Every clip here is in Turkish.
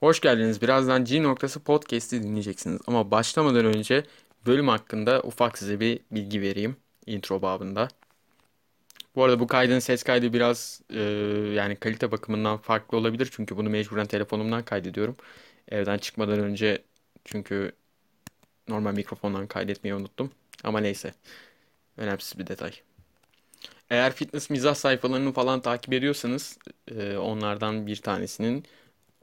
Hoş geldiniz. Birazdan G noktası podcast'i dinleyeceksiniz. Ama başlamadan önce bölüm hakkında ufak size bir bilgi vereyim intro babında. Bu arada bu kaydın ses kaydı biraz e, yani kalite bakımından farklı olabilir. Çünkü bunu mecburen telefonumdan kaydediyorum. Evden çıkmadan önce çünkü normal mikrofondan kaydetmeyi unuttum. Ama neyse. Önemsiz bir detay. Eğer fitness mizah sayfalarını falan takip ediyorsanız e, onlardan bir tanesinin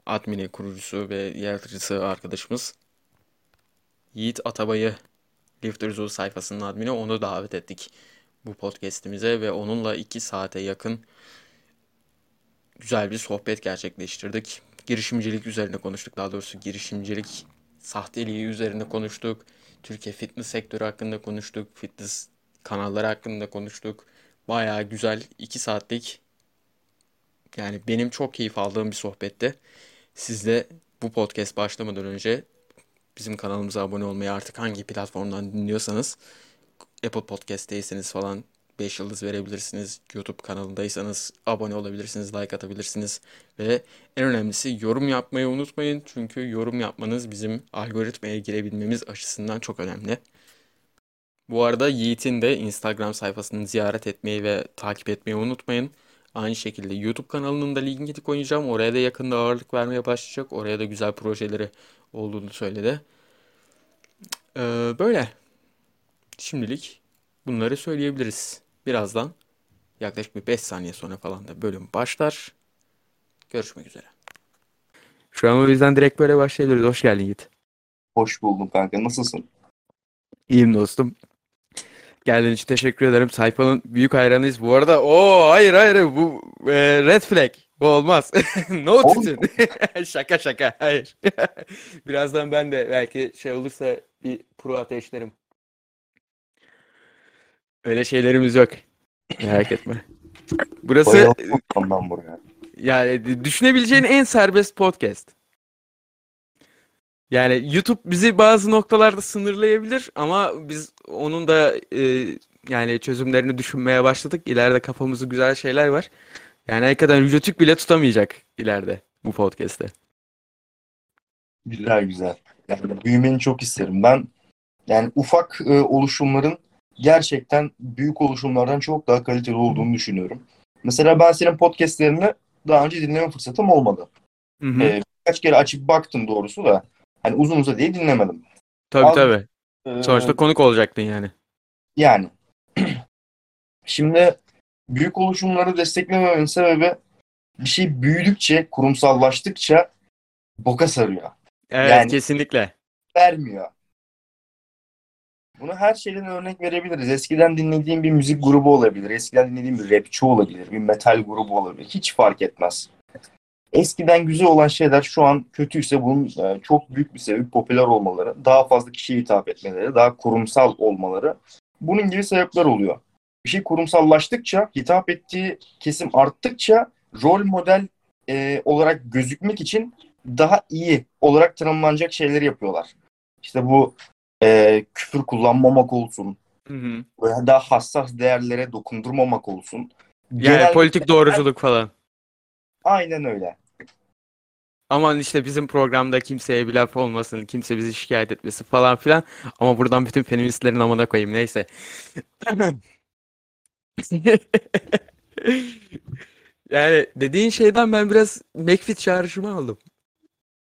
admini, kurucusu ve yaratıcısı arkadaşımız Yiğit Atabay'ı Lifter sayfasının admini onu davet ettik bu podcast'imize ve onunla 2 saate yakın güzel bir sohbet gerçekleştirdik. Girişimcilik üzerine konuştuk. Daha doğrusu girişimcilik sahteliği üzerine konuştuk. Türkiye fitness sektörü hakkında konuştuk. Fitness kanalları hakkında konuştuk. Bayağı güzel 2 saatlik yani benim çok keyif aldığım bir sohbetti. Siz de bu podcast başlamadan önce bizim kanalımıza abone olmayı artık hangi platformdan dinliyorsanız Apple Podcast'teyseniz falan 5 yıldız verebilirsiniz. YouTube kanalındaysanız abone olabilirsiniz, like atabilirsiniz. Ve en önemlisi yorum yapmayı unutmayın. Çünkü yorum yapmanız bizim algoritmaya girebilmemiz açısından çok önemli. Bu arada Yiğit'in de Instagram sayfasını ziyaret etmeyi ve takip etmeyi unutmayın. Aynı şekilde YouTube kanalının da linkini koyacağım. Oraya da yakında ağırlık vermeye başlayacak. Oraya da güzel projeleri olduğunu söyledi. Ee, böyle. Şimdilik bunları söyleyebiliriz. Birazdan yaklaşık bir 5 saniye sonra falan da bölüm başlar. Görüşmek üzere. Şu an o yüzden direkt böyle başlayabiliriz. Hoş geldin Yiğit. Hoş buldum kanka. Nasılsın? İyiyim dostum. Geldiğin için teşekkür ederim. Sayfanın büyük hayranıyız. Bu arada o hayır hayır bu e, red flag. Bu olmaz. no için. şaka şaka. Hayır. Birazdan ben de belki şey olursa bir pro ateşlerim. Öyle şeylerimiz yok. Merak etme. Burası. Yani düşünebileceğin en serbest podcast. Yani YouTube bizi bazı noktalarda sınırlayabilir ama biz onun da e, yani çözümlerini düşünmeye başladık. İleride kafamızda güzel şeyler var. Yani hakikaten Rütük bile tutamayacak ileride bu podcast'te. Güzel güzel. Yani büyümeni çok isterim. Ben yani ufak e, oluşumların gerçekten büyük oluşumlardan çok daha kaliteli olduğunu düşünüyorum. Mesela ben senin podcastlerini daha önce dinleme fırsatım olmadı. Hı hı. E, birkaç kere açıp baktım doğrusu da Hani uzun uzun diye dinlemedim. Tabii Az, tabii. E, Sonuçta konuk olacaktın yani. Yani. Şimdi büyük oluşumları desteklememenin sebebi bir şey büyüdükçe, kurumsallaştıkça boka sarıyor. Evet yani, kesinlikle. Vermiyor. Bunu her şeyden örnek verebiliriz. Eskiden dinlediğim bir müzik grubu olabilir. Eskiden dinlediğim bir rapçi olabilir. Bir metal grubu olabilir. Hiç fark etmez eskiden güzel olan şeyler şu an kötüyse bunun e, çok büyük bir sebebi popüler olmaları, daha fazla kişiye hitap etmeleri, daha kurumsal olmaları. Bunun gibi sebepler oluyor. Bir şey kurumsallaştıkça, hitap ettiği kesim arttıkça rol model e, olarak gözükmek için daha iyi olarak tanımlanacak şeyleri yapıyorlar. İşte bu e, küfür kullanmamak olsun, hı hı. daha hassas değerlere dokundurmamak olsun. Yani Genel politik doğruculuk falan. Aynen öyle. Aman işte bizim programda kimseye bir laf olmasın, kimse bizi şikayet etmesin falan filan. Ama buradan bütün feministlerin amına koyayım neyse. yani dediğin şeyden ben biraz McFit çağrışımı aldım.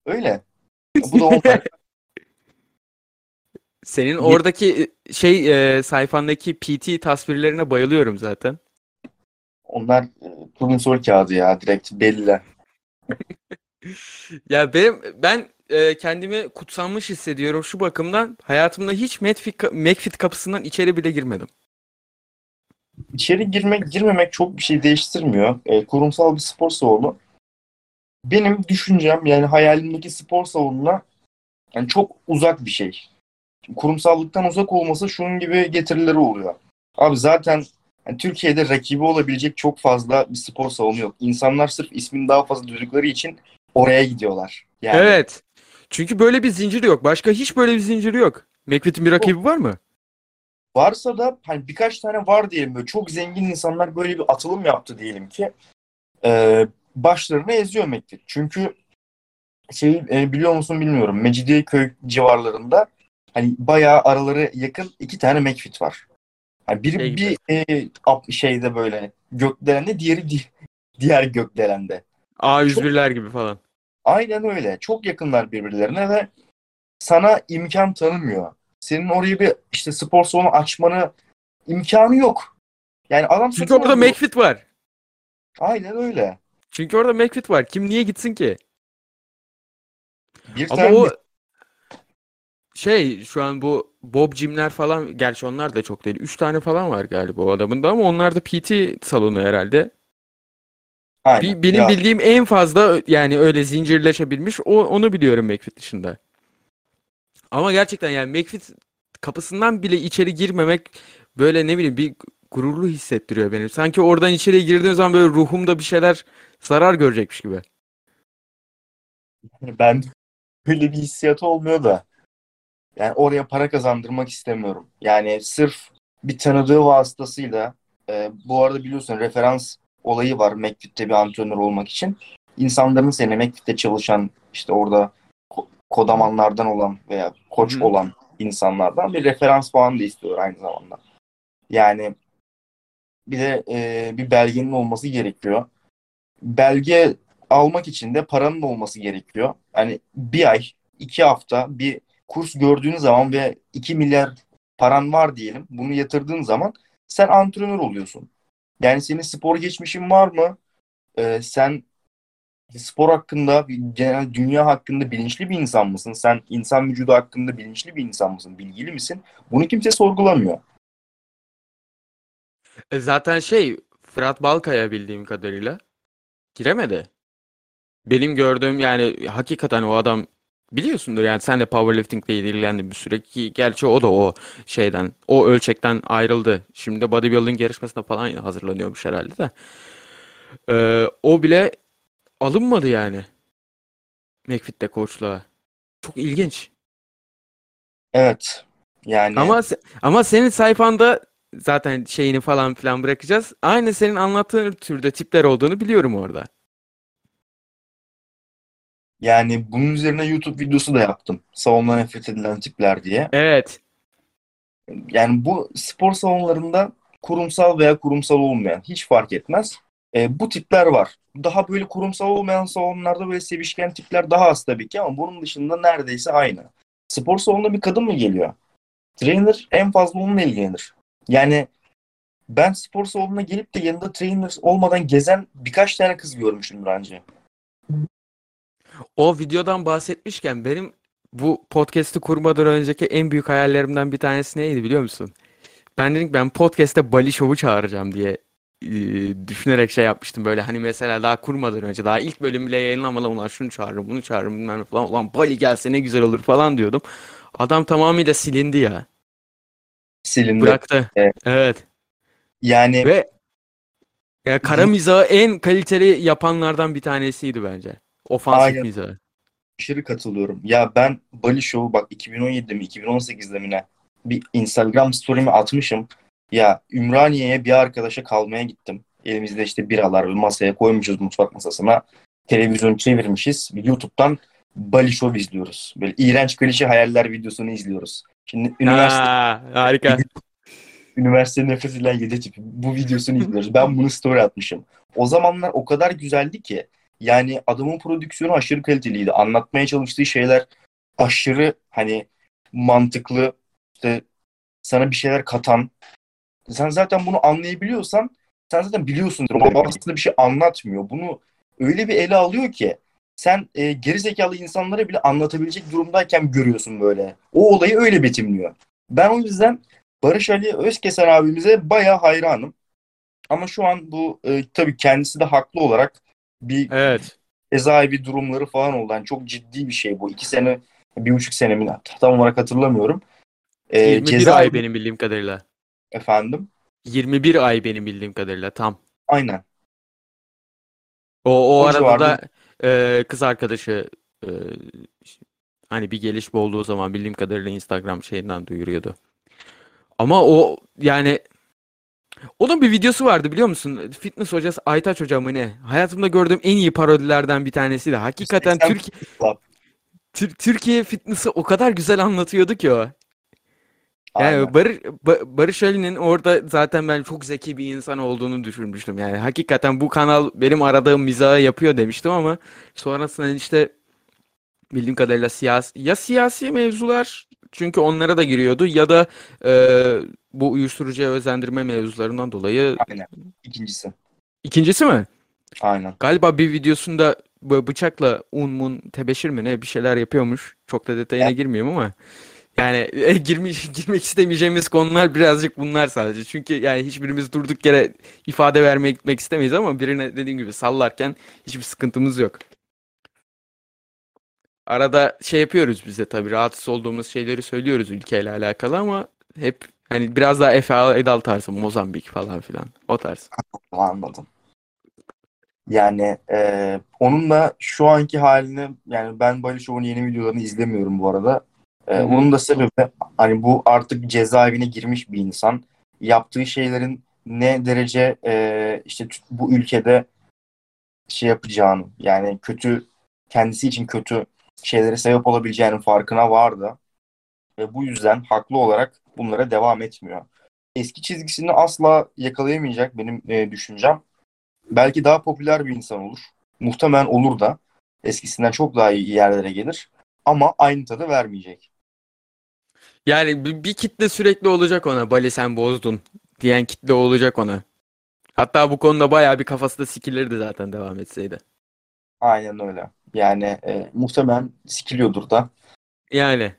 Öyle. Bu da onlar. Senin oradaki şey e, sayfandaki PT tasvirlerine bayılıyorum zaten. Onlar e, turnusol kağıdı ya direkt belli. Ya benim ben e, kendimi kutsanmış hissediyorum şu bakımdan. Hayatımda hiç Medfit, McFit kapısından içeri bile girmedim. İçeri girmek girmemek çok bir şey değiştirmiyor. E, kurumsal bir spor salonu. Benim düşüncem yani hayalimdeki spor salonuna yani çok uzak bir şey. Kurumsallıktan uzak olması şunun gibi getirileri oluyor. Abi zaten yani Türkiye'de rakibi olabilecek çok fazla bir spor salonu yok. İnsanlar sırf ismini daha fazla duydukları için oraya gidiyorlar. Yani. Evet. Çünkü böyle bir zincir yok. Başka hiç böyle bir zincir yok. McFit'in bir rakibi var mı? Varsa da hani birkaç tane var diyelim böyle çok zengin insanlar böyle bir atılım yaptı diyelim ki e, başlarını eziyor McFit. Çünkü şey e, biliyor musun bilmiyorum. Mecidiyeköy civarlarında hani bayağı araları yakın iki tane McFit var. Yani biri Şey bir e, şeyde böyle gökdelende diğeri di- diğer gökdelende. A101'ler gibi falan. Aynen öyle. Çok yakınlar birbirlerine ve sana imkan tanımıyor. Senin oraya bir işte spor salonu açmanı imkanı yok. Yani adam Çünkü orada alıyor. McFit var. Aynen öyle. Çünkü orada McFit var. Kim niye gitsin ki? Bir Ama tane o şey şu an bu Bob Jim'ler falan gerçi onlar da çok değil. 3 tane falan var galiba o adamın da ama onlar da PT salonu herhalde. Aynen. Benim Ya, bildiğim en fazla yani öyle zincirleşebilmiş o onu biliyorum McFit dışında. Ama gerçekten yani McFit kapısından bile içeri girmemek böyle ne bileyim bir gururlu hissettiriyor beni. Sanki oradan içeri girdiğim zaman böyle ruhumda bir şeyler zarar görecekmiş gibi. ben böyle bir hissiyat olmuyor da yani oraya para kazandırmak istemiyorum. Yani sırf bir tanıdığı vasıtasıyla e, bu arada biliyorsun referans olayı var McFit'te bir antrenör olmak için. İnsanların seni McFit'te çalışan işte orada ko- kodamanlardan olan veya koç Hı olan insanlardan bir referans puanı da istiyor aynı zamanda. Yani bir de e, bir belgenin olması gerekiyor. Belge almak için de paranın olması gerekiyor. Hani bir ay, iki hafta bir kurs gördüğün zaman ve 2 milyar paran var diyelim. Bunu yatırdığın zaman sen antrenör oluyorsun. Yani senin spor geçmişin var mı? Ee, sen spor hakkında, genel dünya hakkında bilinçli bir insan mısın? Sen insan vücudu hakkında bilinçli bir insan mısın? Bilgili misin? Bunu kimse sorgulamıyor. E zaten şey Fırat Balkaya bildiğim kadarıyla giremedi. Benim gördüğüm yani hakikaten o adam biliyorsundur yani sen de powerlifting ile ilgilendin bir süre ki gerçi o da o şeyden o ölçekten ayrıldı. Şimdi de bodybuilding yarışmasına falan hazırlanıyormuş herhalde de. Ee, o bile alınmadı yani. McFit'te koçluğa. Çok ilginç. Evet. Yani Ama ama senin sayfanda zaten şeyini falan filan bırakacağız. Aynı senin anlattığın türde tipler olduğunu biliyorum orada. Yani bunun üzerine YouTube videosu da yaptım. Salonda nefret edilen tipler diye. Evet. Yani bu spor salonlarında kurumsal veya kurumsal olmayan hiç fark etmez. E, bu tipler var. Daha böyle kurumsal olmayan salonlarda böyle sevişken tipler daha az tabii ki ama bunun dışında neredeyse aynı. Spor salonuna bir kadın mı geliyor? Trainer en fazla onunla ilgilenir. Yani ben spor salonuna gelip de yanında trainer olmadan gezen birkaç tane kız görmüşümdür anca. O videodan bahsetmişken benim bu podcast'i kurmadan önceki en büyük hayallerimden bir tanesi neydi biliyor musun? Ben dedim ki ben podcast'te Bali Show'u çağıracağım diye e, düşünerek şey yapmıştım böyle hani mesela daha kurmadan önce daha ilk bölüm bile yayınlamadan ulan şunu çağırırım bunu çağırırım bilmem ne falan ulan Bali gelse ne güzel olur falan diyordum. Adam tamamıyla silindi ya. Silindi. Bıraktı. Evet. Evet. Yani Ve ya kara mizahı en kaliteli yapanlardan bir tanesiydi bence. Ofansif Aynen. mizahı. aşırı katılıyorum. Ya ben Bali Show'u bak 2017'de mi 2018'de mi ne bir Instagram story'mi atmışım. Ya Ümraniye'ye bir arkadaşa kalmaya gittim. Elimizde işte biralar masaya koymuşuz mutfak masasına. Televizyon çevirmişiz. YouTube'dan Bali Show izliyoruz. Böyle iğrenç klişe hayaller videosunu izliyoruz. Şimdi üniversite, Ha, harika. üniversite nefret edilen yedi tipi bu videosunu izliyoruz. Ben bunu story atmışım. O zamanlar o kadar güzeldi ki yani adamın prodüksiyonu aşırı kaliteliydi. Anlatmaya çalıştığı şeyler aşırı hani mantıklı işte sana bir şeyler katan. Sen zaten bunu anlayabiliyorsan sen zaten biliyorsundur. O aslında bir şey anlatmıyor. Bunu öyle bir ele alıyor ki sen e, geri zekalı insanlara bile anlatabilecek durumdayken görüyorsun böyle. O olayı öyle betimliyor. Ben o yüzden Barış Ali Özkesen abimize bayağı hayranım. Ama şu an bu e, tabii kendisi de haklı olarak bir Evet. cezaevi durumları falan oldu. Yani çok ciddi bir şey bu. İki sene, bir buçuk sene mi tam olarak hatırlamıyorum. E, 21 ay cezaevi benim bildiğim kadarıyla. efendim. 21 ay benim bildiğim kadarıyla tam. Aynen. O, o O arada civarda- da e, kız arkadaşı e, hani bir gelişme olduğu zaman bildiğim kadarıyla Instagram şeyinden duyuruyordu. Ama o yani Onun bir videosu vardı biliyor musun? Fitness hocası Aytaç Hoca mı ne? Hayatımda gördüğüm en iyi parodilerden bir tanesiydi. Hakikaten 80 Türkiye Türkiye fitness'ı o kadar güzel anlatıyordu ki o. Yani Aynen. Barış, Ba- Barış Ali'nin orada zaten ben çok zeki bir insan olduğunu düşünmüştüm. Yani hakikaten bu kanal benim aradığım mizahı yapıyor demiştim ama sonrasında işte bildiğim kadarıyla siyasi ya siyasi mevzular çünkü onlara da giriyordu ya da e, bu uyuşturucuya özendirme mevzularından dolayı Aynen. İkincisi. ikincisi mi? Aynen. Galiba bir videosunda böyle bıçakla un mun tebeşir mi ne bir şeyler yapıyormuş. Çok da detayına Evet. girmiyorum ama yani e, girmiş, girmek istemeyeceğimiz konular birazcık bunlar sadece. Çünkü yani hiçbirimiz durduk yere ifade vermek gitmek istemeyiz ama birine dediğim gibi sallarken hiçbir sıkıntımız yok. Arada şey yapıyoruz bize tabii rahatsız olduğumuz şeyleri söylüyoruz ülkeyle alakalı ama hep hani biraz daha Efe Edal tarzı Mozambik falan filan o tarz. Anladım. Yani e, onun da şu anki halini yani ben Bali Show'un yeni videolarını izlemiyorum bu arada. E, onun da sebebi hani bu artık cezaevine girmiş bir insan. Yaptığı şeylerin ne derece e, işte bu ülkede şey yapacağını yani kötü kendisi için kötü şeylere sebep olabileceğinin farkına vardı. Ve bu yüzden haklı olarak bunlara devam etmiyor. Eski çizgisini asla yakalayamayacak benim e, düşüncem. Belki daha popüler bir insan olur. Muhtemelen olur da. Eskisinden çok daha iyi yerlere gelir. Ama aynı tadı vermeyecek. Yani bir, bir kitle sürekli olacak ona. Bali sen bozdun diyen kitle olacak ona. Hatta bu konuda bayağı bir kafası da sikilirdi zaten devam etseydi. Aynen öyle. Yani e, muhtemelen sikiliyordur da. Yani.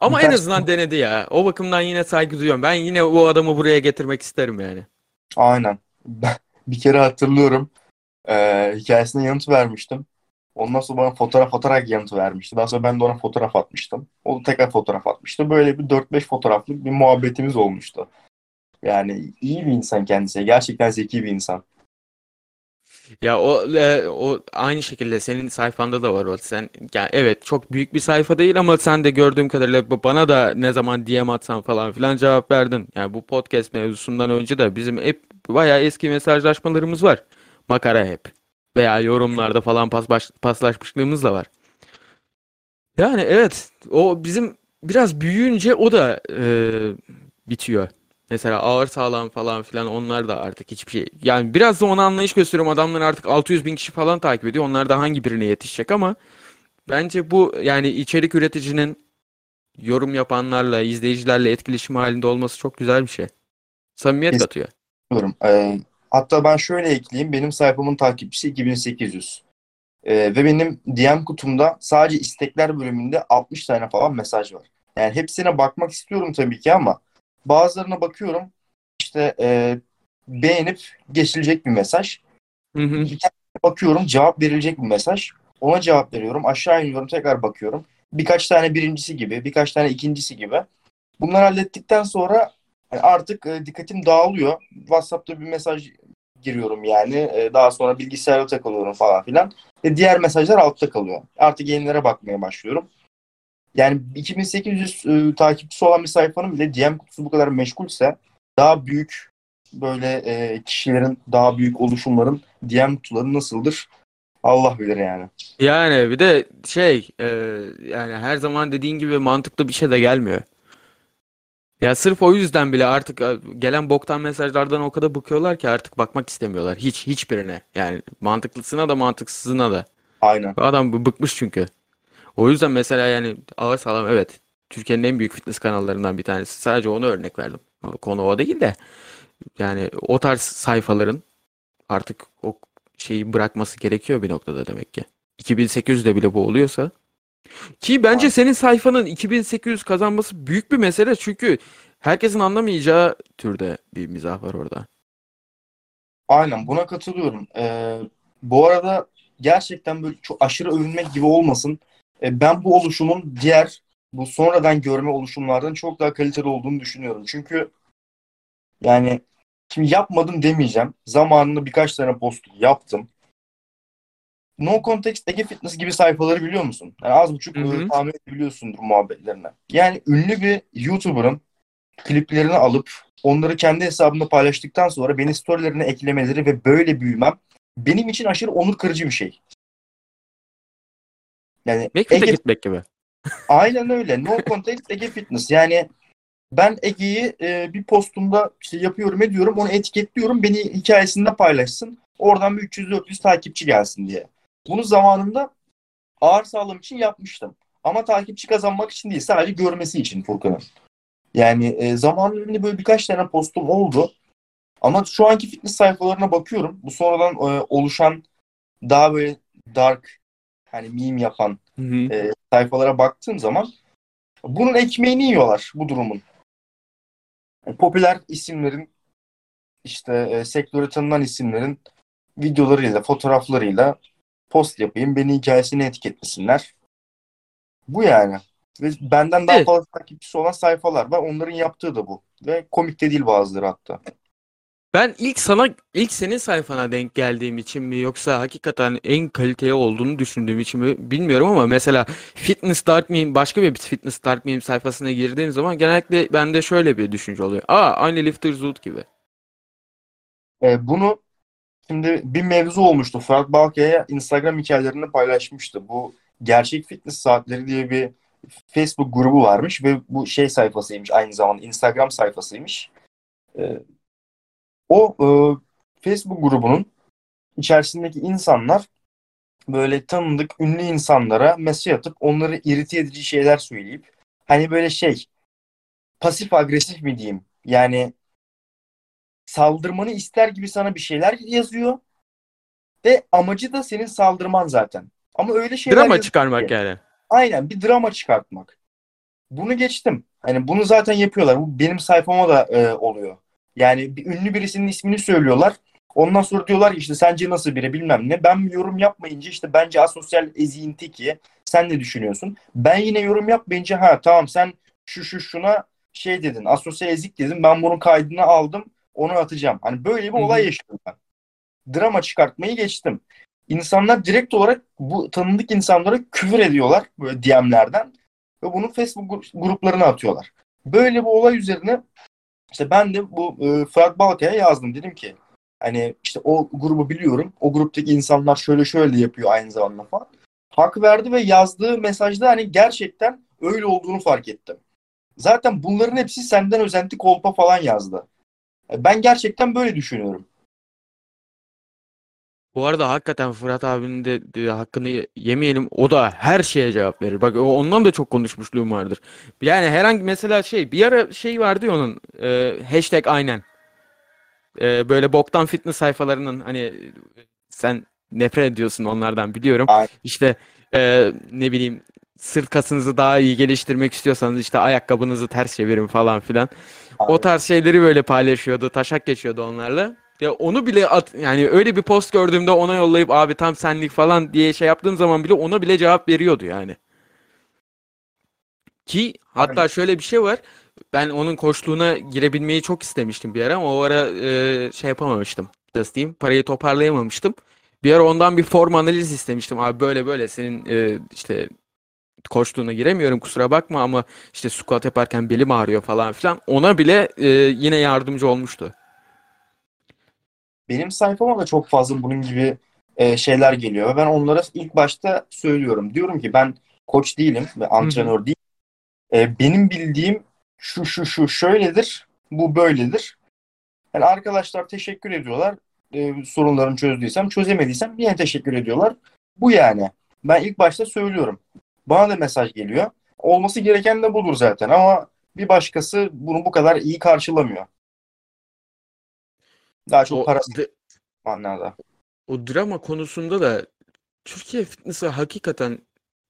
Ama en Birkaç- azından denedi ya. O bakımdan yine saygı duyuyorum. Ben yine o adamı buraya getirmek isterim yani. Aynen. Ben bir kere hatırlıyorum. E, hikayesine yanıt vermiştim. Ondan sonra bana fotoğraf atarak yanıt vermişti. Daha sonra ben de ona fotoğraf atmıştım. O da tekrar fotoğraf atmıştı. Böyle bir 4-5 fotoğraflık bir muhabbetimiz olmuştu. Yani iyi bir insan kendisi. Gerçekten zeki bir insan. Ya o e, o aynı şekilde senin sayfanda da var o. Sen yani evet çok büyük bir sayfa değil ama sen de gördüğüm kadarıyla bana da ne zaman DM atsan falan filan cevap verdin. Yani bu podcast mevzusundan önce de bizim hep bayağı eski mesajlaşmalarımız var. Makara hep. Veya yorumlarda falan pas baş- paslaşmışlığımız da var. Yani evet o bizim biraz büyüyünce o da e, bitiyor. Mesela ağır sağlam falan filan onlar da artık hiçbir şey. Yani biraz da ona anlayış gösteriyorum. Adamlar artık 600 bin kişi falan takip ediyor. Onlar da hangi birine yetişecek ama bence bu yani içerik üreticinin yorum yapanlarla, izleyicilerle etkileşim halinde olması çok güzel bir şey. Samimiyet katıyor. Ee, hatta ben şöyle ekleyeyim. Benim sayfamın takipçisi 2800. Ee, ve benim DM kutumda sadece istekler bölümünde 60 tane falan mesaj var. Yani hepsine bakmak istiyorum tabii ki ama bazılarına bakıyorum işte e, beğenip geçilecek bir mesaj. Hı hı. Bakıyorum cevap verilecek bir mesaj. Ona cevap veriyorum. Aşağı iniyorum tekrar bakıyorum. Birkaç tane birincisi gibi, birkaç tane ikincisi gibi. Bunları hallettikten sonra yani artık e, dikkatim dağılıyor. WhatsApp'ta bir mesaj giriyorum yani. E, daha sonra bilgisayara takılıyorum falan filan. Ve diğer mesajlar altta kalıyor. Artık yenilere bakmaya başlıyorum. Yani 2800 e, takipçisi olan bir sayfanın bile DM kutusu bu kadar meşgulse daha büyük böyle e, kişilerin, daha büyük oluşumların DM kutuları nasıldır? Allah bilir yani. Yani bir de şey e, yani her zaman dediğin gibi mantıklı bir şey de gelmiyor. Ya sırf o yüzden bile artık e, gelen boktan mesajlardan o kadar bıkıyorlar ki artık bakmak istemiyorlar. Hiç hiçbirine. Yani mantıklısına da mantıksızına da. Aynen. Adam bıkmış çünkü. O yüzden mesela yani ağır sağlam evet. Türkiye'nin en büyük fitness kanallarından bir tanesi. Sadece onu örnek verdim. Konu o değil de. Yani o tarz sayfaların artık o şeyi bırakması gerekiyor bir noktada demek ki. 2800'de bile bu oluyorsa. Ki bence senin sayfanın 2800 kazanması büyük bir mesele çünkü herkesin anlamayacağı türde bir mizah var orada. Aynen buna katılıyorum. Ee, bu arada gerçekten böyle çok aşırı övünmek gibi olmasın. Ee, ben bu oluşumun diğer bu sonradan görme oluşumlardan çok daha kaliteli olduğunu düşünüyorum. Çünkü yani şimdi yapmadım demeyeceğim. Zamanında birkaç tane post yaptım. No Context Ege Fitness gibi sayfaları biliyor musun? Yani az buçuk Hı hı. e, tahmin edebiliyorsundur muhabbetlerine. Yani ünlü bir YouTuber'ın kliplerini alıp onları kendi hesabımda paylaştıktan sonra beni storylerine eklemeleri ve böyle büyümem benim için aşırı onur kırıcı bir şey. Yani McFit'e Ege, gitmek gibi. aynen öyle. No context Ege Fitness. Yani ben Ege'yi e, bir postumda işte yapıyorum ediyorum onu etiketliyorum beni hikayesinde paylaşsın. Oradan bir 300-400 takipçi gelsin diye. Bunu zamanında ağır sağlığım için yapmıştım. Ama takipçi kazanmak için değil sadece görmesi için Furkan'ın. Yani e, zamanında böyle birkaç tane postum oldu. Ama şu anki fitness sayfalarına bakıyorum. Bu sonradan e, oluşan daha böyle dark hani meme yapan Hı hı. e, sayfalara baktığım zaman bunun ekmeğini yiyorlar bu durumun. Yani popüler isimlerin işte e, sektörü tanınan isimlerin videolarıyla, fotoğraflarıyla post yapayım, beni hikayesine etiketlesinler. Bu yani. Ve benden daha Evet. fazla takipçisi olan sayfalar var. Onların yaptığı da bu. Ve komik de değil bazıları hatta. Ben ilk sana ilk senin sayfana denk geldiğim için mi yoksa hakikaten en kaliteli olduğunu düşündüğüm için mi bilmiyorum ama mesela Fitness Dark Meme başka bir Fitness Dark Meme sayfasına girdiğim zaman genellikle bende şöyle bir düşünce oluyor. Aa aynı Lifter Zoot gibi. E, bunu şimdi bir mevzu olmuştu. Fırat Balkaya Instagram hikayelerini paylaşmıştı. Bu Gerçek Fitness Saatleri diye bir Facebook grubu varmış ve bu şey sayfasıymış aynı zamanda Instagram sayfasıymış. E, o e, Facebook grubunun içerisindeki insanlar böyle tanıdık ünlü insanlara mesaj atıp onları irite edici şeyler söyleyip hani böyle şey pasif agresif mi diyeyim yani saldırmanı ister gibi sana bir şeyler yazıyor ve amacı da senin saldırman zaten. Ama öyle şeyler Drama çıkarmak ki- yani. Aynen bir drama çıkartmak. Bunu geçtim. Hani bunu zaten yapıyorlar. Bu benim sayfama da e, oluyor. Yani bir ünlü birisinin ismini söylüyorlar. Ondan sonra diyorlar ki işte sence nasıl biri bilmem ne. Ben yorum yapmayınca işte bence asosyal eziğin teki. Sen ne düşünüyorsun? Ben yine yorum yapmayınca ha tamam sen şu şu şuna şey dedin. Asosyal ezik dedin. Ben bunun kaydını aldım. Onu atacağım. Hani böyle bir olay yaşadım ben. Drama çıkartmayı geçtim. İnsanlar direkt olarak bu tanıdık insanlara küfür ediyorlar böyle DM'lerden ve bunu Facebook gru- gruplarına atıyorlar. Böyle bir olay üzerine işte ben de bu e, Fırat Balkay'a yazdım. Dedim ki hani işte o grubu biliyorum. O gruptaki insanlar şöyle şöyle yapıyor aynı zamanda falan. Hak verdi ve yazdığı mesajda hani gerçekten öyle olduğunu fark ettim. Zaten bunların hepsi senden özenti kolpa falan yazdı. E, Ben gerçekten böyle düşünüyorum. Bu arada hakikaten Fırat abinin de, de hakkını yemeyelim. O da her şeye cevap verir. Bak ondan da çok konuşmuşluğum vardır. Yani herhangi mesela şey bir ara şey vardı ya onun e, hashtag aynen. E, böyle boktan fitness sayfalarının hani sen nefret ediyorsun onlardan biliyorum. Aynen. İşte e, ne bileyim sırt kasınızı daha iyi geliştirmek istiyorsanız işte ayakkabınızı ters çevirin falan filan. O tarz şeyleri böyle paylaşıyordu. Taşak geçiyordu onlarla. Ya onu bile at yani öyle bir post gördüğümde ona yollayıp abi tam senlik falan diye şey yaptığım zaman bile ona bile cevap veriyordu yani. Ki hatta şöyle bir şey var. Ben onun koçluğuna girebilmeyi çok istemiştim bir ara ama o ara e, şey yapamamıştım. Nasıl diyeyim? Parayı toparlayamamıştım. Bir ara ondan bir form analiz istemiştim. Abi böyle böyle senin e, işte koçluğuna giremiyorum kusura bakma ama işte squat yaparken belim ağrıyor falan filan. Ona bile e, yine yardımcı olmuştu. Benim sayfama da çok fazla bunun gibi e, şeyler geliyor. Ve Ben onlara ilk başta söylüyorum. Diyorum ki ben koç değilim ve antrenör değilim. E, benim bildiğim şu şu şu şöyledir, bu böyledir. Yani arkadaşlar teşekkür ediyorlar. E, sorunlarını çözdüysem, çözemediysem yine teşekkür ediyorlar. Bu yani. Ben ilk başta söylüyorum. Bana da mesaj geliyor. Olması gereken de budur zaten ama bir başkası bunu bu kadar iyi karşılamıyor. Daha çok O, parası d- manada. o drama konusunda da Türkiye Fitness'ı hakikaten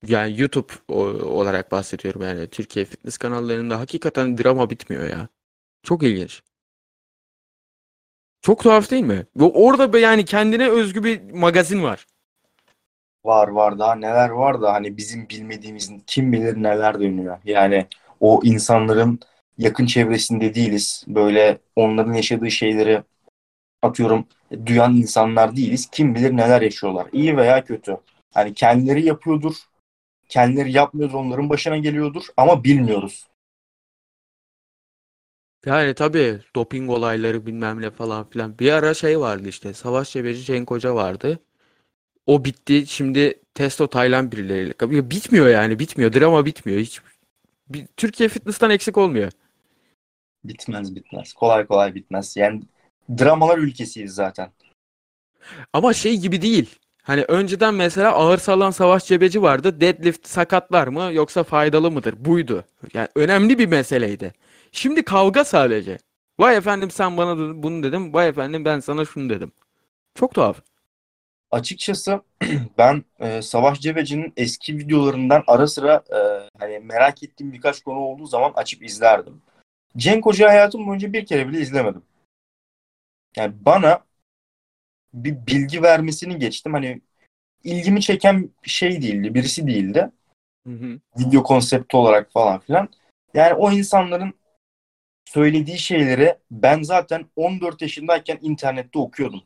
yani YouTube olarak bahsediyorum yani Türkiye Fitness kanallarında hakikaten drama bitmiyor ya. Çok ilginç. Çok tuhaf değil mi? Orada be- yani kendine özgü bir magazin var. Var var daha neler var da hani bizim bilmediğimiz kim bilir neler dönüyor. Yani o insanların yakın çevresinde değiliz. Böyle onların yaşadığı şeyleri atıyorum duyan insanlar değiliz. Kim bilir neler yaşıyorlar. İyi veya kötü. Hani kendileri yapıyordur. Kendileri yapmıyordur onların başına geliyordur ama bilmiyoruz. Yani tabii doping olayları bilmem ne falan filan. Bir ara şey vardı işte. Savaş Cebeci Cenk Hoca vardı. O bitti. Şimdi Testo Taylan birileriyle. Bitmiyor yani bitmiyor. Drama bitmiyor. Hiç bir, Türkiye fitness'tan eksik olmuyor. Bitmez bitmez. Kolay kolay bitmez. Yani dramalar ülkesiyiz zaten. Ama şey gibi değil. Hani önceden mesela ağır salan savaş cebeci vardı. Deadlift sakatlar mı yoksa faydalı mıdır? Buydu. Yani önemli bir meseleydi. Şimdi kavga sadece. Vay efendim sen bana bunu dedim. Vay efendim ben sana şunu dedim. Çok tuhaf. Açıkçası ben e, Savaş Cebeci'nin eski videolarından ara sıra e, hani merak ettiğim birkaç konu olduğu zaman açıp izlerdim. Cenk Hoca'yı hayatım boyunca bir kere bile izlemedim. Yani bana bir bilgi vermesini geçtim. Hani ilgimi çeken şey değildi, birisi değildi. Hı hı. Video konsepti olarak falan filan. Yani o insanların söylediği şeyleri ben zaten 14 yaşındayken internette okuyordum.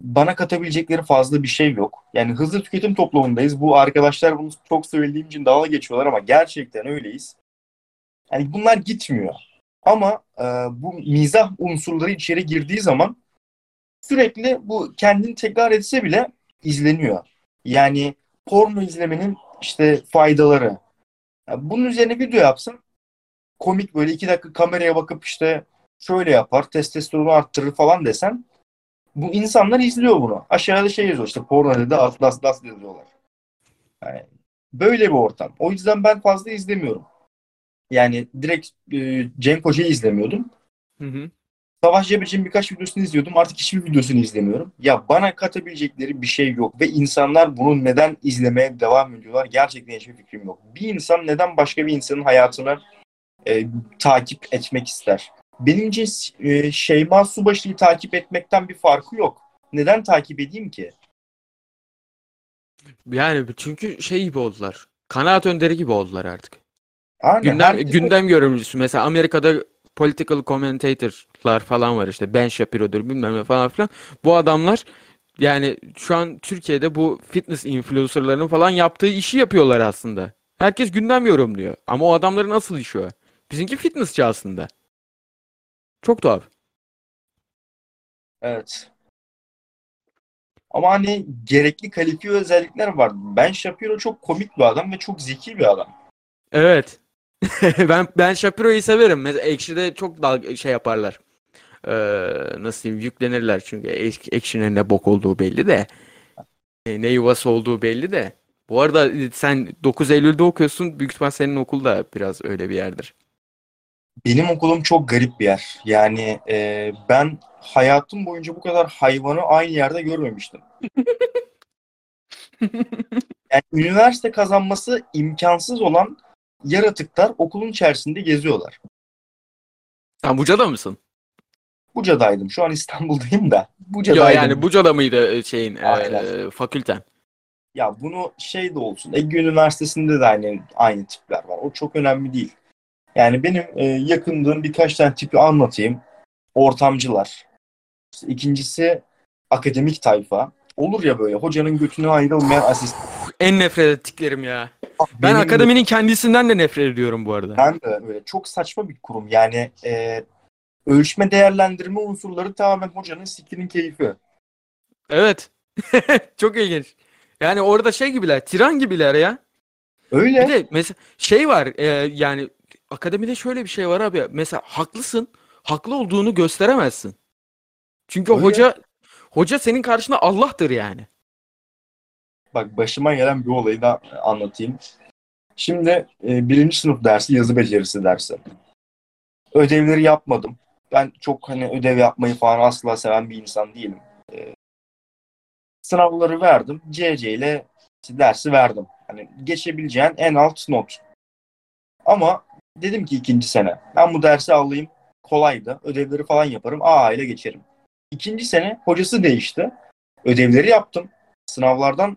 Bana katabilecekleri fazla bir şey yok. Yani hızlı tüketim toplumundayız. Bu arkadaşlar bunu çok söylediğim için dalga geçiyorlar ama gerçekten öyleyiz. Yani bunlar gitmiyor. Ama e, bu mizah unsurları içeri girdiği zaman sürekli bu kendini tekrar etse bile izleniyor. Yani porno izlemenin işte faydaları. Yani bunun üzerine video yapsın. Komik böyle iki dakika kameraya bakıp işte şöyle yapar, testosteronu arttırır falan desen bu insanlar izliyor bunu. Aşağıda şey yazıyor işte porno dedi atlas atlas yazıyorlar. Yani böyle bir ortam. O yüzden ben fazla izlemiyorum. Yani direkt e, Cenk Hoca'yı izlemiyordum. Hı hı. Savaş Cebeci'nin birkaç videosunu izliyordum. Artık hiçbir videosunu izlemiyorum. Ya bana katabilecekleri bir şey yok. Ve insanlar bunu neden izlemeye devam ediyorlar? Gerçekten hiçbir fikrim yok. Bir insan neden başka bir insanın hayatını e, takip etmek ister? Benimce e, Şeyma Subaşı'yı takip etmekten bir farkı yok. Neden takip edeyim ki? Yani çünkü şey gibi oldular. Kanaat önderi gibi oldular artık. Aynen, Gündem herkes- gündem yorumcusu mesela Amerika'da political commentator'lar falan var işte Ben Shapiro'dur bilmem ne falan filan. Bu adamlar yani şu an Türkiye'de bu fitness influencer'ların falan yaptığı işi yapıyorlar aslında. Herkes gündem yorumluyor. Ama o adamların asıl işi o. Bizimki fitnessçi aslında. Çok tuhaf. Evet. Ama hani gerekli kalifiye özellikler var. Ben Shapiro çok komik bir adam ve çok zeki bir adam. Evet. ben ben Shapiro'yu severim. Mesela Ekşi'de çok dalga şey yaparlar. Ee, nasıl diyeyim yüklenirler çünkü Ek- Ekşi'nin ne bok olduğu belli de. E, ne yuvası olduğu belli de. Bu arada e, sen 9 Eylül'de okuyorsun. Büyük ihtimal senin okul da biraz öyle bir yerdir. Benim okulum çok garip bir yer. Yani e, ben hayatım boyunca bu kadar hayvanı aynı yerde görmemiştim. Yani üniversite kazanması imkansız olan yaratıklar okulun içerisinde geziyorlar. Sen Buca'da mısın? Buca'daydım. Şu an İstanbul'dayım da. Buca'daydım. yani Buca'da mıydı e, şeyin e, fakülten? Ya bunu şey de olsun. Ege Üniversitesi'nde de aynı, aynı tipler var. O çok önemli değil. Yani benim e, yakındığım birkaç tane tipi anlatayım. Ortamcılar. İşte İkincisi akademik tayfa. Olur ya böyle hocanın götüne ayrılmayan asistan. En nefret ettiklerim ya. Ben Benim de- akademinin kendisinden de nefret ediyorum bu arada. Ben de öyle. Çok saçma bir kurum. Yani e, ölçme değerlendirme unsurları tamamen hocanın sikinin keyfi. Evet. Çok ilginç. Yani orada şey gibiler, tiran gibiler ya. Öyle. Bir de mesela şey var e, yani akademide şöyle bir şey var abi. Mesela haklısın. Haklı olduğunu gösteremezsin. Çünkü Öyle. hoca hoca senin karşında Allah'tır yani. Bak başıma gelen bir olayı da anlatayım. Şimdi e, birinci sınıf dersi yazı becerisi dersi. Ödevleri yapmadım. Ben çok hani ödev yapmayı falan asla seven bir insan değilim. E, sınavları verdim. CC ile dersi verdim. Hani geçebileceğin en alt not. Ama dedim ki ikinci sene ben bu dersi alayım. Kolaydı. Ödevleri falan yaparım. A ile geçerim. İkinci sene hocası değişti. Ödevleri yaptım. Sınavlardan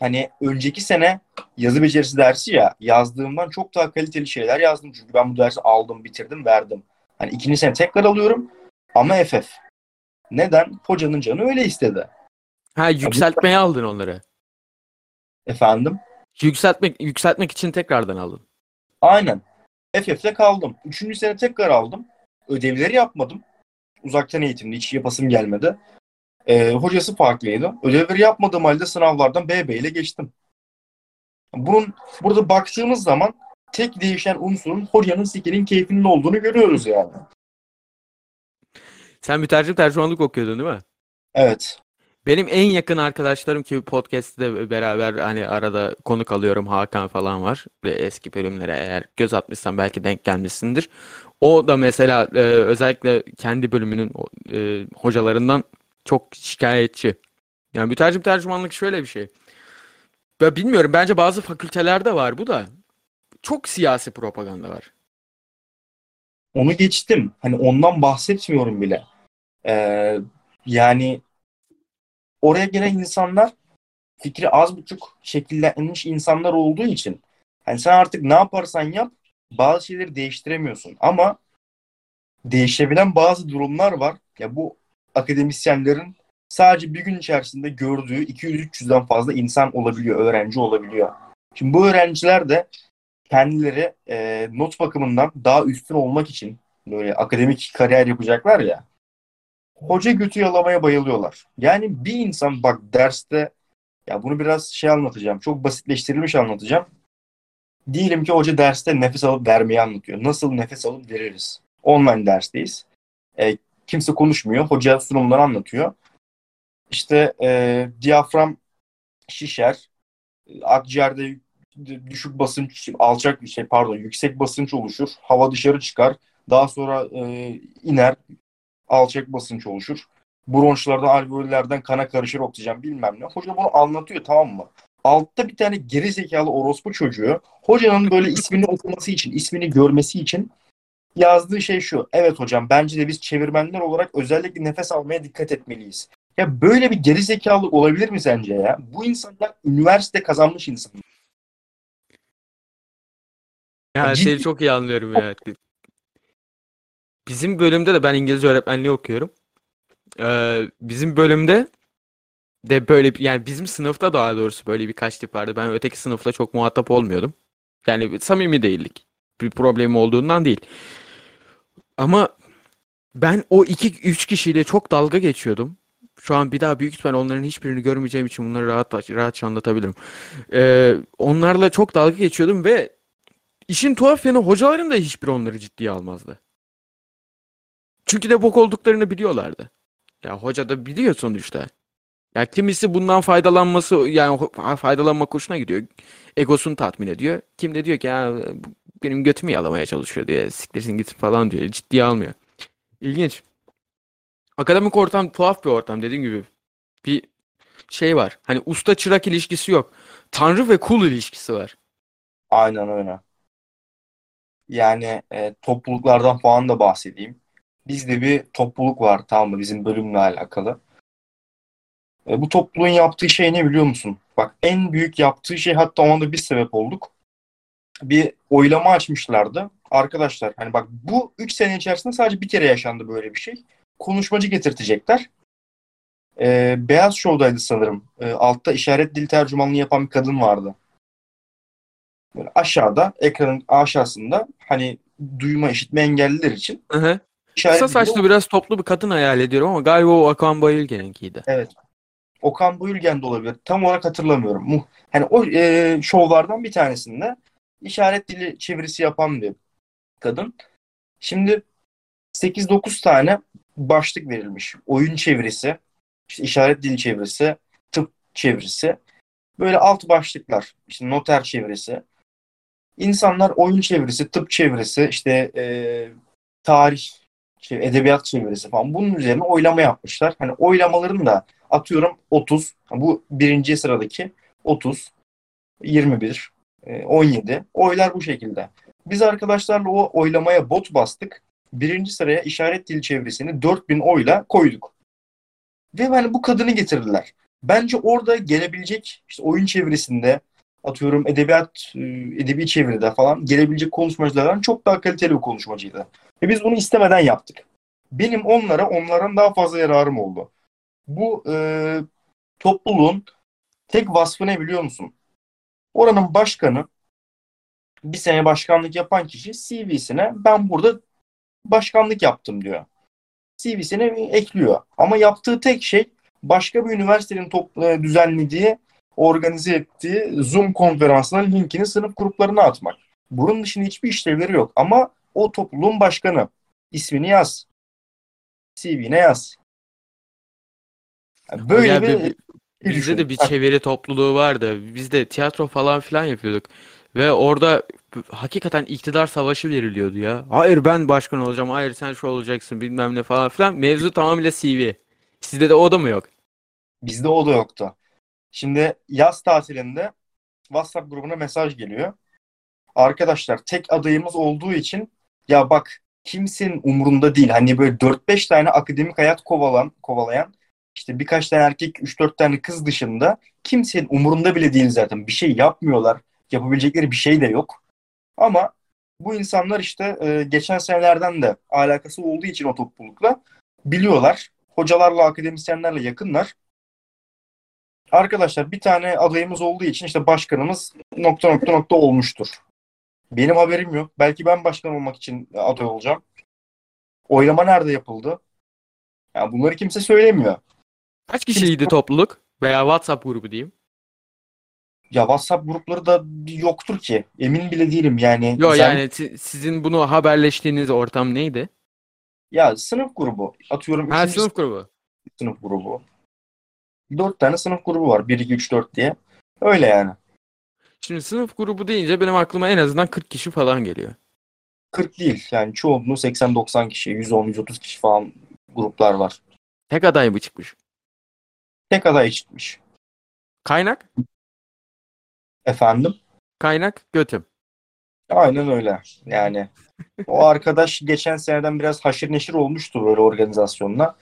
hani önceki sene yazı becerisi dersi ya yazdığımdan çok daha kaliteli şeyler yazdım. Çünkü ben bu dersi aldım, bitirdim, verdim. Hani ikinci sene tekrar alıyorum ama FF. Neden? Hocanın canı öyle istedi. Ha yükseltmeye aldın onları. Efendim? Yükseltmek yükseltmek için tekrardan aldın. Aynen. FF'de kaldım. Üçüncü sene tekrar aldım. Ödevleri yapmadım. Uzaktan eğitimde hiç yapasım gelmedi. Ee, hocası farklıydı. Ödevleri yapmadığım halde sınavlardan BB ile geçtim. Bunun burada baktığımız zaman tek değişen unsurun hocanın sikinin keyfinin olduğunu görüyoruz yani. Sen mütercim tercümanlık okuyordun değil mi? Evet. Benim en yakın arkadaşlarım ki podcast'te beraber hani arada konuk alıyorum Hakan falan var ve eski bölümlere eğer göz atmışsan belki denk gelmişsindir. O da mesela e, özellikle kendi bölümünün e, hocalarından çok şikayetçi. Yani mütercim tercümanlık şöyle bir şey. Ben bilmiyorum bence bazı fakültelerde var bu da. Çok siyasi propaganda var. Onu geçtim. Hani ondan bahsetmiyorum bile. Ee, yani oraya gelen insanlar fikri az buçuk şekillenmiş insanlar olduğu için hani sen artık ne yaparsan yap bazı şeyleri değiştiremiyorsun. Ama değişebilen bazı durumlar var. Ya bu akademisyenlerin sadece bir gün içerisinde gördüğü 200-300'den fazla insan olabiliyor, öğrenci olabiliyor. Şimdi bu öğrenciler de kendileri e, not bakımından daha üstün olmak için böyle akademik kariyer yapacaklar ya hoca götü yalamaya bayılıyorlar. Yani bir insan bak derste ya bunu biraz şey anlatacağım. Çok basitleştirilmiş anlatacağım. Diyelim ki hoca derste nefes alıp vermeyi anlatıyor. Nasıl nefes alıp veririz? Online dersteyiz. E, kimse konuşmuyor. Hoca sunumları anlatıyor. İşte e, diyafram şişer. Akciğerde düşük basınç, alçak şey pardon yüksek basınç oluşur. Hava dışarı çıkar. Daha sonra e, iner. Alçak basınç oluşur. Bronşlardan, alveollerden kana karışır oksijen bilmem ne. Hoca bunu anlatıyor tamam mı? Altta bir tane geri zekalı orospu çocuğu hocanın böyle ismini okuması için, ismini görmesi için yazdığı şey şu. Evet hocam bence de biz çevirmenler olarak özellikle nefes almaya dikkat etmeliyiz. Ya böyle bir geri zekalı olabilir mi sence ya? Bu insanlar üniversite kazanmış insanlar. Ya Ciddi- seni çok iyi anlıyorum ya. Bizim bölümde de ben İngilizce öğretmenliği okuyorum. Ee, bizim bölümde de böyle yani bizim sınıfta daha doğrusu böyle birkaç tip vardı. Ben öteki sınıfla çok muhatap olmuyordum. Yani samimi değildik. Bir problemi olduğundan değil. Ama ben o iki üç kişiyle çok dalga geçiyordum. Şu an bir daha büyük ihtimal onların hiçbirini görmeyeceğim için bunları rahat rahatça anlatabilirim. Ee, onlarla çok dalga geçiyordum ve işin tuhaf yanı hocalarım da hiçbiri onları ciddiye almazdı. Çünkü de bok olduklarını biliyorlardı. Ya hoca da biliyor sonuçta. Ya kimisi bundan faydalanması yani faydalanmak hoşuna gidiyor. Egosunu tatmin ediyor. Kim de diyor ki ya benim götümü yalamaya çalışıyor diye siktirsin gitsin falan diyor. Ciddiye almıyor. İlginç. Akademik ortam tuhaf bir ortam dediğim gibi. Bir şey var. Hani usta çırak ilişkisi yok. Tanrı ve kul ilişkisi var. Aynen öyle. Yani e, topluluklardan falan da bahsedeyim. Bizde bir topluluk var tamam mı bizim bölümle alakalı. E, bu topluluğun yaptığı şey ne biliyor musun? Bak en büyük yaptığı şey hatta ona da bir sebep olduk. Bir oylama açmışlardı. Arkadaşlar hani bak bu 3 sene içerisinde sadece bir kere yaşandı böyle bir şey. Konuşmacı getirtecekler. E, Beyaz Show'daydı sanırım. E, altta işaret dil tercümanlığı yapan bir kadın vardı. Böyle aşağıda ekranın aşağısında hani duyma işitme engelliler için Hı hı. Kısa saçlı biraz toplu bir kadın hayal ediyorum ama galiba o Akan Bayülgen'inkiydi. Evet. Okan Bayülgen de olabilir. Tam olarak hatırlamıyorum. Hani o e, şovlardan bir tanesinde işaret dili çevirisi yapan bir kadın. Şimdi 8-9 tane başlık verilmiş. Oyun çevirisi, işte işaret dili çevirisi, tıp çevirisi. Böyle alt başlıklar. İşte noter çevirisi. İnsanlar oyun çevirisi, tıp çevirisi, işte e, tarih, şey, edebiyat çevirisi falan. Bunun üzerine oylama yapmışlar. Hani oylamaların da atıyorum 30. Bu birinci sıradaki 30, 21, e, 17. Oylar bu şekilde. Biz arkadaşlarla o oylamaya bot bastık. Birinci sıraya işaret dil çevresini 4000 oyla koyduk. Ve hani bu kadını getirdiler. Bence orada gelebilecek işte oyun çevirisinde atıyorum edebiyat, e, edebi çeviride falan gelebilecek konuşmacılardan çok daha kaliteli bir konuşmacıydı. Ve biz bunu istemeden yaptık. Benim onlara onlardan daha fazla yararım oldu. Bu e, topluluğun tek vasfı ne biliyor musun? Oranın başkanı bir sene başkanlık yapan kişi CV'sine ben burada başkanlık yaptım diyor. CV'sine ekliyor. Ama yaptığı tek şey başka bir üniversitenin top, e, düzenlediği, organize ettiği Zoom konferansına linkini sınıf gruplarına atmak. Bunun dışında hiçbir işlevleri yok. Ama o topluluğun başkanı. İsmini yaz. CV'ne yaz. Yani böyle bir, bi- bir Bizde de bir çeviri topluluğu vardı. Biz de tiyatro falan filan yapıyorduk. Ve orada hakikaten iktidar savaşı veriliyordu ya. Hayır ben başkan olacağım. Hayır sen şu olacaksın bilmem ne falan filan. Mevzu tamamıyla CV. Sizde de o da mı yok? Bizde o da yoktu. Şimdi yaz tatilinde WhatsApp grubuna mesaj geliyor. Arkadaşlar tek adayımız olduğu için ya bak kimsenin umurunda değil. Hani böyle 4-5 tane akademik hayat kovalan, kovalayan işte birkaç tane erkek 3-4 tane kız dışında kimsenin umurunda bile değil zaten. Bir şey yapmıyorlar. Yapabilecekleri bir şey de yok. Ama bu insanlar işte e, geçen senelerden de alakası olduğu için o toplulukla biliyorlar. Hocalarla, akademisyenlerle yakınlar. Arkadaşlar bir tane adayımız olduğu için işte başkanımız nokta nokta nokta olmuştur. Benim haberim yok. Belki ben başkan olmak için aday olacağım. Oylama nerede yapıldı? Yani bunları kimse söylemiyor. Kaç kişiydi topluluk? Veya WhatsApp grubu diyeyim. Ya WhatsApp grupları da yoktur ki. Emin bile değilim yani. Yok Sen- yani si- sizin bunu haberleştiğiniz ortam neydi? Ya sınıf grubu. Atıyorum Ha sınıf grubu. sınıf grubu. Dört tane sınıf grubu var. 1, 2, 3, 4 diye. Öyle yani. Şimdi sınıf grubu deyince benim aklıma en azından 40 kişi falan geliyor. 40 değil. Yani çoğunluğu 80-90 kişi, 110-130 kişi falan gruplar var. Tek aday mı çıkmış? Tek aday çıkmış. Kaynak? Efendim? Kaynak götüm. Aynen öyle. Yani o arkadaş geçen seneden biraz haşır neşir olmuştu böyle organizasyonla.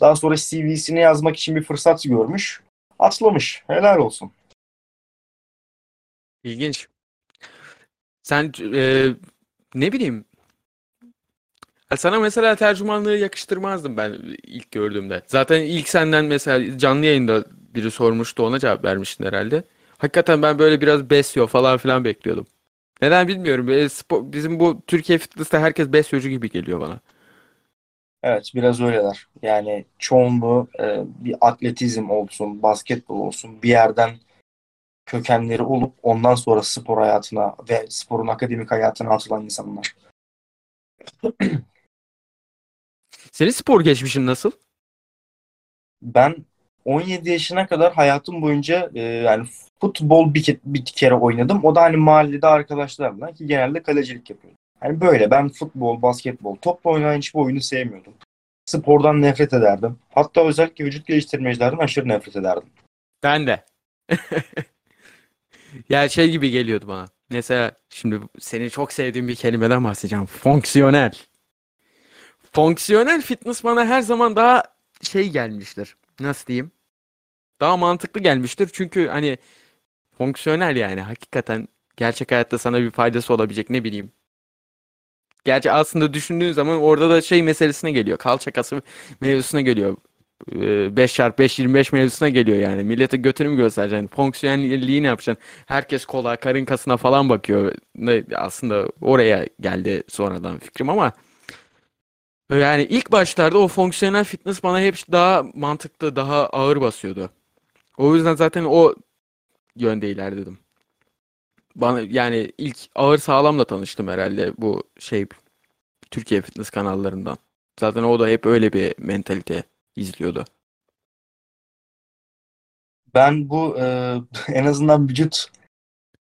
Daha sonra CV'sini yazmak için bir fırsat görmüş. Atlamış. Helal olsun. İlginç. Sen e, ne bileyim sana mesela tercümanlığı yakıştırmazdım ben ilk gördüğümde. Zaten ilk senden mesela canlı yayında biri sormuştu ona cevap vermiştin herhalde. Hakikaten ben böyle biraz besyo falan filan bekliyordum. Neden bilmiyorum. Spo- bizim bu Türkiye Fitness'te herkes besyocu gibi geliyor bana. Evet biraz öyleler. Yani çoğunluğu e, bir atletizm olsun, basketbol olsun bir yerden kökenleri olup ondan sonra spor hayatına ve sporun akademik hayatına atılan insanlar. Senin spor geçmişin nasıl? Ben 17 yaşına kadar hayatım boyunca e, yani futbol bir, ke- bir kere oynadım. O da hani mahallede arkadaşlarla ki genelde kalecilik yapıyordum. Hani böyle ben futbol, basketbol, topla oynanan hiçbir oyunu sevmiyordum. Spordan nefret ederdim. Hatta özellikle vücut geliştirmecilerden aşırı nefret ederdim. Ben de. Ya şey gibi geliyordu bana. Mesela şimdi senin çok sevdiğin bir kelimeden bahsedeceğim. Fonksiyonel. Fonksiyonel fitness bana her zaman daha şey gelmiştir. Nasıl diyeyim? Daha mantıklı gelmiştir. Çünkü hani fonksiyonel yani hakikaten gerçek hayatta sana bir faydası olabilecek ne bileyim. Gerçi aslında düşündüğün zaman orada da şey meselesine geliyor. Kalça kası mevzusuna geliyor. 5 çarpı 5 25 mevzusuna geliyor yani. Millete götünü mü göstereceksin? Fonksiyonelliği ne yapacaksın? Herkes kola, karın kasına falan bakıyor. Aslında oraya geldi sonradan fikrim ama yani ilk başlarda o fonksiyonel fitness bana hep daha mantıklı, daha ağır basıyordu. O yüzden zaten o yönde ilerledim. Bana yani ilk ağır sağlamla tanıştım herhalde bu şey Türkiye fitness kanallarından. Zaten o da hep öyle bir mentalite izliyordu. Ben bu e, en azından vücut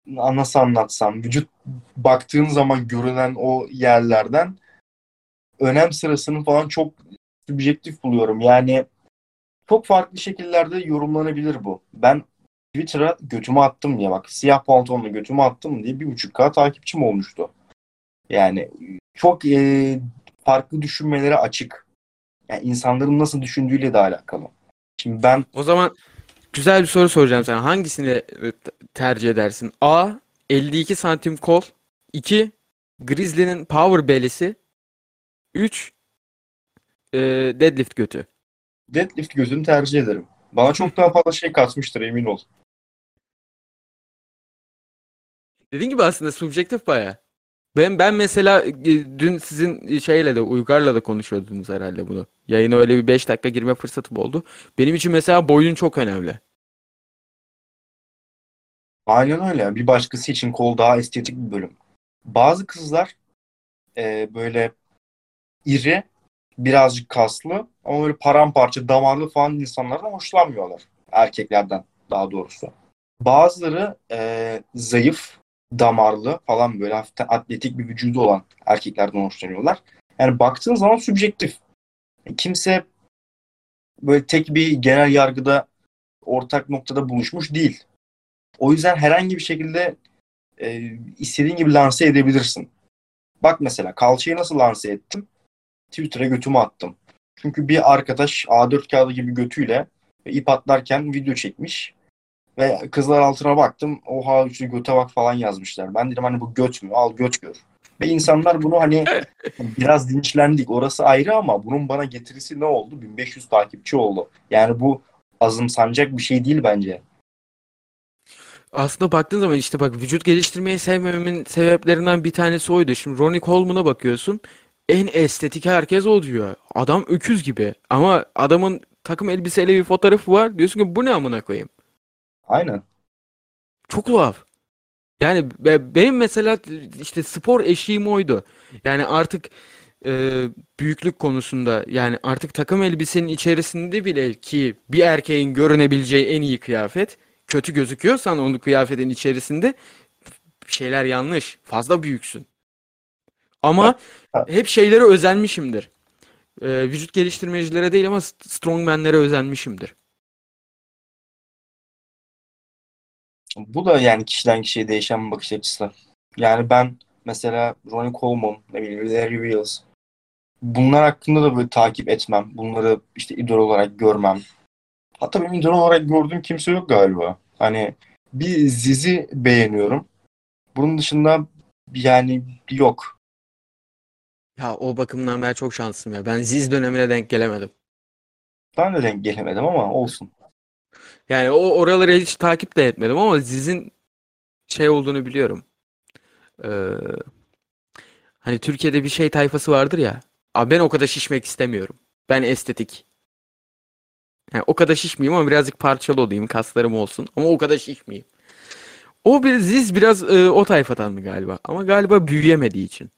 nasıl anlatsam vücut baktığın zaman görünen o yerlerden önem sırasını falan çok subjektif buluyorum. Yani çok farklı şekillerde yorumlanabilir bu. Ben Twitter'a götümü attım diye bak siyah pantolonla götümü attım diye bir buçuk K takipçim olmuştu. Yani çok e, farklı düşünmelere açık. Yani insanların nasıl düşündüğüyle de alakalı. Şimdi ben O zaman güzel bir soru soracağım sana. Hangisini e, tercih edersin? A. 52 santim kol. 2. Grizzly'nin power belly'si. 3. e, deadlift götü. deadlift gözünü tercih ederim. Bana çok daha fazla şey katmıştır emin ol. Dediğin gibi aslında subjektif baya. Ben ben mesela e, dün sizin şeyle de Uygar'la da konuşuyordunuz herhalde bunu. Yayına öyle bir 5 dakika girme fırsatım oldu. Benim için mesela boyun çok önemli. Aynen öyle. Bir başkası için kol daha estetik bir bölüm. Bazı kızlar e, böyle iri, birazcık kaslı ama böyle paramparça, damarlı falan insanlardan hoşlanmıyorlar. Erkeklerden daha doğrusu. Bazıları e, zayıf, damarlı falan böyle hafiften atletik bir vücudu olan erkeklerden hoşlanıyorlar. Yani baktığın zaman subjektif. Kimse böyle tek bir genel yargıda ortak noktada buluşmuş değil. O yüzden herhangi bir şekilde e, istediğin gibi lanse edebilirsin. Bak mesela kalçayı nasıl lanse ettim? Twitter'a götümü attım. Çünkü bir arkadaş A4 kağıdı gibi götüyle ip atlarken video çekmiş. Ve kızlar altına baktım. Oha üçlü göte bak falan yazmışlar. Ben dedim hani bu göt mü? Al göt gör. Ve insanlar bunu hani biraz dinçlendik. Orası ayrı ama bunun bana getirisi ne oldu? 1500 takipçi oldu. Yani bu azımsanacak bir şey değil bence. Aslında baktığın zaman işte bak vücut geliştirmeyi sevmememin sebeplerinden bir tanesi oydu. Şimdi Ronnie Coleman'a bakıyorsun. En estetik herkes o diyor. Adam öküz gibi. Ama adamın takım elbiseyle bir fotoğrafı var. Diyorsun ki bu ne amına koyayım. Aynen. Çok tuhaf. Yani be- benim mesela işte spor eşiğim oydu. Yani artık e, büyüklük konusunda yani artık takım elbisenin içerisinde bile ki bir erkeğin görünebileceği en iyi kıyafet kötü gözüküyorsan onun kıyafetin içerisinde şeyler yanlış. Fazla büyüksün. Ama hep şeylere özenmişimdir. E, vücut geliştirmecilere değil ama strongmanlere özenmişimdir. Bu da yani kişiden kişiye değişen bir bakış açısı. Yani ben mesela Ronnie Coleman, ne bileyim Larry Wheels bunlar hakkında da böyle takip etmem. Bunları işte idol olarak görmem. Hatta benim idol olarak gördüğüm kimse yok galiba. Hani bir Ziz'i beğeniyorum. Bunun dışında yani yok. Ya o bakımdan ben çok şanslıyım ya. Ben Ziz dönemine denk gelemedim. Ben de denk gelemedim ama olsun. Yani o oraları hiç takip de etmedim ama Ziz'in şey olduğunu biliyorum. Ee, hani Türkiye'de bir şey tayfası vardır ya. Abi ben o kadar şişmek istemiyorum. Ben estetik. Yani o kadar şişmeyeyim ama birazcık parçalı olayım. Kaslarım olsun. Ama o kadar şişmeyeyim. O bir Ziz biraz e, o tayfadan mı galiba? Ama galiba büyüyemediği için.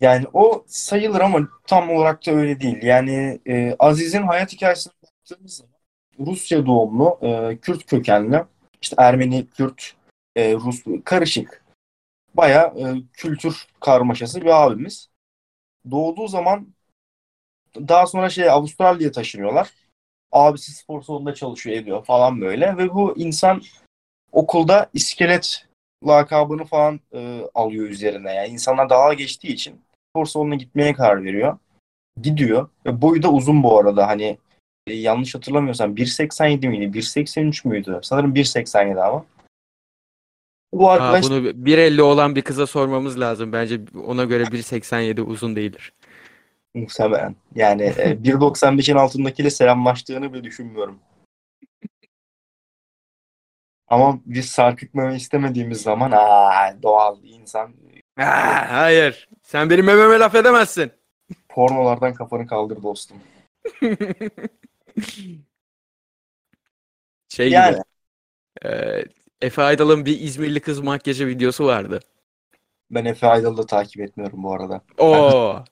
Yani o sayılır ama tam olarak da öyle değil. Yani e, Aziz'in hayat hikayesine baktığımız zaman Rusya doğumlu, e, Kürt kökenli, işte Ermeni, Kürt, e, Rus karışık. Baya e, kültür karmaşası bir abimiz. Doğduğu zaman daha sonra şey Avustralya'ya taşınıyorlar. Abisi spor salonunda çalışıyor ediyor falan böyle ve bu insan okulda iskelet lakabını falan e, alıyor üzerine. Yani insanlar daha geçtiği için spor salonuna gitmeye karar veriyor. Gidiyor. Ve boyu da uzun bu arada. Hani e, yanlış hatırlamıyorsam 1.87 miydi? 1.83 müydü? Sanırım 1.87 ama. Bu Ha, arkadaş bunu 1.50 olan bir kıza sormamız lazım. Bence ona göre 1.87 uzun değildir. muhtemelen. Yani e, 1.95'in altındakiyle selamlaştığını bile düşünmüyorum. Ama biz sarkıtmamı istemediğimiz zaman aa, doğal insan Aa, hayır. Sen benim mememe laf edemezsin. pornolardan kafanı kaldır dostum. Şey Yani gibi. e, Efe Aydal'ın bir İzmirli kız makyajı videosu vardı. ben Efe Aydal'ı da takip etmiyorum bu arada. Oo,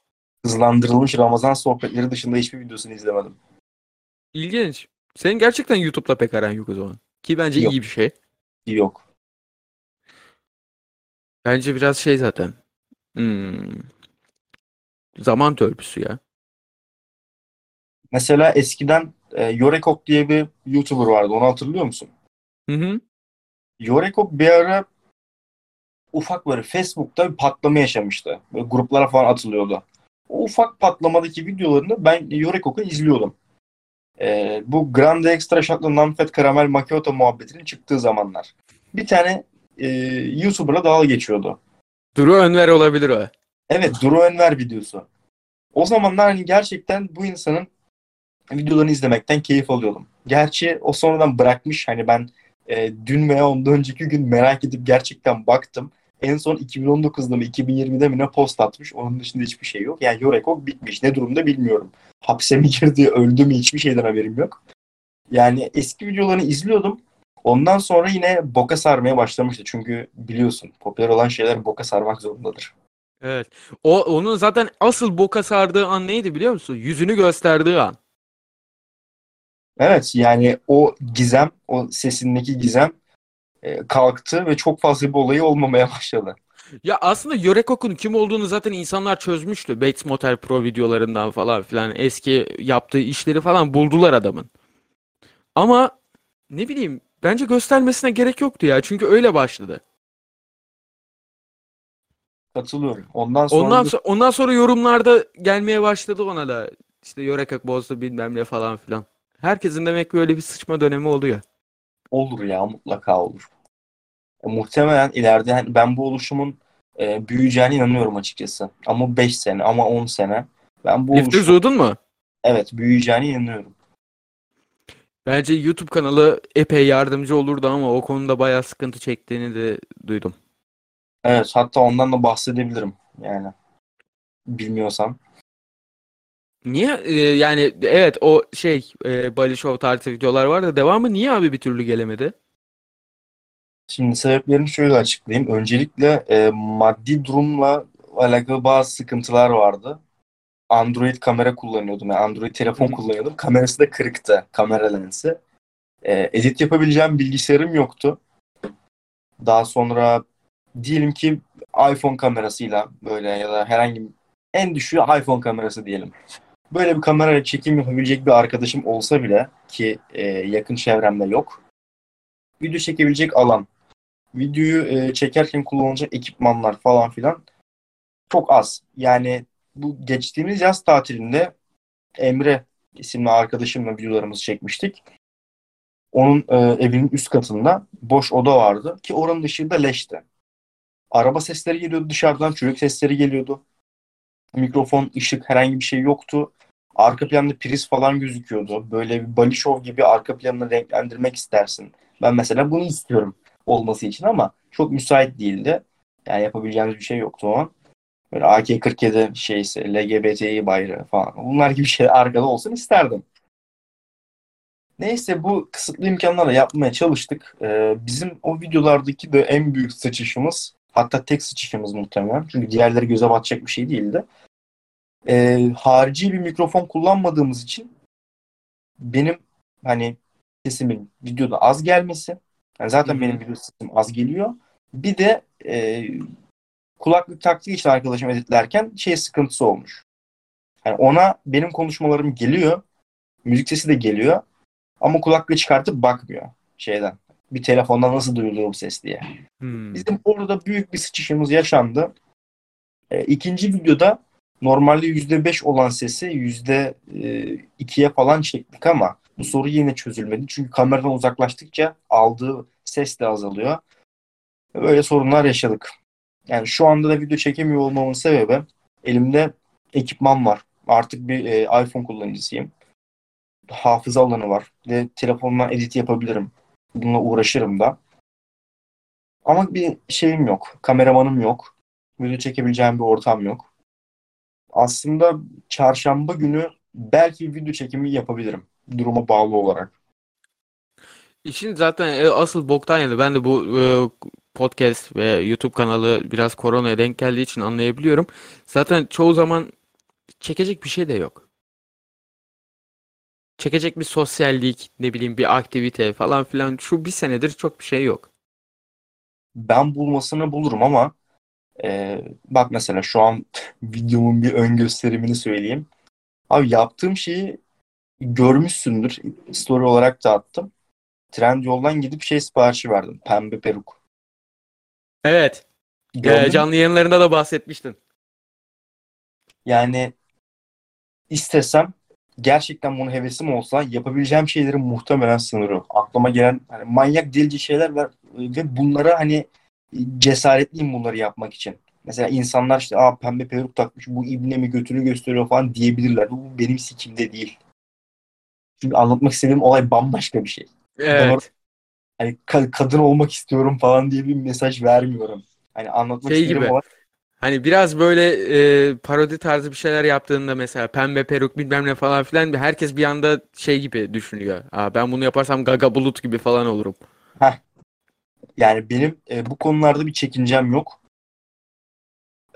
Hızlandırılmış Ramazan sohbetleri dışında hiçbir videosunu izlemedim. ilginç. Senin gerçekten YouTube'la pek aran yok o zaman. Ki bence Yok. iyi bir şey. Yok. Bence biraz şey zaten. Hmm, zaman törpüsü ya. Mesela eskiden e, Yorekok diye bir YouTuber vardı. Onu hatırlıyor musun? Hı hı. Yorekok bir ara ufak böyle Facebook'ta bir patlama yaşamıştı. Böyle gruplara falan atılıyordu. O ufak patlamadaki videolarını ben Yorekok'u izliyordum. E, bu Grande Extra Shot'lı Namfet Karamel Macchiato muhabbetinin çıktığı zamanlar. Bir tane e, YouTuber'la dalga geçiyordu. Duru Önver olabilir o. Evet Duru Önver videosu. O zamanlar hani gerçekten bu insanın videolarını izlemekten keyif alıyordum. Gerçi o sonradan bırakmış. Hani ben e, dün veya ondan önceki gün merak edip gerçekten baktım. En son 2019'da mı 2020'de mi ne post atmış. Onun dışında hiçbir şey yok. Yani Yorekok bitmiş. Ne durumda bilmiyorum. Hapse mi girdi, öldü mü hiçbir şeyden haberim yok. Yani eski videolarını izliyordum. Ondan sonra yine boka sarmaya başlamıştı. Çünkü biliyorsun popüler olan şeyler boka sarmak zorundadır. Evet. O onun zaten asıl boka sardığı an neydi biliyor musun? Yüzünü gösterdiği an. Evet yani o gizem, o sesindeki gizem e, kalktı ve çok fazla bir olayı olmamaya başladı. Ya aslında Yorekok'un kim olduğunu zaten insanlar çözmüştü. Bates Motel Pro videolarından falan filan eski yaptığı işleri falan buldular adamın. Ama ne bileyim bence göstermesine gerek yoktu ya. Çünkü öyle başladı. Katılıyorum. Ondan sonra Ondan sonra ondan sonra yorumlarda gelmeye başladı ona da. İşte Yorekok bozdu bilmem ne falan filan. Herkesin demek ki öyle bir sıçma dönemi oluyor. olur ya mutlaka olur. E, muhtemelen ileride hani ben bu oluşumun e, büyüyeceğine inanıyorum açıkçası. Ama 5 sene ama 10 sene ben bu Lifter oluşumun Zood'un mu? evet büyüyeceğine inanıyorum. Bence YouTube kanalı epey yardımcı olurdu ama o konuda bayağı sıkıntı çektiğini de duydum. Evet hatta ondan da bahsedebilirim yani. Bilmiyorsan. Niye? Ee, yani evet o şey e, Bali Show tarzı videolar var da devamı niye abi bir türlü gelemedi? Şimdi sebeplerini şöyle açıklayayım. Öncelikle e, maddi durumla alakalı bazı sıkıntılar vardı. Android kamera kullanıyordum. Yani Android telefon kullanıyordum. Kamerası da kırıktı. Kamera lensi. E, edit yapabileceğim bilgisayarım yoktu. Daha sonra diyelim ki iPhone kamerasıyla böyle ya da herhangi bir en düşüğü iPhone kamerası diyelim. Böyle bir kamerayla çekim yapabilecek bir arkadaşım olsa bile ki e, yakın çevremde yok. Video çekebilecek alan videoyu e, çekerken kullanılacak ekipmanlar falan filan çok az. Yani bu geçtiğimiz yaz tatilinde Emre isimli arkadaşımla videolarımızı çekmiştik. Onun e, evinin üst katında boş oda vardı ki oranın ışığı da leşti. Araba sesleri geliyordu dışarıdan, çocuk sesleri geliyordu. Mikrofon, ışık herhangi bir şey yoktu. Arka planda priz falan gözüküyordu. Böyle bir Bali gibi arka planını renklendirmek istersin. Ben mesela bunu istiyorum olması için ama çok müsait değildi. Yani yapabileceğimiz bir şey yoktu o an. Böyle AK-47 şeyse, LGBTİ bayrağı falan. Bunlar gibi şeyler arkada olsun isterdim. Neyse bu kısıtlı imkanlarla yapmaya çalıştık. Ee, bizim o videolardaki de en büyük sıçışımız hatta tek sıçışımız muhtemelen. Çünkü diğerleri göze batacak bir şey değildi. Ee, harici bir mikrofon kullanmadığımız için benim hani sesimin videoda az gelmesi yani zaten Hı hı. benim video sesim az geliyor. Bir de e, kulaklık taktığı için arkadaşım editlerken şey sıkıntısı olmuş. Yani ona benim konuşmalarım geliyor. Müzik sesi de geliyor. Ama kulaklığı çıkartıp bakmıyor şeyden. Bir telefondan nasıl duyuluyor bu ses diye. Hmm. Bizim orada büyük bir sıçışımız yaşandı. E, ikinci videoda normalde %5 olan sesi %2'ye falan çektik ama bu soru yine çözülmedi. Çünkü kameradan uzaklaştıkça aldığı ses de azalıyor. Böyle sorunlar yaşadık. Yani şu anda da video çekemiyor olmamın sebebi elimde ekipman var. Artık bir e, iPhone kullanıcısıyım. Hafıza alanı var. Ve telefonla edit yapabilirim. Bununla uğraşırım da. Ama bir şeyim yok. Kameramanım yok. Video çekebileceğim bir ortam yok. Aslında çarşamba günü belki video çekimi yapabilirim. Duruma bağlı olarak. İşin zaten e, asıl boktan yanı. Ben de bu e, podcast ve YouTube kanalı biraz koronaya denk geldiği için anlayabiliyorum. Zaten çoğu zaman çekecek bir şey de yok. Çekecek bir sosyallik, ne bileyim bir aktivite falan filan. Şu bir senedir çok bir şey yok. Ben bulmasını bulurum ama e, bak mesela şu an videomun bir ön gösterimini söyleyeyim. Abi yaptığım şeyi görmüşsündür. Story olarak da attım. Trendyol'dan gidip şey siparişi verdim. Pembe peruk. Evet. e, Gördün mü? canlı yayınlarında da bahsetmiştin. Yani istesem gerçekten bunu hevesim olsa yapabileceğim şeylerin muhtemelen sınırı. Aklıma gelen hani manyak delici şeyler var ve bunlara hani cesaretliyim bunları yapmak için. Mesela insanlar işte Aa, pembe peruk takmış bu ibne mi götünü gösteriyor falan diyebilirler. Bu benim sikimde değil. Çünkü anlatmak istediğim olay bambaşka bir şey. Evet. Hani ka- kadın olmak istiyorum falan diye bir mesaj vermiyorum. Hani anlatmak Şey istediğim gibi. olay Hani biraz böyle e, parodi tarzı bir şeyler yaptığında mesela pembe peruk bilmem ne falan filan herkes bir anda şey gibi düşünüyor. Aa, ben bunu yaparsam Gaga Bulut gibi falan olurum. yani benim e, bu konularda bir çekincem yok.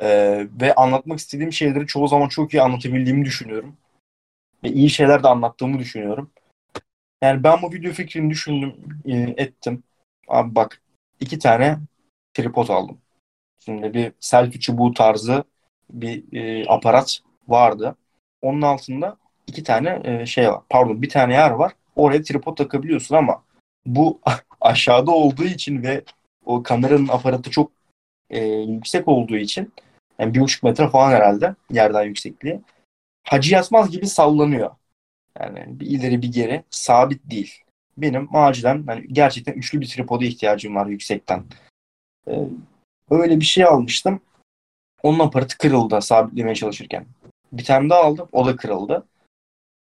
E, ve anlatmak istediğim şeyleri çoğu zaman çok iyi anlatabildiğimi düşünüyorum. Ve iyi şeyler de anlattığımı düşünüyorum. Yani ben bu video fikrini düşündüm, e, ettim. Abi bak iki tane tripod aldım. Şimdi bir selfie çubuğu tarzı bir e, aparat vardı. Onun altında iki tane e, şey var. Pardon bir tane yer var. Oraya tripod takabiliyorsun ama bu aşağıda olduğu için ve o kameranın aparatı çok e, yüksek olduğu için yani bir buçuk metre falan herhalde yerden yüksekliği. Hacı Yatmaz gibi sallanıyor. Yani bir ileri bir geri sabit değil. Benim acilen yani gerçekten üçlü bir tripoda ihtiyacım var yüksekten. Ee, öyle bir şey almıştım. Onun aparatı kırıldı sabitlemeye çalışırken. Bir tane daha aldım. O da kırıldı.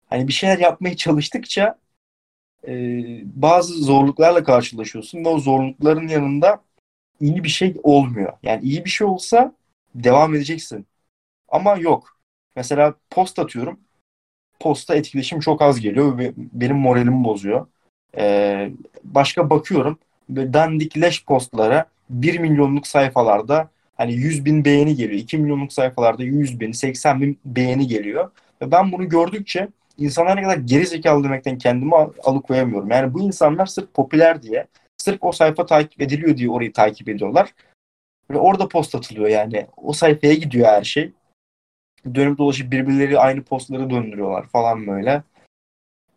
Hani bir şeyler yapmaya çalıştıkça e, bazı zorluklarla karşılaşıyorsun ve o zorlukların yanında iyi bir şey olmuyor. Yani iyi bir şey olsa devam edeceksin. Ama yok. Mesela post atıyorum. Posta etkileşim çok az geliyor ve benim moralimi bozuyor. Ee, başka bakıyorum. Dandik leş postlara 1 milyonluk sayfalarda hani 100 bin beğeni geliyor. 2 milyonluk sayfalarda 100 bin, 80 bin beğeni geliyor. Ve ben bunu gördükçe insanlar ne kadar geri zekalı demekten kendimi al- alıkoyamıyorum. Yani bu insanlar sırf popüler diye, sırf o sayfa takip ediliyor diye orayı takip ediyorlar. Ve orada post atılıyor yani. O sayfaya gidiyor her şey. Dönüp dolaşıp birbirleri aynı postları döndürüyorlar falan böyle.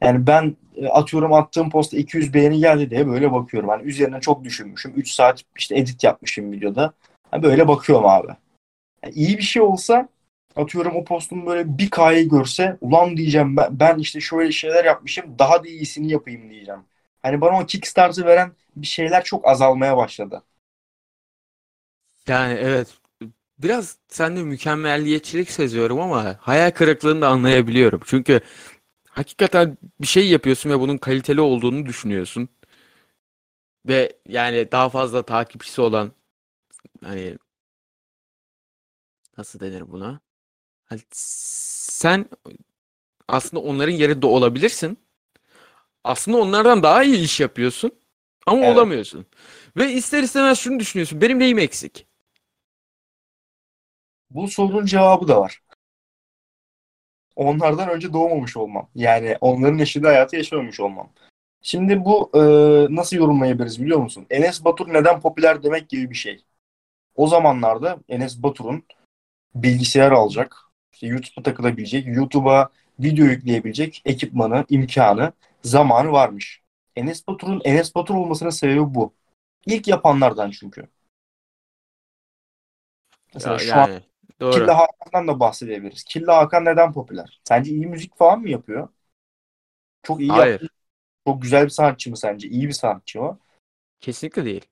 Yani ben e, atıyorum attığım posta 200 beğeni geldi diye böyle bakıyorum. Hani üzerine çok düşünmüşüm. 3 saat işte edit yapmışım videoda. Hani böyle bakıyorum abi. Yani iyi bir şey olsa atıyorum o postun böyle bir K'yı görse ulan diyeceğim ben, ben işte şöyle şeyler yapmışım daha da iyisini yapayım diyeceğim. Hani bana o kickstart'ı veren bir şeyler çok azalmaya başladı. Yani evet biraz sende mükemmelliyetçilik seziyorum ama hayal kırıklığını da anlayabiliyorum. Çünkü hakikaten bir şey yapıyorsun ve bunun kaliteli olduğunu düşünüyorsun. Ve yani daha fazla takipçisi olan hani nasıl denir buna? Hani sen aslında onların yerinde olabilirsin. Aslında onlardan daha iyi iş yapıyorsun ama Evet. olamıyorsun. Ve ister istemez şunu düşünüyorsun. Benim neyim eksik? Bu sorunun cevabı da var. Onlardan önce doğmamış olmam. Yani onların yaşadığı hayatı yaşamamış olmam. Şimdi bu e, nasıl yorumlayabiliriz biliyor musun? Enes Batur neden popüler demek gibi bir şey. O zamanlarda Enes Batur'un bilgisayar alacak, işte YouTube'a takılabilecek, YouTube'a video yükleyebilecek ekipmanı, imkanı, zamanı varmış. Enes Batur'un Enes Batur olmasının sebebi bu. İlk yapanlardan çünkü. Mesela Ya, şu an yani doğru. Killa Hakan'dan da bahsedebiliriz. Killa Hakan neden popüler? Sence iyi müzik falan mı yapıyor? Çok iyi Hayır. yaptığı, çok güzel bir sanatçı mı sence? İyi bir sanatçı mı? Kesinlikle değil.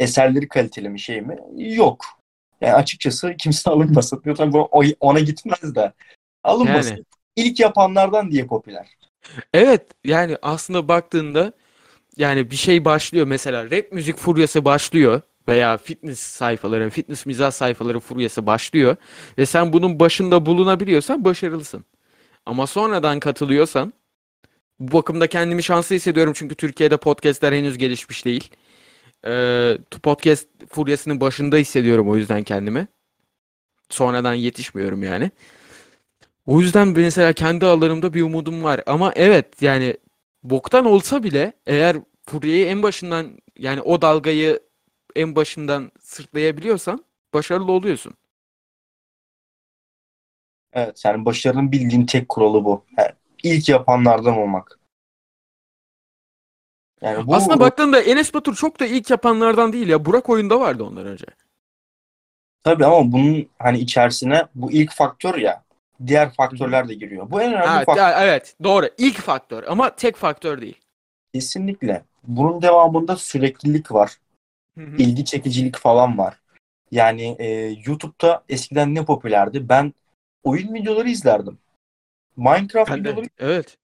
Eserleri kaliteli mi şey mi? Yok. Yani açıkçası kimse alınmasın. Yok tabii bu o- ona gitmez de. Alınmasın. Yani. İlk yapanlardan diye popüler. Evet yani aslında baktığında yani bir şey başlıyor mesela rap müzik furyası başlıyor veya fitness sayfaları, fitness mizah sayfaları furyası başlıyor ve sen bunun başında bulunabiliyorsan başarılısın. Ama sonradan katılıyorsan bu bakımda kendimi şanslı hissediyorum çünkü Türkiye'de podcastler henüz gelişmiş değil. Ee, podcast furyasının başında hissediyorum o yüzden kendimi. Sonradan yetişmiyorum yani. O yüzden mesela kendi alanımda bir umudum var. Ama evet yani boktan olsa bile eğer furyayı en başından yani o dalgayı en başından sırtlayabiliyorsan başarılı oluyorsun. Evet yani başarının bildiğin tek kuralı bu. Yani ilk yapanlardan olmak. Yani bu Aslında baktığında Enes Batur çok da ilk yapanlardan değil ya. Burak oyunda vardı ondan önce. tabii ama bunun hani içerisine bu ilk faktör ya diğer faktörler de giriyor. Bu en önemli Ha, faktör. evet doğru. İlk faktör ama tek faktör değil. Kesinlikle. Bunun devamında süreklilik var. İlgi çekicilik falan var. Yani e, YouTube'da eskiden ne popülerdi? Ben oyun videoları izlerdim. Minecraft Ben de videoları evet.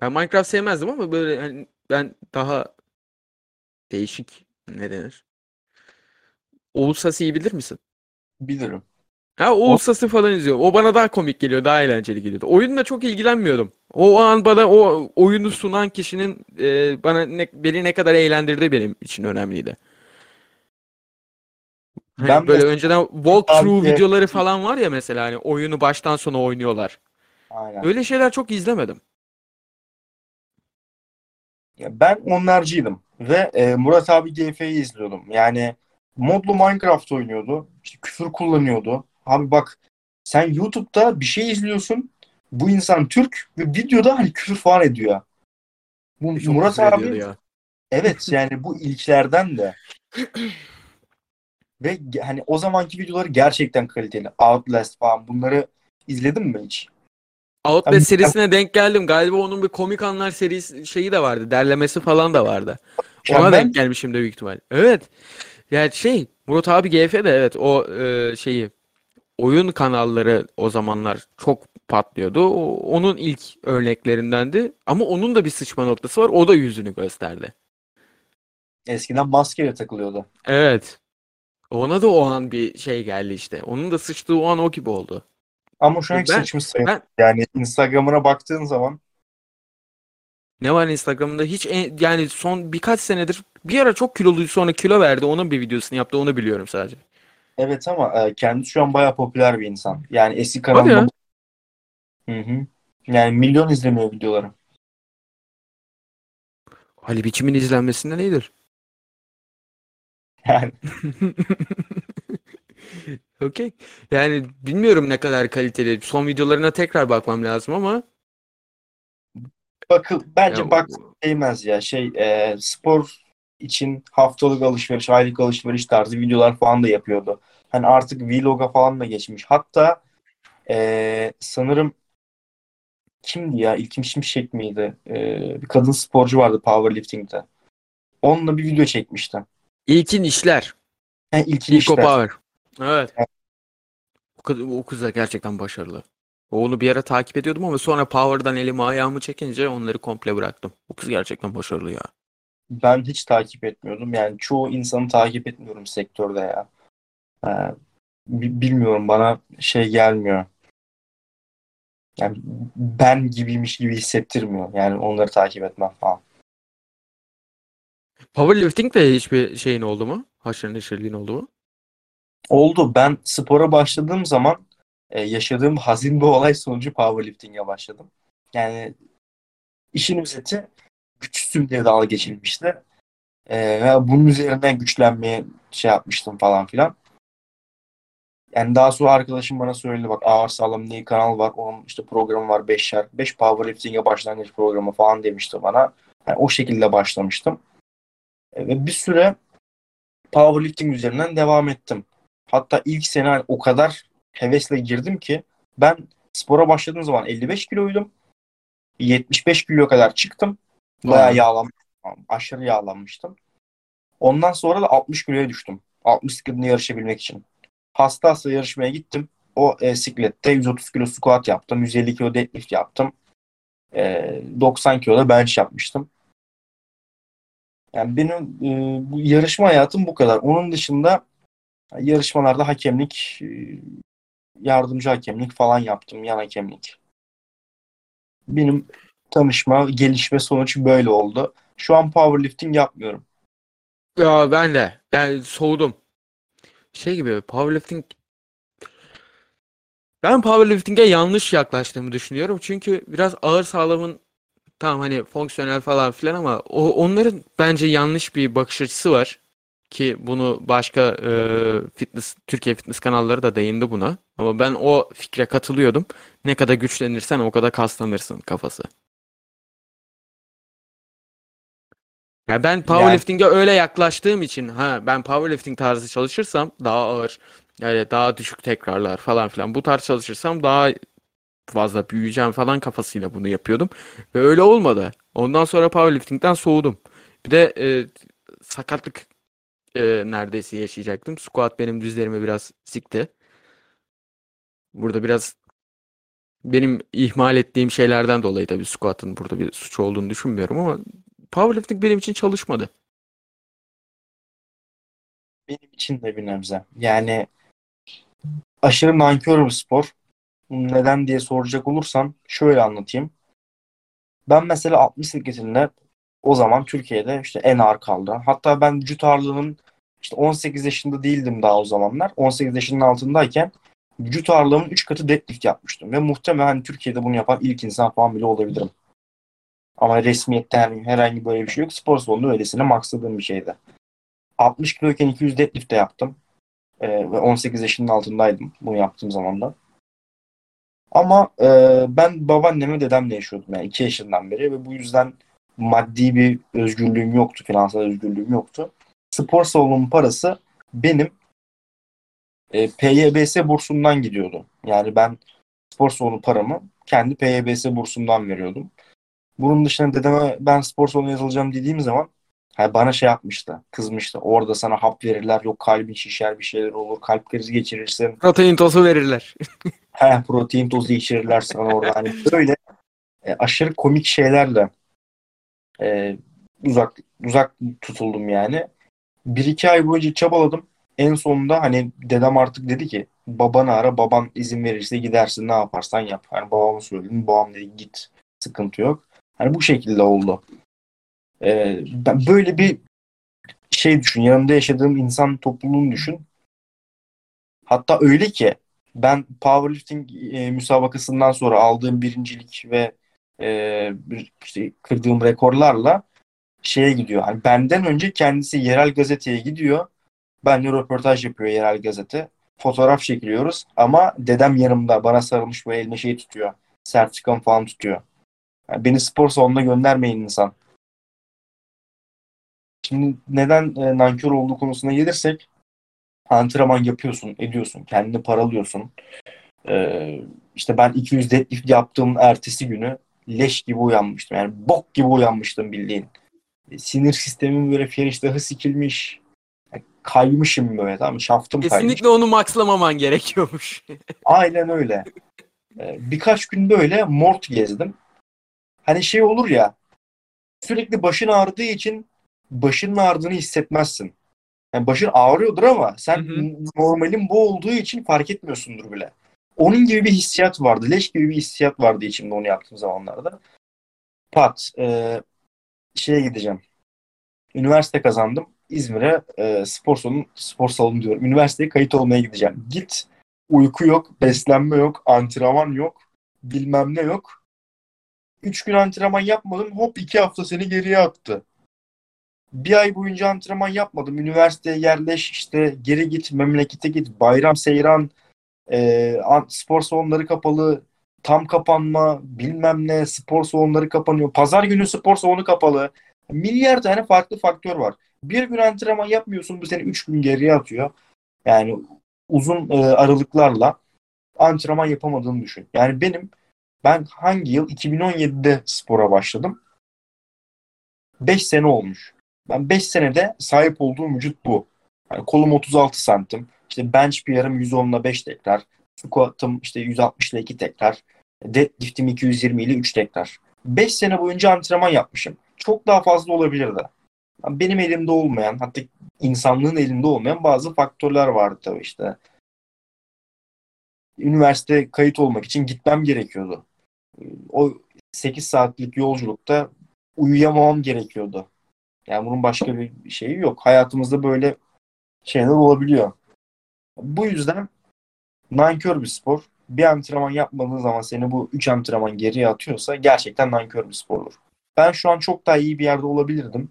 Ben Minecraft sevmezdim ama böyle hani ben daha değişik ne denir? Oğuz Sasi'yi bilir misin? Bilirim. Ha Oğuz Sasi falan izliyorum. O bana daha komik geliyor, daha eğlenceli geliyordu. Oyunla çok ilgilenmiyordum. O an bana o oyunu sunan kişinin e, bana ne, beni ne kadar eğlendirdiği benim için önemliydi. Hani Ben böyle mesela- önceden walkthrough Abi- videoları falan var ya mesela hani oyunu baştan sona oynuyorlar. Aynen. Öyle şeyler çok izlemedim. Ya ben onlarcıydım ve e, Murat abi GF'yi izliyordum. Yani modlu Minecraft oynuyordu. İşte küfür kullanıyordu. Abi bak sen YouTube'da bir şey izliyorsun. Bu insan Türk ve videoda hani küfür falan ediyor. Bu Çok Murat abi ya. evet yani bu ilklerden de ve hani o zamanki videoları gerçekten kaliteli. Outlast falan bunları izledin mi hiç? Outlast Abi- serisine denk geldim. Galiba onun bir komik anlar serisi şeyi de vardı. Derlemesi falan da vardı. Ona Mükemmel. denk gelmişim de büyük ihtimal. Evet. Yani şey Murat abi GF de evet o e, şeyi oyun kanalları o zamanlar çok patlıyordu. O, onun ilk örneklerindendi. Ama onun da bir sıçma noktası var. O da yüzünü gösterdi. Eskiden maskeyle takılıyordu. Evet. Ona da o an bir şey geldi işte. Onun da sıçtığı o an o gibi oldu. Ama şu an Ben- sıçmış sayılır. ben- Yani Instagram'ına baktığın zaman Ne var Instagram'da? Hiç en- yani son birkaç senedir bir ara çok kiloluydu sonra kilo verdi. Onun bir videosunu yaptı. Onu biliyorum sadece. Evet ama e, kendisi şu an bayağı popüler bir insan. Yani eski Hadi ya. Hı hı. Yani milyon izleniyor videoları. Ali biçimin izlenmesinde nedir? Yani Okey. Yani bilmiyorum ne kadar kaliteli. Son videolarına tekrar bakmam lazım ama bakıl bence ya, bak değmez ya. Şey e, spor için haftalık alışveriş, aylık alışveriş tarzı videolar falan da yapıyordu. Hani artık vloga falan da geçmiş. Hatta e, sanırım kimdi ya? İlkim Şimşek miydi? E, bir kadın sporcu vardı powerlifting'de. Onunla bir video çekmişti. İlkin işler. Yani İlkin İlko İşler. Power. Evet. Evet. O kız, o kız da gerçekten başarılı. Onu bir ara takip ediyordum ama sonra Power'dan elimi ayağımı çekince onları komple bıraktım. O kız gerçekten başarılı ya. Ben hiç takip etmiyordum. Yani çoğu insanı takip etmiyorum sektörde ya. Ee, bi- bilmiyorum bana şey gelmiyor. Yani ben gibiymiş gibi hissettirmiyor. Yani onları takip etmem falan. Powerlifting de hiçbir şeyin oldu mu? Haşır neşirliğin oldu mu? Oldu. Ben spora başladığım zaman e, yaşadığım hazin bir olay sonucu powerlifting'e başladım. Yani işin özeti güçsüzüm diye dalga geçilmişti. E, ve bunun üzerinden güçlenmeye şey yapmıştım falan filan. Yani daha sonra arkadaşım bana söyledi bak Ağır Sağlam diye kanal var. Onun işte programı var 5 şarkı. 5 powerlifting'e başlangıç programı falan demişti bana. Yani o şekilde başlamıştım. E, ve bir süre powerlifting üzerinden devam ettim. Hatta ilk sene o kadar hevesle girdim ki ben spora başladığım zaman 55 kiloydum. 75 kilo kadar çıktım. Bayağı yağlanmıştım. Aşırı yağlanmıştım. Ondan sonra da 60 kiloya düştüm. 60 sikletle yarışabilmek için. Hasta hasta yarışmaya gittim. O e, siklette 130 kilo squat yaptım. 150 kilo deadlift yaptım. E, 90 kilo da bench yapmıştım. Yani benim e, bu yarışma hayatım bu kadar. Onun dışında yarışmalarda hakemlik, e, yardımcı hakemlik falan yaptım. Yan hakemlik. Benim tanışma, gelişme sonuç böyle oldu. Şu an powerlifting yapmıyorum. Ya ben de. Yani soğudum. Şey gibi powerlifting ben powerlifting'e yanlış yaklaştığımı düşünüyorum. Çünkü biraz ağır sağlamın tamam hani fonksiyonel falan filan ama o onların bence yanlış bir bakış açısı var. Ki bunu başka e, fitness Türkiye fitness kanalları da değindi buna. Ama ben o fikre katılıyordum. Ne kadar güçlenirsen o kadar kaslanırsın kafası. Ya ben powerlifting'e öyle yaklaştığım için ha ben powerlifting tarzı çalışırsam daha ağır yani daha düşük tekrarlar falan filan bu tarz çalışırsam daha fazla büyüyeceğim falan kafasıyla bunu yapıyordum ve öyle olmadı. Ondan sonra powerlifting'den soğudum. Bir de e, sakatlık e, neredeyse yaşayacaktım. Squat benim dizlerimi biraz sikti. Burada biraz Benim ihmal ettiğim şeylerden dolayı tabii squat'ın burada bir suç olduğunu düşünmüyorum ama powerlifting benim için çalışmadı. Benim için de bir nebze. Yani aşırı nankör bir spor. Neden diye soracak olursan şöyle anlatayım. Ben mesela 60 sikletinde o zaman Türkiye'de işte en ağır kaldı. Hatta ben vücut ağırlığının işte 18 yaşında değildim daha o zamanlar. 18 yaşının altındayken vücut ağırlığımın 3 katı deadlift yapmıştım. Ve muhtemelen Türkiye'de bunu yapan ilk insan falan bile olabilirim. Ama resmiyette herhangi, böyle bir şey yok. Spor salonunda öylesine maksadığım bir şeydi. 60 kiloyken 200 deadlift de yaptım. Ee, ve 18 yaşının altındaydım bunu yaptığım zaman da. Ama e, ben babaanneme dedemle yaşıyordum yani 2 yaşından beri ve bu yüzden maddi bir özgürlüğüm yoktu, finansal özgürlüğüm yoktu. Spor salonunun parası benim e, PYBS bursundan gidiyordu. Yani ben spor salonu paramı kendi PYBS bursundan veriyordum. Bunun dışında dedeme ben spor salonuna yazılacağım dediğim zaman yani bana şey yapmıştı, kızmıştı. Orada sana hap verirler, yok kalbin şişer bir şeyler olur, kalp krizi geçirirsin. Protein tozu verirler. He, protein tozu içirirler sana orada. Hani böyle e, aşırı komik şeylerle e, uzak uzak tutuldum yani. Bir iki ay boyunca çabaladım. En sonunda hani dedem artık dedi ki babanı ara baban izin verirse gidersin ne yaparsan yap. Hani babama söyledim babam dedi git sıkıntı yok. Hani bu şekilde oldu. Ee, ben böyle bir şey düşün. Yanımda yaşadığım insan topluluğunu düşün. Hatta öyle ki ben powerlifting e, müsabakasından sonra aldığım birincilik ve e, işte kırdığım rekorlarla şeye gidiyor. Hani benden önce kendisi yerel gazeteye gidiyor. Benle röportaj yapıyor yerel gazete. Fotoğraf çekiliyoruz ama dedem yanımda bana sarılmış ve elime şey tutuyor. Sertifikam falan tutuyor. Yani beni spor salonuna göndermeyin insan. Şimdi neden e, nankör olduğu konusuna gelirsek antrenman yapıyorsun, ediyorsun, kendini paralıyorsun. Ee, işte ben 200 deadlift yaptığım ertesi günü leş gibi uyanmıştım. Yani bok gibi uyanmıştım bildiğin. E, sinir sistemim böyle feriştahı sikilmiş. Yani kaymışım böyle tamam Şaftım Kesinlikle kaymış. onu maxlamaman gerekiyormuş. Aynen öyle. Ee, birkaç gün böyle mort gezdim. Hani şey olur ya sürekli başın ağrıdığı için başının ağrıdığını hissetmezsin. Yani başın ağrıyordur ama sen Hı hı. normalin bu olduğu için fark etmiyorsundur bile. Onun gibi bir hissiyat vardı. Leş gibi bir hissiyat vardı içimde onu yaptığım zamanlarda. Pat. E, şeye gideceğim. Üniversite kazandım. İzmir'e e, spor salonu, spor salonu diyorum. Üniversiteye kayıt olmaya gideceğim. Git. Uyku yok, beslenme yok, antrenman yok, bilmem ne yok. Üç gün antrenman yapmadım. Hop iki hafta seni geriye attı. Bir ay boyunca antrenman yapmadım. Üniversiteye yerleş, işte geri git, memlekete git, bayram, seyran, e, spor salonları kapalı, tam kapanma, bilmem ne, spor salonları kapanıyor. Pazar günü spor salonu kapalı. Milyar tane farklı faktör var. Bir gün antrenman yapmıyorsun, bu seni üç gün geriye atıyor. Yani uzun e, aralıklarla antrenman yapamadığını düşün. Yani benim ben hangi yıl 2017'de spora başladım. 5 sene olmuş. Ben 5 senede sahip olduğum vücut bu. Yani kolum 36 santim. İşte bench yarım 110 ile 5 tekrar. Squat'ım işte 160 ile 2 tekrar. Deadlift'im 220 ile 3 tekrar. 5 sene boyunca antrenman yapmışım. Çok daha fazla olabilirdi. Benim elimde olmayan, hatta insanlığın elinde olmayan bazı faktörler vardı tabii işte. Üniversite kayıt olmak için gitmem gerekiyordu. O 8 saatlik yolculukta uyuyamamam gerekiyordu. Yani bunun başka bir şeyi yok. Hayatımızda böyle şeyler olabiliyor. Bu yüzden nankör bir spor. Bir antrenman yapmadığın zaman seni bu 3 antrenman geriye atıyorsa gerçekten nankör bir spordur. Ben şu an çok daha iyi bir yerde olabilirdim.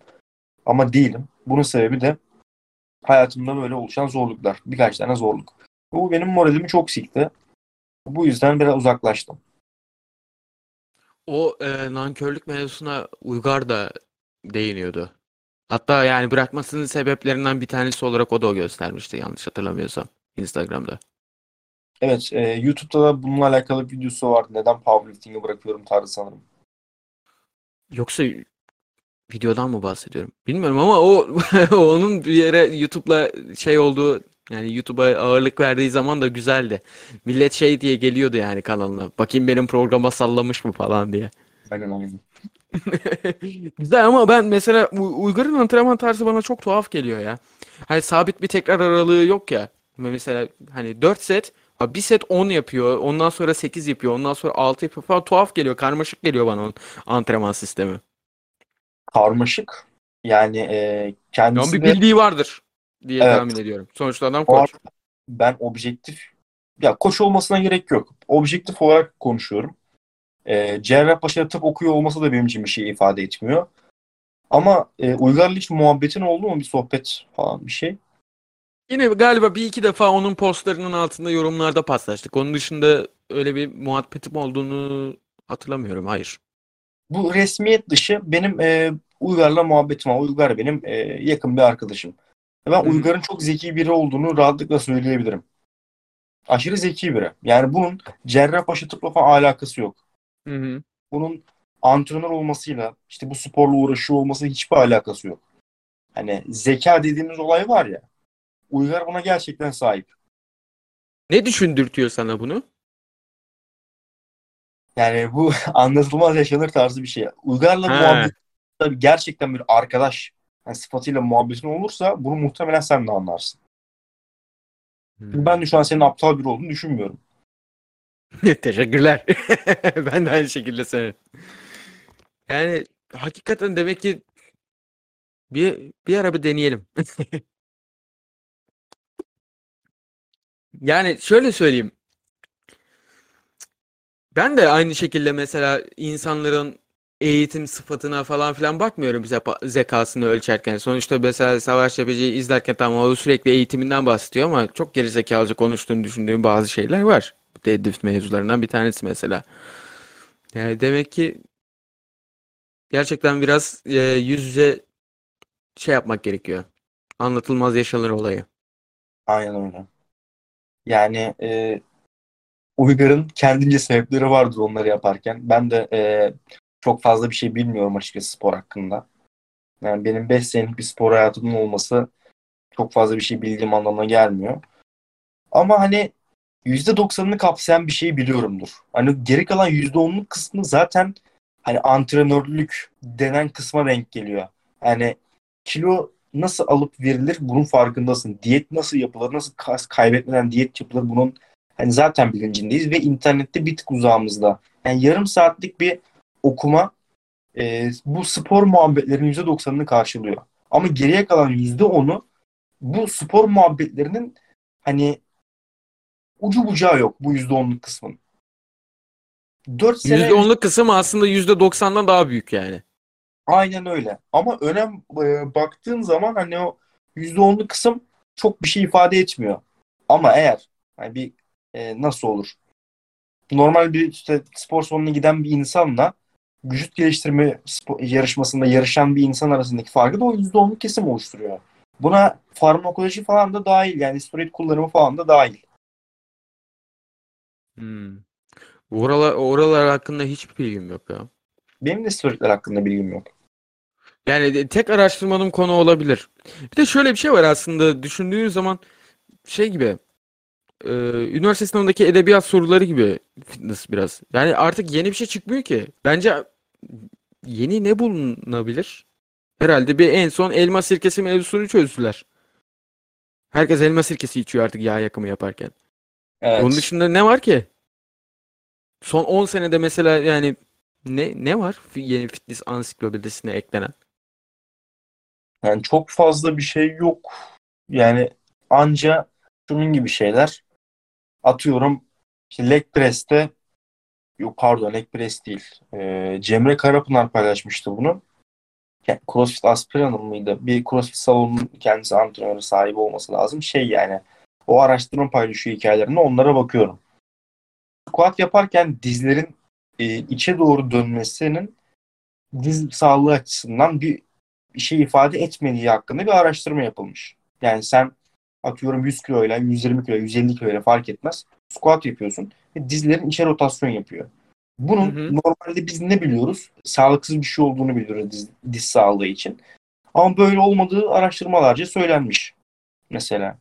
Ama değilim. Bunun sebebi de hayatımda böyle oluşan zorluklar. Birkaç tane zorluk. Bu benim moralimi çok sikti. Bu yüzden biraz uzaklaştım. O e, nankörlük mevzusuna Uygar da değiniyordu. Hatta yani bırakmasının sebeplerinden bir tanesi olarak o da o göstermişti yanlış hatırlamıyorsam Instagram'da. Evet, e, YouTube'da da bununla alakalı bir videosu vardı. Neden powerlifting'i bırakıyorum tarzı sanırım. Yoksa videodan mı bahsediyorum? Bilmiyorum ama o onun bir yere YouTube'la şey olduğu Yani YouTube'a ağırlık verdiği zaman da güzeldi. Millet şey diye geliyordu yani kanalına. Bakayım benim programa sallamış mı falan diye. Aynen aynen. Güzel ama ben mesela U- Uygar'ın antrenman tarzı bana çok tuhaf geliyor ya. Hani sabit bir tekrar aralığı yok ya. Mesela hani 4 set, bir set 10 yapıyor, ondan sonra 8 yapıyor, ondan sonra 6 yapıyor falan tuhaf geliyor, karmaşık geliyor bana onun antrenman sistemi. Karmaşık. Yani e, kendisi bir de bildiği vardır diye Evet. tahmin ediyorum. Sonuçta adam koç. ben objektif ya koç olmasına gerek yok. Objektif olarak konuşuyorum. E, Cerrahpaşa'da tıp okuyor olması da benim için bir şey ifade etmiyor. Ama e, Uygar'la hiç muhabbetin oldu mu? Bir sohbet falan bir şey. Yine galiba bir iki defa onun postlarının altında yorumlarda paslaştık. Onun dışında öyle bir muhabbetim olduğunu hatırlamıyorum. Hayır. Bu resmiyet dışı benim e, Uygar'la muhabbetim var. Uygar benim e, yakın bir arkadaşım. Ben hı. Uygar'ın çok zeki biri olduğunu rahatlıkla söyleyebilirim. Aşırı zeki biri. Yani bunun Cerrahpaşa tıpla falan alakası yok. Hı hı. Bunun antrenör olmasıyla işte bu sporla uğraşıyor olması hiçbir alakası yok. Hani zeka dediğimiz olay var ya. Uygar buna gerçekten sahip. Ne düşündürtüyor sana bunu? Yani bu anlatılmaz yaşanır tarzı bir şey. Uygar'la Ha. muhabbet tabii gerçekten bir arkadaş yani sıfatıyla muhabbetin olursa bunu muhtemelen sen de anlarsın. Çünkü ben de şu an senin aptal biri olduğunu düşünmüyorum. Teşekkürler. Ben de aynı şekilde senin. Yani hakikaten demek ki bir bir ara bir deneyelim. Yani şöyle söyleyeyim. Ben de aynı şekilde mesela insanların eğitim sıfatına falan filan bakmıyorum zekasını ölçerken. Sonuçta mesela Savaş Tepeci'yi izlerken tamam o sürekli eğitiminden bahsediyor ama çok gerizekalıca konuştuğunu düşündüğüm bazı şeyler var. Deadlift mevzularından bir tanesi mesela. Yani demek ki gerçekten biraz e, yüz yüze şey yapmak gerekiyor. Anlatılmaz yaşanır olayı. Aynen öyle. Yani e, Uygar'ın kendince sebepleri vardır onları yaparken. Ben de e, çok fazla bir şey bilmiyorum açıkçası spor hakkında. Yani benim 5 senelik bir spor hayatımın olması çok fazla bir şey bildiğim anlamına gelmiyor. Ama hani %90'ını kapsayan bir şey biliyorumdur. Hani geri kalan %10'luk kısmı zaten hani antrenörlük denen kısma denk geliyor. Yani kilo nasıl alıp verilir bunun farkındasın. Diyet nasıl yapılır, nasıl kas kaybetmeden diyet yapılır bunun hani zaten bilincindeyiz ve internette bir tık uzağımızda. Yani yarım saatlik bir okuma e, bu spor muhabbetlerinin %90'ını karşılıyor. Ama geriye kalan %10'u bu spor muhabbetlerinin hani ucu bucağı yok bu %10'luk kısmın. 4 sene %10'luk kısım aslında %90'dan daha büyük yani. aynen öyle. Ama önem e, baktığın zaman hani o %10'luk kısım çok bir şey ifade etmiyor. Ama eğer hani bir e, nasıl olur? Normal bir işte spor salonuna giden bir insanla vücut geliştirme yarışmasında yarışan bir insan arasındaki farkı da o %10'luk kesim oluşturuyor. Buna farmakoloji falan da dahil yani steroid kullanımı falan da dahil. Hmm. Oralar, oralar hakkında hiçbir bilgim yok ya. Benim de steroidler hakkında bilgim yok. Yani tek araştırmadığım konu olabilir. Bir de şöyle bir şey var aslında düşündüğün zaman şey gibi e, üniversite sınavındaki edebiyat soruları gibi fitness biraz. Yani artık yeni bir şey çıkmıyor ki. Bence yeni ne bulunabilir? Herhalde bir en son elma sirkesi mevzusunu çözdüler. Herkes elma sirkesi içiyor artık yağ yakımı yaparken. Evet. Onun dışında ne var ki? Son 10 senede mesela yani ne ne var yeni fitness ansiklopedisine eklenen? Yani çok fazla bir şey yok. Yani anca şunun gibi şeyler. Atıyorum işte leg press'te yok pardon leg press değil. Ee, Cemre Karapınar paylaşmıştı bunu. Ya, CrossFit Aspiran'ın mıydı? Bir CrossFit salonunun kendisi antrenörü sahibi olması lazım. Şey yani o araştırma paylaşıyor hikayelerinde onlara bakıyorum. Squat yaparken dizlerin e, içe doğru dönmesinin diz sağlığı açısından bir şey ifade etmediği hakkında bir araştırma yapılmış. Yani sen atıyorum 100 kiloyla, 120 kilo, 150 kiloyla fark etmez. Squat yapıyorsun ve dizlerin içe rotasyon yapıyor. Bunun Hı hı. normalde biz ne biliyoruz? Sağlıksız bir şey olduğunu biliyoruz diz, diz sağlığı için. Ama böyle olmadığı araştırmalarca söylenmiş. Mesela.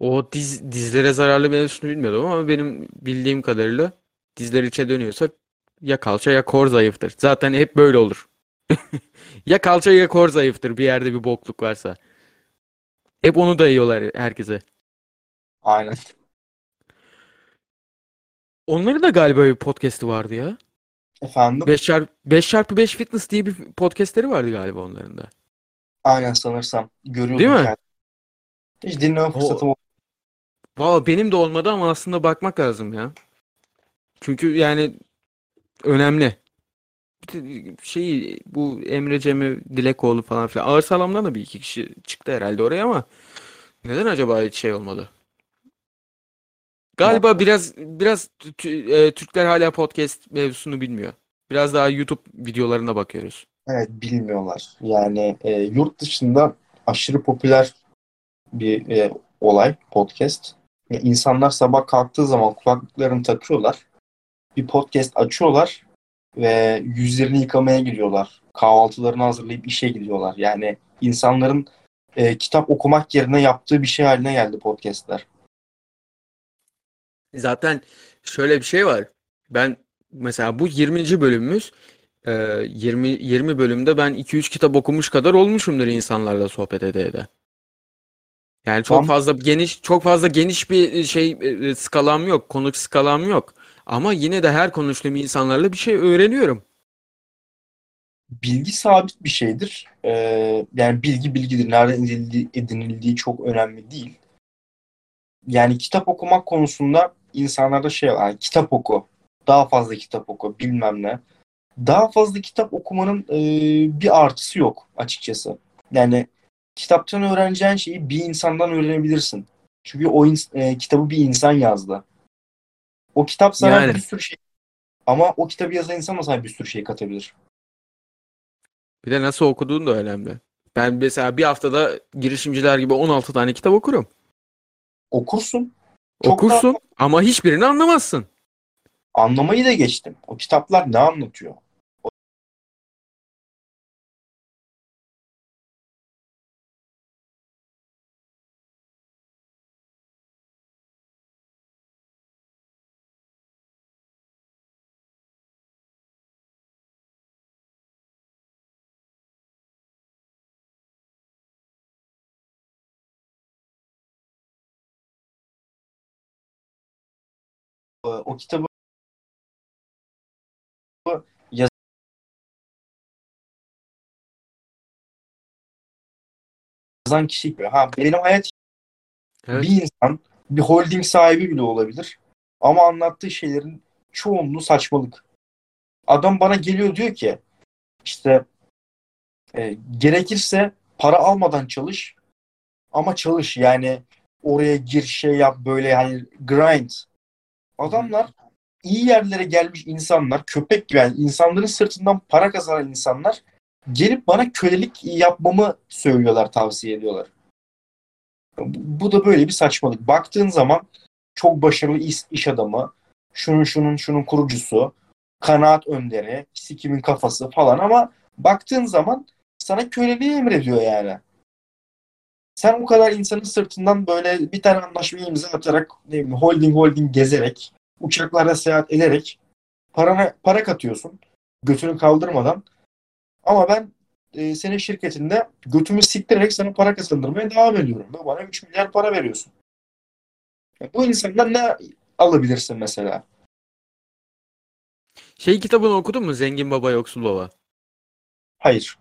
O diz, dizlere zararlı mevzusunu bilmiyordum ama benim bildiğim kadarıyla dizler içe dönüyorsa ya kalça ya kor zayıftır. Zaten hep böyle olur. ya kalça ya kor zayıftır bir yerde bir bokluk varsa. Hep onu dayıyorlar herkese. Aynen. Onların da galiba bir podcast'i vardı ya. Efendim? 5 çarpı 5 çarpı 5 fitness diye bir podcastleri vardı galiba onların da. Aynen sanırsam. Görüyordum Değil mi? kendimi. Hiç dinleme fırsatım olmadı. Valla benim de olmadı ama aslında bakmak lazım ya. Çünkü yani önemli. Şeyi bu Emre Cem'i Dilekoğlu falan filan. Ağır sağlamdan da bir iki kişi çıktı herhalde oraya ama neden acaba hiç şey olmadı? Galiba biraz biraz tü- e, Türkler hala podcast mevzusunu bilmiyor. Biraz daha YouTube videolarına bakıyoruz. Evet bilmiyorlar. Yani e, yurt dışında aşırı popüler bir e, olay podcast. Ya insanlar sabah kalktığı zaman kulaklıklarını takıyorlar. Bir podcast açıyorlar ve yüzlerini yıkamaya gidiyorlar. Kahvaltılarını hazırlayıp işe gidiyorlar. Yani insanların e, kitap okumak yerine yaptığı bir şey haline geldi podcastler. Zaten şöyle bir şey var. Ben mesela bu 20. bölümümüz e, 20 20 bölümde ben 2-3 kitap okumuş kadar olmuşumdur insanlarla sohbet ede ede. Yani çok Tam- fazla geniş çok fazla geniş bir şey e, skalam yok, konuk skalam yok. Ama yine de her konuştuğum insanlarla bir şey öğreniyorum. bilgi sabit bir şeydir. Ee, yani bilgi bilgidir. Nereden edinildiği, edinildiği çok önemli değil. Yani kitap okumak konusunda insanlarda şey var. yani kitap oku. Daha fazla kitap oku. Bilmem ne. Daha fazla kitap okumanın e, bir artısı yok açıkçası. Yani kitaptan öğreneceğin şeyi bir insandan öğrenebilirsin. Çünkü o ins- e, kitabı bir insan yazdı. O kitap sana Yani. bir sürü şey ama o kitabı yazan insan da sana bir sürü şey katabilir. Bir de nasıl okuduğun da önemli. Ben mesela bir haftada girişimciler gibi 16 tane kitap okurum. Okursun. Çok Okursun ama hiçbirini anlamazsın. Anlamayı da geçtim. O kitaplar ne anlatıyor? O kitabı yaz- yazan kişi ha benim hayat Evet. bir insan bir holding sahibi bile olabilir. Ama anlattığı şeylerin çoğunluğu saçmalık. Adam bana geliyor diyor ki işte e, gerekirse para almadan çalış ama çalış yani oraya gir şey yap böyle yani grind. Adamlar iyi yerlere gelmiş insanlar köpek gibi yani insanların sırtından para kazanan insanlar gelip bana kölelik yapmamı söylüyorlar tavsiye ediyorlar. Bu, da böyle bir saçmalık. Baktığın zaman çok başarılı iş, iş adamı, şunun şunun şunun kurucusu, kanaat önderi, sikimin kafası falan ama baktığın zaman sana köleliği emrediyor yani. Sen bu kadar insanın sırtından böyle bir tane anlaşmayı imza atarak ne bileyim, holding holding gezerek uçaklarda seyahat ederek para, para katıyorsun götünü kaldırmadan ama ben e, senin şirketinde götümü siktirerek sana para kazandırmaya devam ediyorum ve bana 3 milyar para veriyorsun. Ya bu insandan ne alabilirsin mesela? Şey kitabını okudun mu? Zengin Baba Yoksul Baba. Hayır.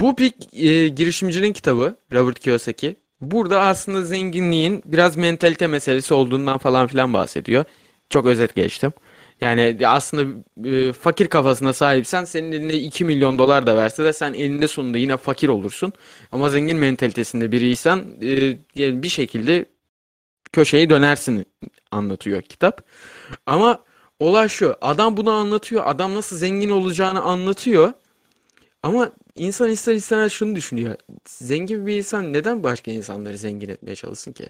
Bu bir e, girişimcinin kitabı Robert Kiyosaki. Burada aslında zenginliğin biraz mentalite meselesi olduğundan falan filan bahsediyor. Çok özet geçtim. Yani aslında e, fakir kafasına sahipsen senin eline 2 milyon dolar da verse de sen elinde sonunda yine fakir olursun. Ama zengin mentalitesinde biriysen e, bir şekilde köşeyi dönersin anlatıyor kitap. Ama olay şu adam bunu anlatıyor. Adam nasıl zengin olacağını anlatıyor. Ama insan ister istemez şunu düşünüyor. Zengin bir insan neden başka insanları zengin etmeye çalışsın ki?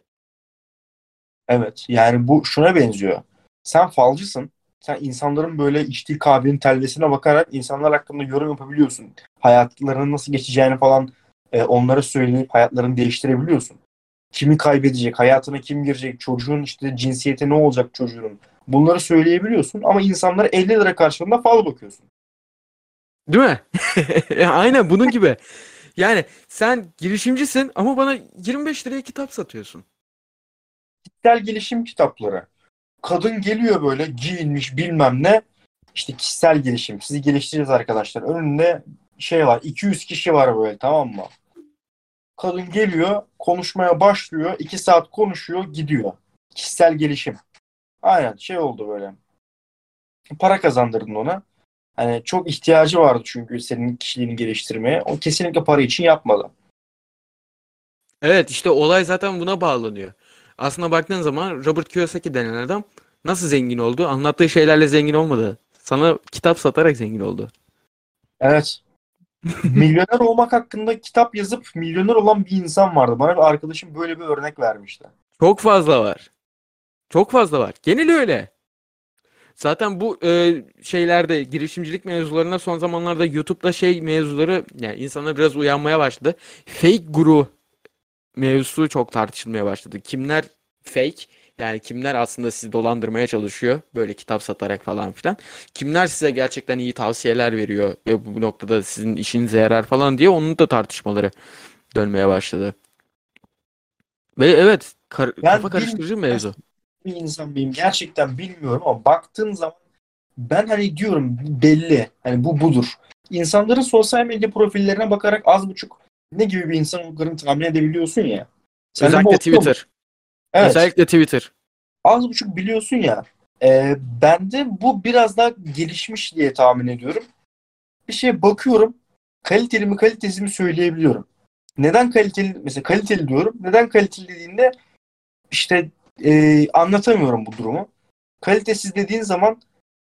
Evet. Yani bu şuna benziyor. Sen falcısın. Sen insanların böyle içtiği kahvenin telvesine bakarak insanlar hakkında yorum yapabiliyorsun. Hayatlarının nasıl geçeceğini falan e, onlara söyleyip hayatlarını değiştirebiliyorsun. kimi kaybedecek, hayatına kim girecek, çocuğun işte cinsiyeti ne olacak çocuğun. Bunları söyleyebiliyorsun ama insanlara 50 lira karşılığında fal bakıyorsun. Değil mi? Aynen bunun gibi. Yani sen girişimcisin ama bana 25 liraya kitap satıyorsun. Kişisel gelişim kitapları. Kadın geliyor böyle giyinmiş bilmem ne. İşte kişisel gelişim. Sizi geliştireceğiz arkadaşlar. Önünde şey var. 200 kişi var böyle tamam mı? Kadın geliyor, konuşmaya başlıyor. 2 saat konuşuyor, gidiyor. Kişisel gelişim. Aynen şey oldu böyle. Para kazandırdın ona. Hani çok ihtiyacı vardı çünkü senin kişiliğini geliştirmeye. O kesinlikle para için yapmadı. Evet işte olay zaten buna bağlanıyor. Aslında baktığın zaman Robert Kiyosaki denen adam nasıl zengin oldu? Anlattığı şeylerle zengin olmadı. Sana kitap satarak zengin oldu. Evet. milyoner olmak hakkında kitap yazıp milyoner olan bir insan vardı. Bana bir arkadaşım böyle bir örnek vermişti. Çok fazla var. Çok fazla var. Genel öyle. Zaten bu e, şeylerde girişimcilik mevzularına son zamanlarda YouTube'da şey mevzuları yani insanlar biraz uyanmaya başladı. Fake guru mevzusu çok tartışılmaya başladı. Kimler fake yani kimler aslında sizi dolandırmaya çalışıyor böyle kitap satarak falan filan. Kimler size gerçekten iyi tavsiyeler veriyor ve bu noktada sizin işinize yarar falan diye onun da tartışmaları dönmeye başladı. Ve evet kar- Ben kafa karıştırıcı mevzu. Bir insan mıyım gerçekten bilmiyorum ama baktığın zaman ben hani diyorum belli. Hani bu budur. İnsanların sosyal medya profillerine bakarak az buçuk ne gibi bir insan olduklarını tahmin edebiliyorsun ya. Bu Özellikle? Twitter. Evet. Özellikle Twitter. az buçuk biliyorsun ya. E, bende bu biraz daha gelişmiş diye tahmin ediyorum. Bir şeye bakıyorum. Kaliteli mi kalitesiz mi söyleyebiliyorum. Neden kaliteli mesela kaliteli diyorum. Neden kaliteli dediğinde işte e, anlatamıyorum bu durumu. Kalitesiz dediğin zaman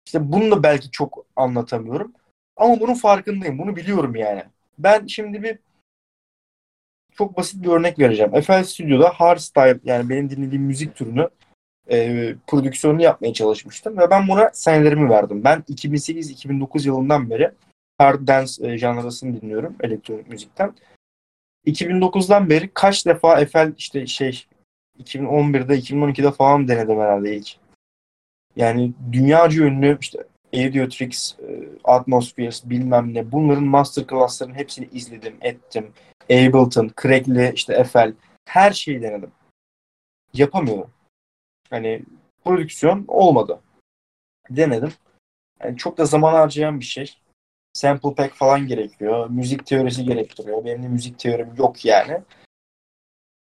işte bunu da belki çok anlatamıyorum. Ama bunun farkındayım. Bunu biliyorum yani. Ben şimdi bir çok basit bir örnek vereceğim. FL Studio'da hardstyle yani benim dinlediğim müzik türünü e, prodüksiyonunu yapmaya çalışmıştım ve ben buna senelerimi verdim. Ben 2008-2009 yılından beri hard dance e, janrasını dinliyorum elektronik müzikten. 2009'dan beri kaç defa FL işte şey 2011'de 2012'de falan denedim herhalde ilk. Yani dünyaca ünlü işte Audiotrix, e, Atmospheres bilmem ne bunların masterclasslarının hepsini izledim, ettim. Ableton, Crackli, işte FL her şeyi denedim. Yapamıyorum. Hani prodüksiyon olmadı. Denedim. Yani çok da zaman harcayan bir şey. Sample pack falan gerekiyor. Müzik teorisi gerektiriyor. Benim de müzik teorim yok yani.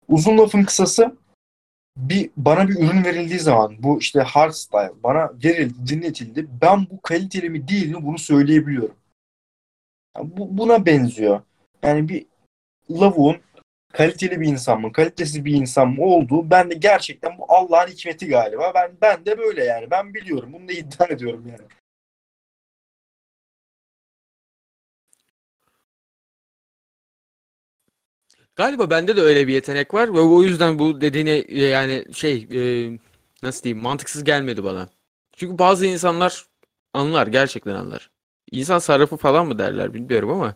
Uzun lafın kısası bir bana bir ürün verildiği zaman bu işte hardstyle bana verildi, dinletildi. Ben bu kaliteli mi değil mi bunu söyleyebiliyorum. Yani bu, buna benziyor. Yani bir lavuğun kaliteli bir insan mı, kalitesiz bir insan mı olduğu ben de gerçekten bu Allah'ın hikmeti galiba. Ben ben de böyle yani. Ben biliyorum. Bunu da iddia ediyorum yani. Galiba bende de öyle bir yetenek var ve o yüzden bu dediğine e, yani şey e, nasıl diyeyim mantıksız gelmedi bana. Çünkü bazı insanlar anlar gerçekten anlar. İnsan sarrafı falan mı derler bilmiyorum ama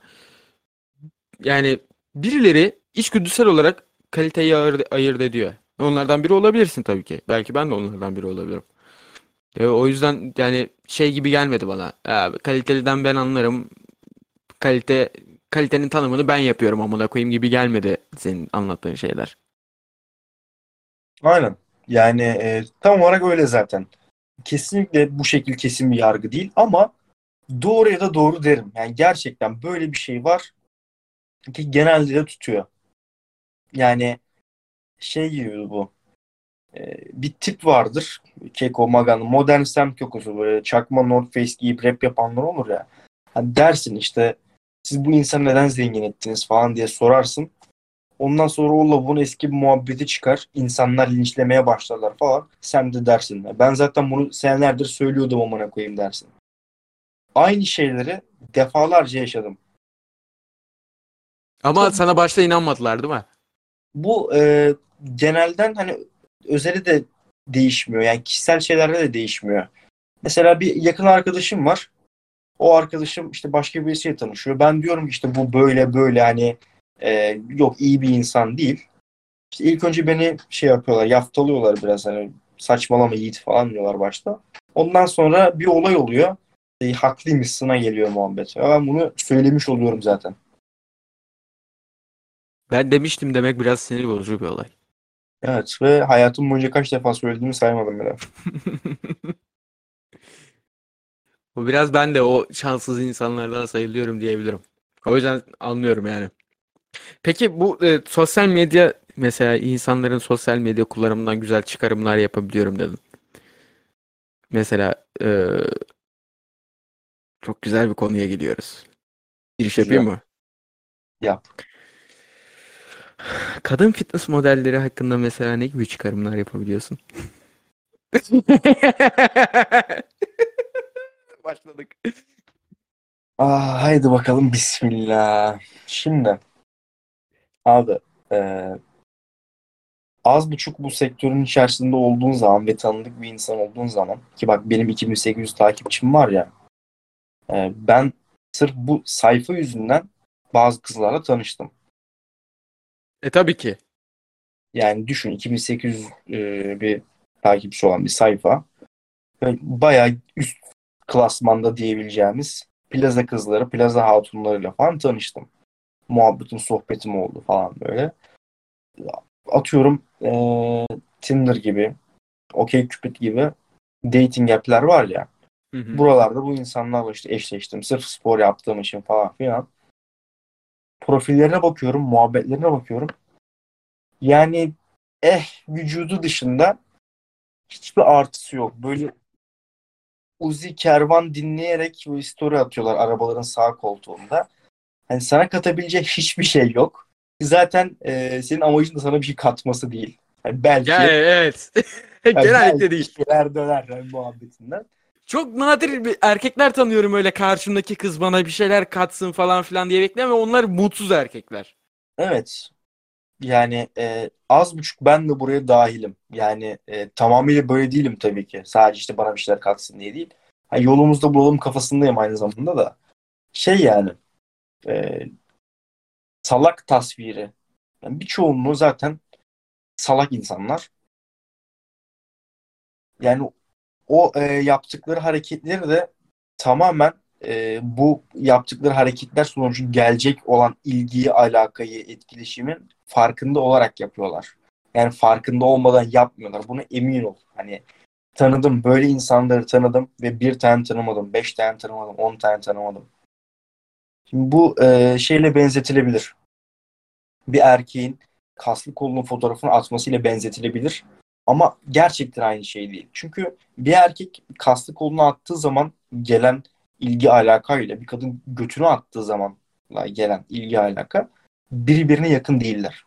yani birileri içgüdüsel olarak kaliteyi ayırt, ayırt ediyor. Onlardan biri olabilirsin tabii ki. Belki ben de onlardan biri olabilirim. E, o yüzden yani şey gibi gelmedi bana. Ya, kaliteliden ben anlarım. Kalite kalitenin tanımını ben yapıyorum amına koyayım gibi gelmedi senin anlattığın şeyler. Aynen. Yani e, tam olarak öyle zaten. Kesinlikle bu şekil kesin bir yargı değil ama doğru ya da doğru derim. Yani gerçekten böyle bir şey var ki genelde de tutuyor. Yani şey gibi bu. E, bir tip vardır. Keko, Magan, modern semt kokusu böyle çakma North Face giyip rap yapanlar olur ya. Hani dersin işte siz bu insanı neden zengin ettiniz falan diye sorarsın. Ondan sonra o lavuğun eski bir muhabbeti çıkar. İnsanlar linçlemeye başlarlar falan. Sen de dersin. Ben zaten bunu senelerdir söylüyordum amına koyayım dersin. Aynı şeyleri defalarca yaşadım. Ama Tabii. sana başta inanmadılar değil mi? Bu e, genelden hani özeli de değişmiyor. Yani kişisel şeylerde de değişmiyor. Mesela bir yakın arkadaşım var. O arkadaşım işte başka birisiyle tanışıyor. Ben diyorum ki işte bu böyle böyle hani e, yok iyi bir insan değil. İşte ilk önce beni şey yapıyorlar, yaftalıyorlar biraz hani saçmalama Yiğit falan diyorlar başta. Ondan sonra bir olay oluyor. E, haklıymışsına geliyor muhabbet. Ya Ben bunu söylemiş oluyorum zaten. Ben demiştim demek biraz sinir bozucu bir olay. Evet ve hayatım boyunca kaç defa söylediğimi saymadım bile. Bu biraz ben de o şanssız insanlardan sayılıyorum diyebilirim. O yüzden anlıyorum yani. Peki bu e, sosyal medya mesela insanların sosyal medya kullanımından güzel çıkarımlar yapabiliyorum dedim. Mesela e, çok güzel bir konuya geliyoruz. Giriş yapayım mı? Yap. Kadın fitness modelleri hakkında mesela ne gibi çıkarımlar yapabiliyorsun? Başladık. Aa, haydi bakalım bismillah. Şimdi abi eee, az buçuk bu sektörün içerisinde olduğun zaman ve tanıdık bir insan olduğun zaman ki bak benim 2800 takipçim var ya eee, ben sırf bu sayfa yüzünden bazı kızlarla tanıştım. E tabii ki. Yani düşün 2800 eee, bir takipçi olan bir sayfa bayağı üst klasmanda diyebileceğimiz plaza kızları, plaza hatunlarıyla falan tanıştım. Muhabbetim, sohbetim oldu falan böyle. Atıyorum eee, Tinder gibi, OkCupid gibi dating app'ler var ya. Hı hı. Buralarda bu insanlarla işte eşleştim. Sırf spor yaptığım için falan filan. Profillerine bakıyorum, muhabbetlerine bakıyorum. Yani eh vücudu dışında hiçbir artısı yok. Böyle Uzi Kervan dinleyerek bu story atıyorlar arabaların sağ koltuğunda. Hani sana katabilecek hiçbir şey yok. Zaten e, senin amacın da sana bir şey katması değil. Yani belki Ya evet. yani Genellikle değil. şeyler döner yani muhabbetinden. Çok nadir bir erkekler tanıyorum öyle karşımdaki kız bana bir şeyler katsın falan filan diye bekleyen ve onlar mutsuz erkekler. Evet. Yani e, az buçuk ben de buraya dahilim. Yani e, tamamıyla böyle değilim tabii ki. Sadece işte bana bir şeyler katsın diye değil. Ha, yolumuzda bulalım kafasındayım aynı zamanda da. Şey yani e, salak tasviri. Yani bir çoğunluğu zaten salak insanlar. Yani o e, yaptıkları hareketleri de tamamen e, bu yaptıkları hareketler sonucu gelecek olan ilgiyi, alakayı, etkileşimin farkında olarak yapıyorlar. Yani farkında olmadan yapmıyorlar. Buna emin ol. Hani tanıdım, böyle insanları tanıdım ve bir tane tanımadım, beş tane tanımadım, on tane tanımadım. Şimdi bu e, şeyle benzetilebilir. Bir erkeğin kaslı kolunun fotoğrafını atmasıyla benzetilebilir. Ama gerçekten aynı şey değil. Çünkü bir erkek kaslı kolunu attığı zaman gelen ilgi alakayla bir kadın götünü attığı zaman gelen ilgi alaka birbirine yakın değiller.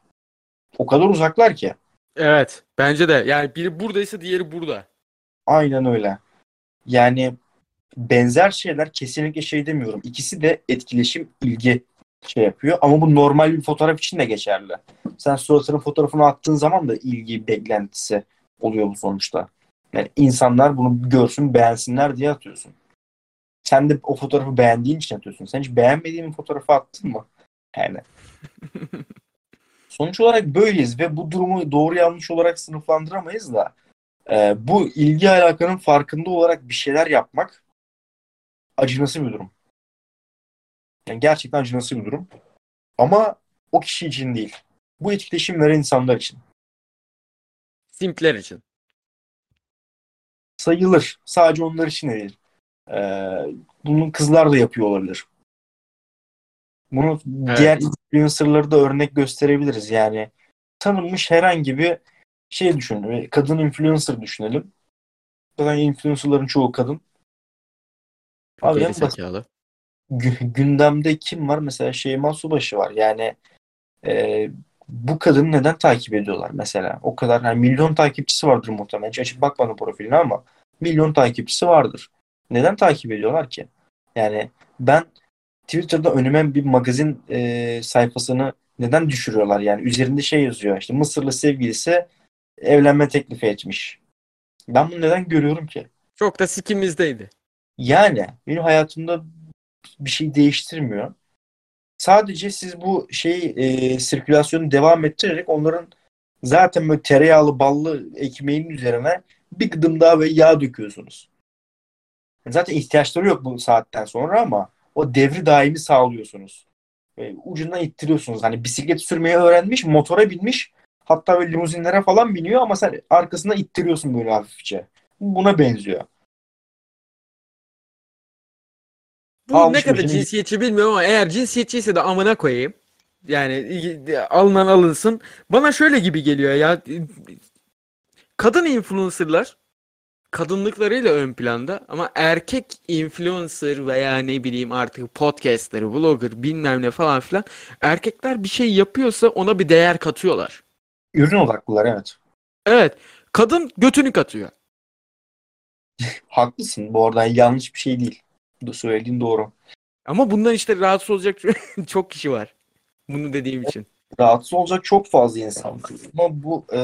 O kadar uzaklar ki. Evet. Bence de. Yani biri buradaysa diğeri burada. Aynen öyle. Yani benzer şeyler kesinlikle şey demiyorum. İkisi de etkileşim, ilgi şey yapıyor. Ama bu normal bir fotoğraf için de geçerli. Sen suratının fotoğrafını attığın zaman da ilgi beklentisi oluyor bu sonuçta. Yani insanlar bunu görsün, beğensinler diye atıyorsun. Sen de o fotoğrafı beğendiğin için atıyorsun. Sen hiç beğenmediğin bir fotoğrafı attın mı? Yani. Sonuç olarak böyleyiz ve bu durumu doğru yanlış olarak sınıflandıramayız da e, bu ilgi alakanın farkında olarak bir şeyler yapmak acınası bir durum. Yani gerçekten acınası bir durum. Ama o kişi için değil. Bu etkileşim veren insanlar için. Simpler için. Sayılır. Sadece onlar için de değil. Ee, bunu kızlar da yapıyor olabilir. Bunu Evet. diğer influencerları da örnek gösterebiliriz. Yani tanınmış herhangi bir şey düşünün. Kadın influencer düşünelim. Zaten influencerların çoğu kadın. Çok Abi en basit gündemde kim var? Mesela Şeyma Subaşı var. Yani e, bu kadını neden takip ediyorlar mesela? O kadar hani milyon takipçisi vardır muhtemelen. Hiç açıp bakmadım profiline ama milyon takipçisi vardır. Neden takip ediyorlar ki? Yani ben Twitter'da önüme bir magazin e, sayfasını neden düşürüyorlar? Yani üzerinde şey yazıyor. İşte Mısırlı sevgilisi evlenme teklifi etmiş. Ben bunu neden görüyorum ki? Çok da sikimizdeydi. Yani benim hayatımda bir şey değiştirmiyor. Sadece siz bu şeyi e, sirkülasyonu devam ettirerek onların Zaten böyle tereyağlı ballı ekmeğin üzerine bir gıdım daha böyle yağ döküyorsunuz. Zaten ihtiyaçları yok bu saatten sonra ama o devri daimi sağlıyorsunuz. E, ucundan ittiriyorsunuz. Hani bisiklet sürmeyi öğrenmiş, motora binmiş. Hatta böyle limuzinlere falan biniyor ama sen arkasında ittiriyorsun böyle hafifçe. Buna benziyor. Bu Almış ne kadar başını- cinsiyetçi bilmiyorum ama eğer cinsiyetçiyse de amına koyayım. Yani alınan alınsın. Bana şöyle gibi geliyor ya. Kadın influencerlar kadınlıklarıyla ön planda ama erkek influencer veya ne bileyim artık podcaster, vlogger bilmem ne falan filan erkekler bir şey yapıyorsa ona bir değer katıyorlar. Ürün odaklılar evet. Evet. Kadın götünü katıyor. Haklısın. Bu arada yanlış bir şey değil. Bu söylediğin doğru. Ama bundan işte rahatsız olacak çok kişi var. Bunu dediğim için. rahatsız olacak çok fazla insan var. Ama bu e,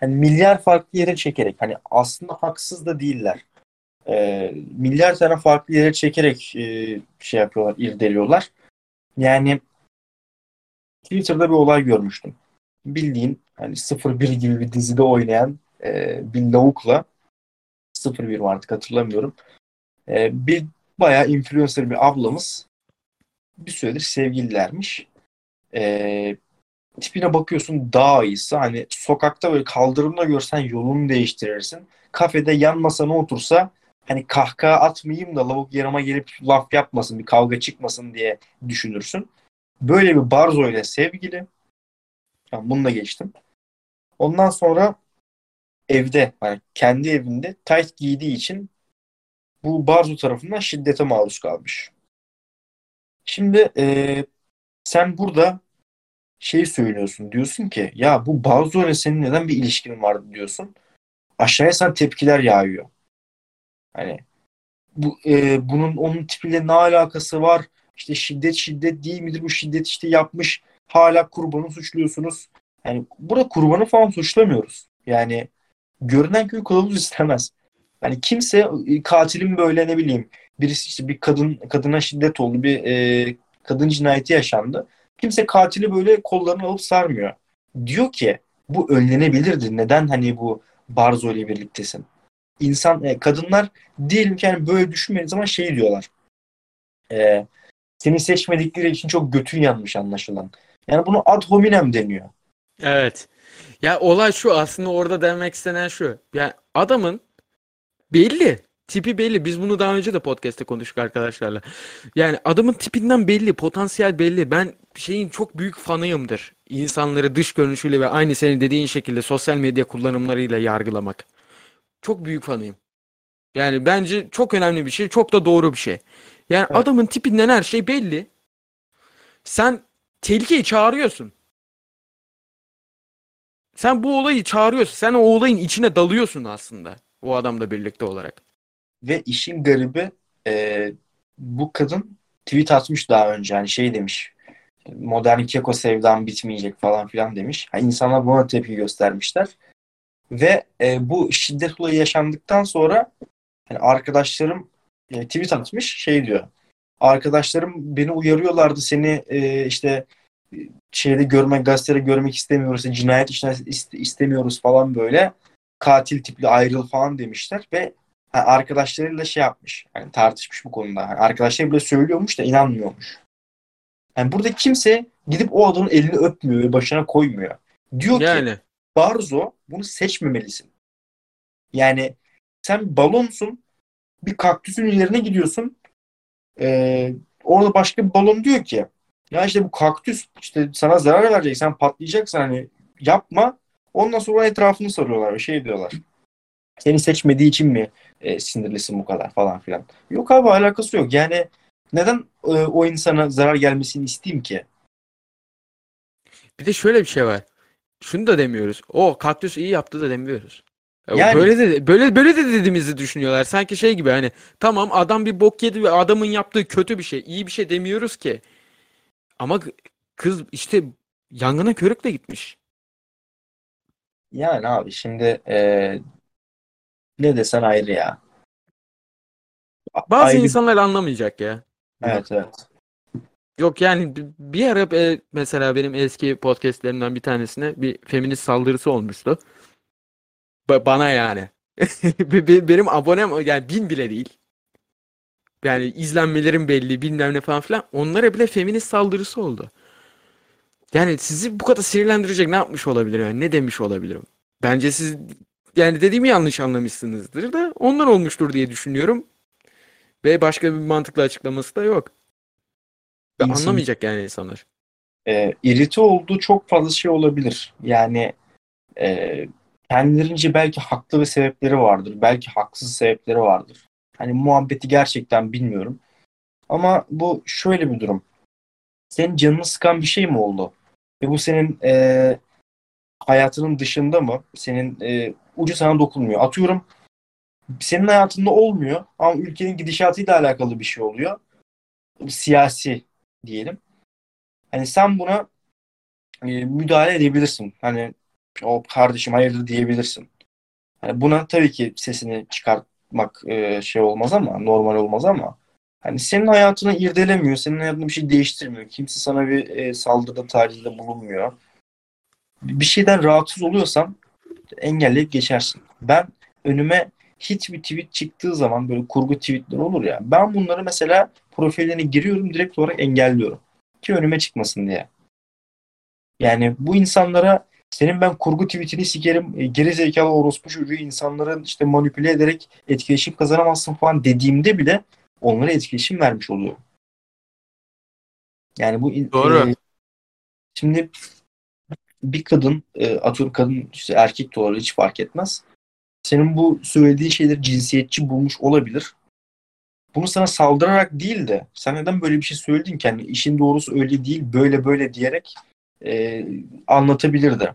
hani milyar farklı yere çekerek hani aslında haksız da değiller. E, milyar tane farklı yere çekerek e, şey yapıyorlar, irdeliyorlar. Yani Twitter'da bir olay görmüştüm. Bildiğin hani 01 gibi bir dizide oynayan e, bir lavukla 01 mi artık hatırlamıyorum. E, bir bayağı influencer bir ablamız bir süredir sevgililermiş. E, tipine bakıyorsun daha iyisi. Hani sokakta böyle kaldırımda görsen yolunu değiştirirsin. Kafede yan masana otursa hani kahkaha atmayayım da lavuk yanıma gelip laf yapmasın, bir kavga çıkmasın diye düşünürsün. Böyle bir Barzo ile sevgili. Yani bunu da geçtim. Ondan sonra evde, yani kendi evinde tight giydiği için bu Barzo tarafından şiddete maruz kalmış. Şimdi e, sen burada şey söylüyorsun. Diyorsun ki ya bu Barzo ile senin neden bir ilişkin var diyorsun. Aşağıya sana tepkiler yağıyor. Hani bu e, bunun onun tipiyle ne alakası var? İşte şiddet şiddet değil midir? Bu şiddet işte yapmış. Hala kurbanı suçluyorsunuz. Yani burada kurbanı falan suçlamıyoruz. Yani görünen köy kılavuz istemez. Yani kimse e, katilin böyle ne bileyim birisi işte bir kadın kadına şiddet oldu bir e, kadın cinayeti yaşandı. Kimse katili böyle kollarını alıp sarmıyor. Diyor ki bu önlenebilirdi. Neden hani bu Barzo ile birliktesin? İnsan, e, kadınlar diyelim ki hani böyle düşünmediği zaman şey diyorlar. E, seni seçmedikleri için çok götün yanmış anlaşılan. Yani bunu ad hominem deniyor. Evet. Ya olay şu aslında orada demek istenen şu. Yani adamın belli. Tipi belli. Biz bunu daha önce de podcast'te konuştuk arkadaşlarla. Yani adamın tipinden belli. Potansiyel belli. Ben şeyin çok büyük fanıyımdır. İnsanları dış görünüşüyle ve aynı senin dediğin şekilde sosyal medya kullanımlarıyla yargılamak. Çok büyük fanıyım. Yani bence çok önemli bir şey. Çok da doğru bir şey. Yani Evet. adamın tipinden her şey belli. Sen tehlikeyi çağırıyorsun. Sen bu olayı çağırıyorsun. Sen o olayın içine dalıyorsun aslında. O adamla birlikte olarak. Ve işin garibi e, bu kadın tweet atmış daha önce. Hani şey demiş. Modern keko sevdam bitmeyecek falan filan demiş. Ha, insanlar buna tepki göstermişler. Ve e, bu şiddet olayı yaşandıktan sonra hani arkadaşlarım e, tweet atmış şey diyor. Arkadaşlarım beni uyarıyorlardı seni e, işte şeyde görmek, gazetede görmek istemiyoruz, cinayet ist- istemiyoruz falan böyle. Katil tipli ayrıl falan demişler ve ha, arkadaşlarıyla şey yapmış. Yani tartışmış bu konuda. Yani arkadaşları bile söylüyormuş da inanmıyormuş. Yani burada kimse gidip o adamın elini öpmüyor ve başına koymuyor. Diyor ki Yani. Barzo bunu seçmemelisin. Yani sen balonsun bir kaktüsün üzerine gidiyorsun. Ee, orada başka bir balon diyor ki ya işte bu kaktüs işte sana zarar verecek sen patlayacaksın hani yapma. Ondan sonra etrafını sarıyorlar ve şey diyorlar. Seni seçmediği için mi e, sinirlisin bu kadar falan filan. Yok abi alakası yok. Yani neden e, o insana zarar gelmesini isteyeyim ki? Bir de şöyle bir şey var. Şunu da demiyoruz. O kaktüs iyi yaptı da demiyoruz. Ya Yani- Böyle de böyle böyle de dediğimizi düşünüyorlar. Sanki şey gibi hani tamam adam bir bok yedi ve adamın yaptığı kötü bir şey. iyi bir şey demiyoruz ki. Ama kız işte yangına körükle gitmiş. Yani abi şimdi e, ne desen ayrı ya. Bazı ayrı- insanlar anlamayacak ya. Evet evet. Yok yani bir ara e, mesela benim eski podcastlerimden bir tanesine bir feminist saldırısı olmuştu. bana yani. benim abonem yani bin bile değil. Yani izlenmelerim belli bilmem ne falan filan. Onlara bile feminist saldırısı oldu. Yani sizi bu kadar sinirlendirecek ne yapmış olabilir yani? Ne demiş olabilirim? Bence siz yani dediğimi yanlış anlamışsınızdır da ondan olmuştur diye düşünüyorum. Ve başka bir mantıklı açıklaması da yok. Ve İnsan, anlamayacak yani insanlar. E, irite olduğu çok fazla şey olabilir. Yani e, kendilerince belki haklı ve sebepleri vardır. Belki haksız sebepleri vardır. Hani muhabbeti gerçekten bilmiyorum. Ama bu şöyle bir durum. Senin canını sıkan bir şey mi oldu? Ve bu senin e, hayatının dışında mı? Senin e, ucu sana dokunmuyor. Atıyorum senin hayatında olmuyor ama ülkenin gidişatıyla alakalı bir şey oluyor. Siyasi diyelim. Hani sen buna e, müdahale edebilirsin. Hani o kardeşim hayırdır diyebilirsin. Hani buna tabii ki sesini çıkartmak e, şey olmaz ama normal olmaz ama hani senin hayatını irdelemiyor, senin hayatında bir şey değiştirmiyor. Kimse sana bir e, saldırıda, tacizde bulunmuyor. Bir şeyden rahatsız oluyorsan engelleyip geçersin. Ben önüme hiçbir tweet çıktığı zaman böyle kurgu tweetler olur ya. Ben bunları mesela profillerine giriyorum direkt olarak engelliyorum. Ki önüme çıkmasın diye. Yani bu insanlara senin ben kurgu tweetini sikerim, e, geri zekalı orospu çocuğu insanların işte manipüle ederek etkileşim kazanamazsın falan dediğimde bile onlara etkileşim vermiş oluyor. Yani bu Doğru. E, şimdi bir kadın e, atıyorum kadın işte erkek de olabilir hiç fark etmez. Senin bu söylediğin şeyleri cinsiyetçi bulmuş olabilir. Bunu sana saldırarak değil de sen neden böyle bir şey söyledin ki? Yani işin doğrusu öyle değil böyle böyle diyerek e, anlatabilirdi.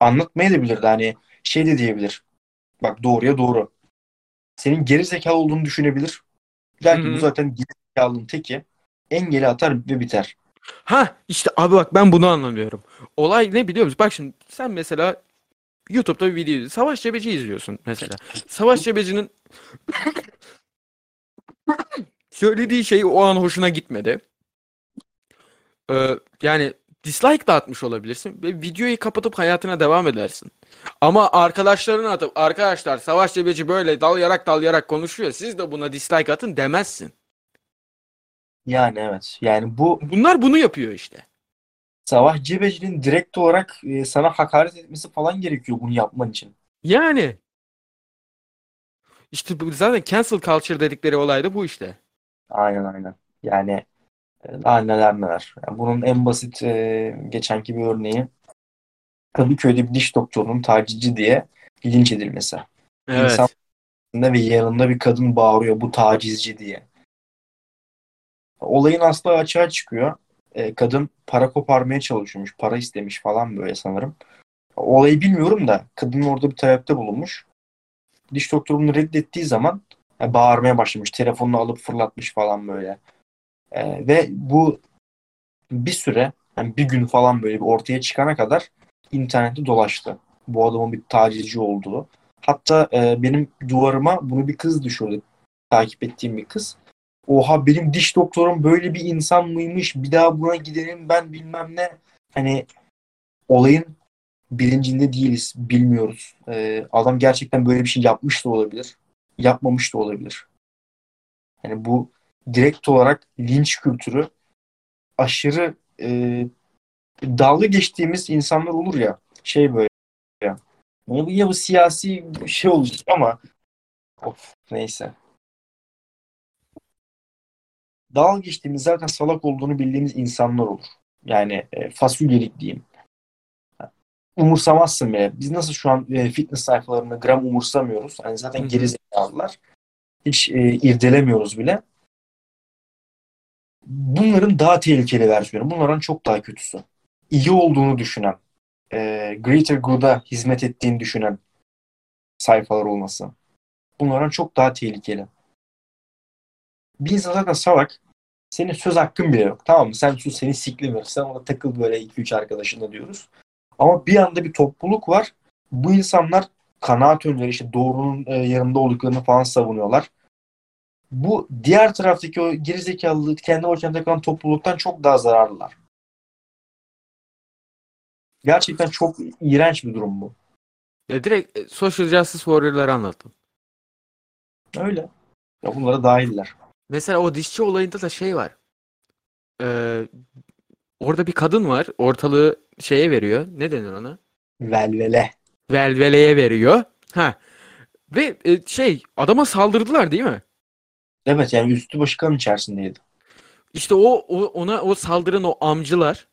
Anlatmayabilirdi. Hani şey de diyebilir. Bak doğruya doğru. Senin geri zekalı olduğunu düşünebilir. Der ki bu zaten geri zekalının teki. Engeli atar ve biter. Ha işte abi bak ben bunu anlamıyorum. Olay ne biliyor musun? Bak şimdi sen mesela YouTube'da bir video izliyorsun. Savaş Cebeci izliyorsun mesela. Savaş Cebeci'nin söylediği şey o an hoşuna gitmedi. Ee, yani dislike da atmış olabilirsin ve videoyu kapatıp hayatına devam edersin. Ama arkadaşlarına atıp arkadaşlar Savaş Cebeci böyle dalayarak dalayarak konuşuyor. Siz de buna dislike atın demezsin. Yani evet. Yani bu bunlar bunu yapıyor işte. Savaş Cebeci'nin direkt olarak e, sana hakaret etmesi falan gerekiyor bunu yapman için. Yani. İşte bu, zaten cancel culture dedikleri olay da bu işte. Aynen aynen. Yani e, daha neler neler. Yani bunun en basit e, geçenki bir örneği Kadıköy'de bir diş doktorunun tacizci diye linç edilmesi. Evet. İnsan ve yanında bir kadın bağırıyor bu tacizci diye. Olayın aslı açığa çıkıyor. E, kadın para koparmaya çalışıyormuş. Para istemiş falan böyle sanırım. Olayı bilmiyorum da kadın orada bir talepte bulunmuş. Diş doktoru bunu reddettiği zaman e, bağırmaya başlamış. Telefonunu alıp fırlatmış falan böyle. E, ve bu bir süre yani bir gün falan böyle bir ortaya çıkana kadar internette dolaştı. Bu adamın bir tacizci olduğu. Hatta e, benim duvarıma bunu bir kız düşürdü. Takip ettiğim bir kız. Oha benim diş doktorum böyle bir insan mıymış? Bir daha buna gidelim ben bilmem ne. Hani olayın bilincinde değiliz. Bilmiyoruz. E, adam gerçekten böyle bir şey yapmış da olabilir. Yapmamış da olabilir. Yani bu direkt olarak linç kültürü aşırı e, dalga geçtiğimiz insanlar olur ya şey böyle ya. Ya bu siyasi şey olur ama of neyse. Dalga geçtiğimiz zaten salak olduğunu bildiğimiz insanlar olur. Yani e, fasulyelik diyeyim. Umursamazsın bile. Biz nasıl şu an e, fitness sayfalarını gram umursamıyoruz. Yani zaten geri zekalılar. Hiç e, irdelemiyoruz bile. Bunların daha tehlikeli versiyonu. Bunların çok daha kötüsü iyi olduğunu düşünen, e, greater good'a hizmet ettiğini düşünen sayfalar olması. Bunlardan çok daha tehlikeli. Bir insan zaten salak. Senin söz hakkın bile yok. Tamam mı? Sen sus seni siklemiyor. Sen ona takıl böyle 2-3 arkadaşınla diyoruz. Ama bir anda bir topluluk var. Bu insanlar kanaat önleri işte doğrunun e, yanında olduklarını falan savunuyorlar. Bu diğer taraftaki o gerizekalı kendi başına takılan topluluktan çok daha zararlılar. Gerçekten çok iğrenç bir durum bu. Ya direkt e, Social Justice Warrior'ları anlattım. Öyle. Ya bunlara dahiller. Mesela o dişçi olayında da şey var. Ee, orada bir kadın var. Ortalığı şeye veriyor. Ne denir ona? Velvele. Velveleye veriyor. Ha. Ve e, şey adama saldırdılar değil mi? Evet yani üstü başı kan içerisindeydi. İşte o, o ona o saldıran o amcılar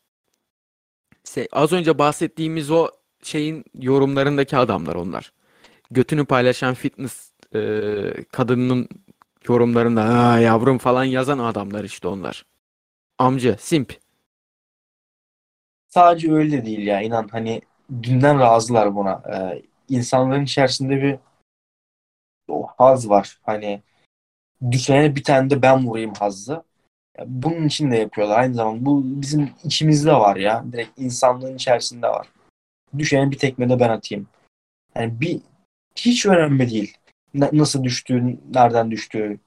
şey, az önce bahsettiğimiz o şeyin yorumlarındaki adamlar onlar. Götünü paylaşan fitness e, kadının yorumlarında yavrum falan yazan adamlar işte onlar. Amcı, simp. Sadece öyle de değil ya inan hani dünden razılar buna. Ee, insanların içerisinde bir o haz var. Hani düşene bir tane de ben vurayım hazzı. Bunun için de yapıyorlar aynı zamanda. Bu bizim içimizde var ya. Direkt insanlığın içerisinde var. Düşene bir tekme de ben atayım. Yani bir hiç önemli değil. Na- nasıl düştüğü, nereden düştüğü.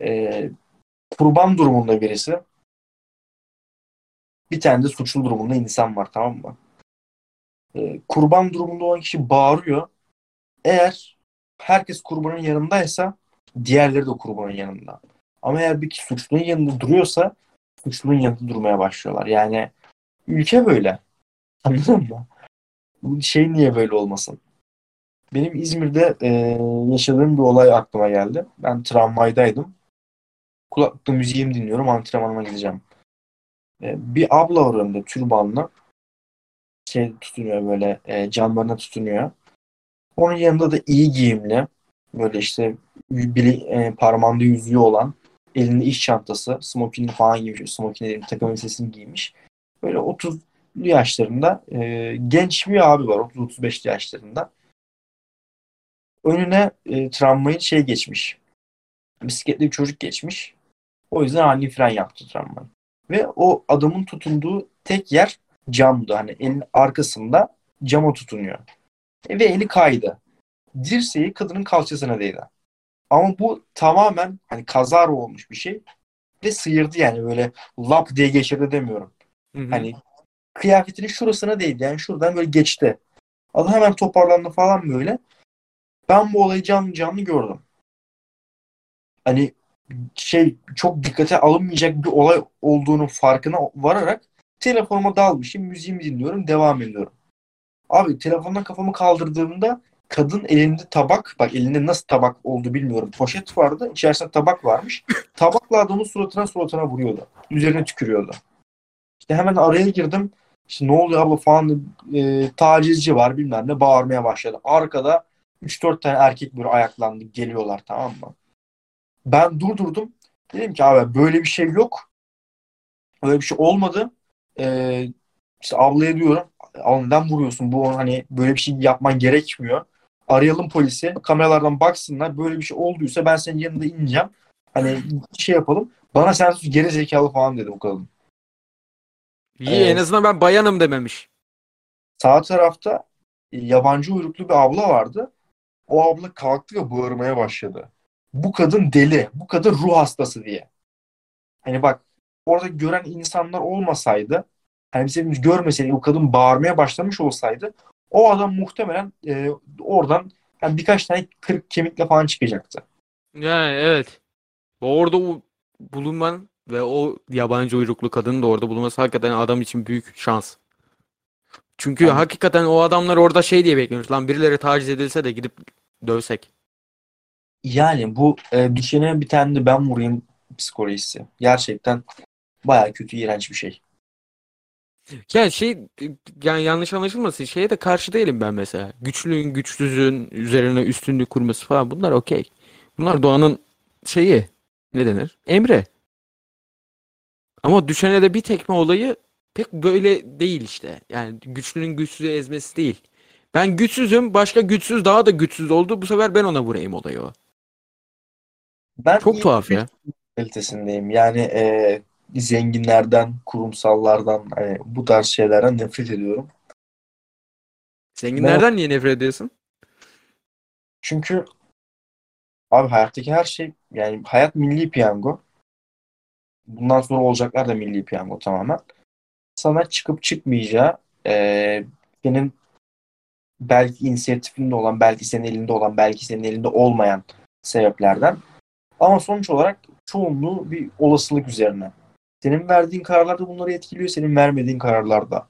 Ee, kurban durumunda birisi. Bir tane de suçlu durumunda insan var tamam mı? Ee, kurban durumunda olan kişi bağırıyor. Eğer herkes kurbanın yanındaysa diğerleri de kurbanın yanında. Ama eğer bir kişi suçlunun yanında duruyorsa suçlunun yanında durmaya başlıyorlar. Yani ülke böyle. Anladın mı? Bu şey niye böyle olmasın? Benim İzmir'de e, yaşadığım bir olay aklıma geldi. Ben tramvaydaydım. Kulaklıkla müziğimi dinliyorum. Antrenmanıma gideceğim. E, bir abla var önümde türbanla. Şey tutunuyor böyle e, camlarına tutunuyor. Onun yanında da iyi giyimli böyle işte biri e, parmağında yüzüğü olan elinde iş çantası, smokinini falan giymiş. Smokin dediğim takım elbisesini giymiş. Böyle 30'lu yaşlarında e, genç bir abi var. 30-35 yaşlarında. Önüne e, tramvayın şey geçmiş. Bisikletli bir çocuk geçmiş. O yüzden ani fren yaptı tramvay. Ve o adamın tutunduğu tek yer camdı. Hani elin arkasında cama tutunuyor. E, ve eli kaydı. Dirseği kadının kalçasına değdi. Ama bu tamamen hani kazara olmuş bir şey. Ve sıyırdı yani böyle lap diye geçirdi demiyorum. Hı hı. Hani kıyafetinin şurasına değdi yani şuradan böyle geçti. Adam hemen toparlandı falan böyle. Ben bu olayı canlı canlı gördüm. Hani şey çok dikkate alınmayacak bir olay olduğunu farkına vararak telefonuma dalmışım, müziğimi dinliyorum, devam ediyorum. Abi telefondan kafamı kaldırdığımda kadın elinde tabak, bak elinde nasıl tabak oldu bilmiyorum. Poşet vardı, içerisinde tabak varmış. Tabakla adamın suratına suratına vuruyordu. Üzerine tükürüyordu. İşte hemen araya girdim. İşte ne oluyor abla falan e, tacizci var bilmem ne bağırmaya başladı. Arkada 3-4 tane erkek böyle ayaklandı geliyorlar tamam mı? Ben durdurdum. Dedim ki abi böyle bir şey yok. Öyle bir şey olmadı. Ee, işte ablaya diyorum. "Al neden vuruyorsun? Bu hani böyle bir şey yapman gerekmiyor. Arayalım polisi. Kameralardan baksınlar. Böyle bir şey olduysa ben senin yanında ineceğim. Hani şey yapalım. Bana sen geri zekalı falan dedi bu kadın. İyi en Evet. azından ben bayanım dememiş. Sağ tarafta e, yabancı uyruklu bir abla vardı. O abla kalktı ve bağırmaya başladı. Bu kadın deli. Bu kadın ruh hastası diye. Hani bak orada gören insanlar olmasaydı hani biz hepimiz görmeseydik o kadın bağırmaya başlamış olsaydı o adam muhtemelen e, oradan yani birkaç tane kırık kemikle falan çıkacaktı. Yani evet. Orada o bulunman ve o yabancı uyruklu kadının da orada bulunması hakikaten adam için büyük şans. Çünkü Aynen. hakikaten o adamlar orada şey diye bekliyormuş. Lan birileri taciz edilse de gidip dövsek. Yani bu e, düşene bir tane de ben vurayım psikolojisi. Gerçekten bayağı kötü, iğrenç bir şey. Yani şey yani yanlış anlaşılmasın şeye de karşı değilim ben mesela. Güçlüğün güçsüzün üzerine üstünlük kurması falan bunlar okey. Bunlar doğanın şeyi ne denir? Emre. Ama düşene de bir tekme olayı pek böyle değil işte. Yani güçlünün güçsüzü ezmesi değil. Ben güçsüzüm başka güçsüz daha da güçsüz oldu bu sefer ben ona vurayım olayı o. Ben Çok tuhaf ya. kalitesindeyim. Yani e, zenginlerden, kurumsallardan hani bu tarz şeylerden nefret ediyorum. Zenginlerden niye nefret ediyorsun? Çünkü abi hayattaki her şey Yani hayat milli piyango. Bundan sonra olacaklar da milli piyango tamamen. Sana çıkıp çıkmayacağı e, senin belki inisiyatifinde olan, belki senin elinde olan, belki senin elinde olmayan sebeplerden. Ama sonuç olarak çoğunluğu bir olasılık üzerine. Senin verdiğin kararlar da bunları etkiliyor, senin vermediğin kararlar da.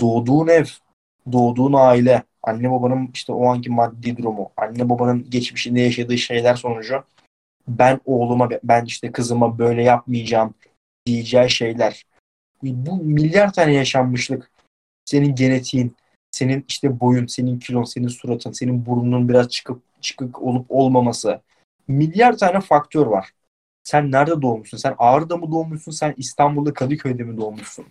Doğduğun ev, doğduğun aile, anne babanın işte o anki maddi durumu, anne babanın geçmişinde yaşadığı şeyler sonucu ben oğluma, ben işte kızıma böyle yapmayacağım diyeceği şeyler. Bu milyar tane yaşanmışlık. Senin genetiğin, senin işte boyun, senin kilon, senin suratın, senin burnunun biraz çıkıp çıkık olup olmaması. Milyar tane faktör var. Sen nerede doğmuşsun? Sen Ağrı'da mı doğmuşsun? Sen İstanbul'da Kadıköy'de mi doğmuşsun?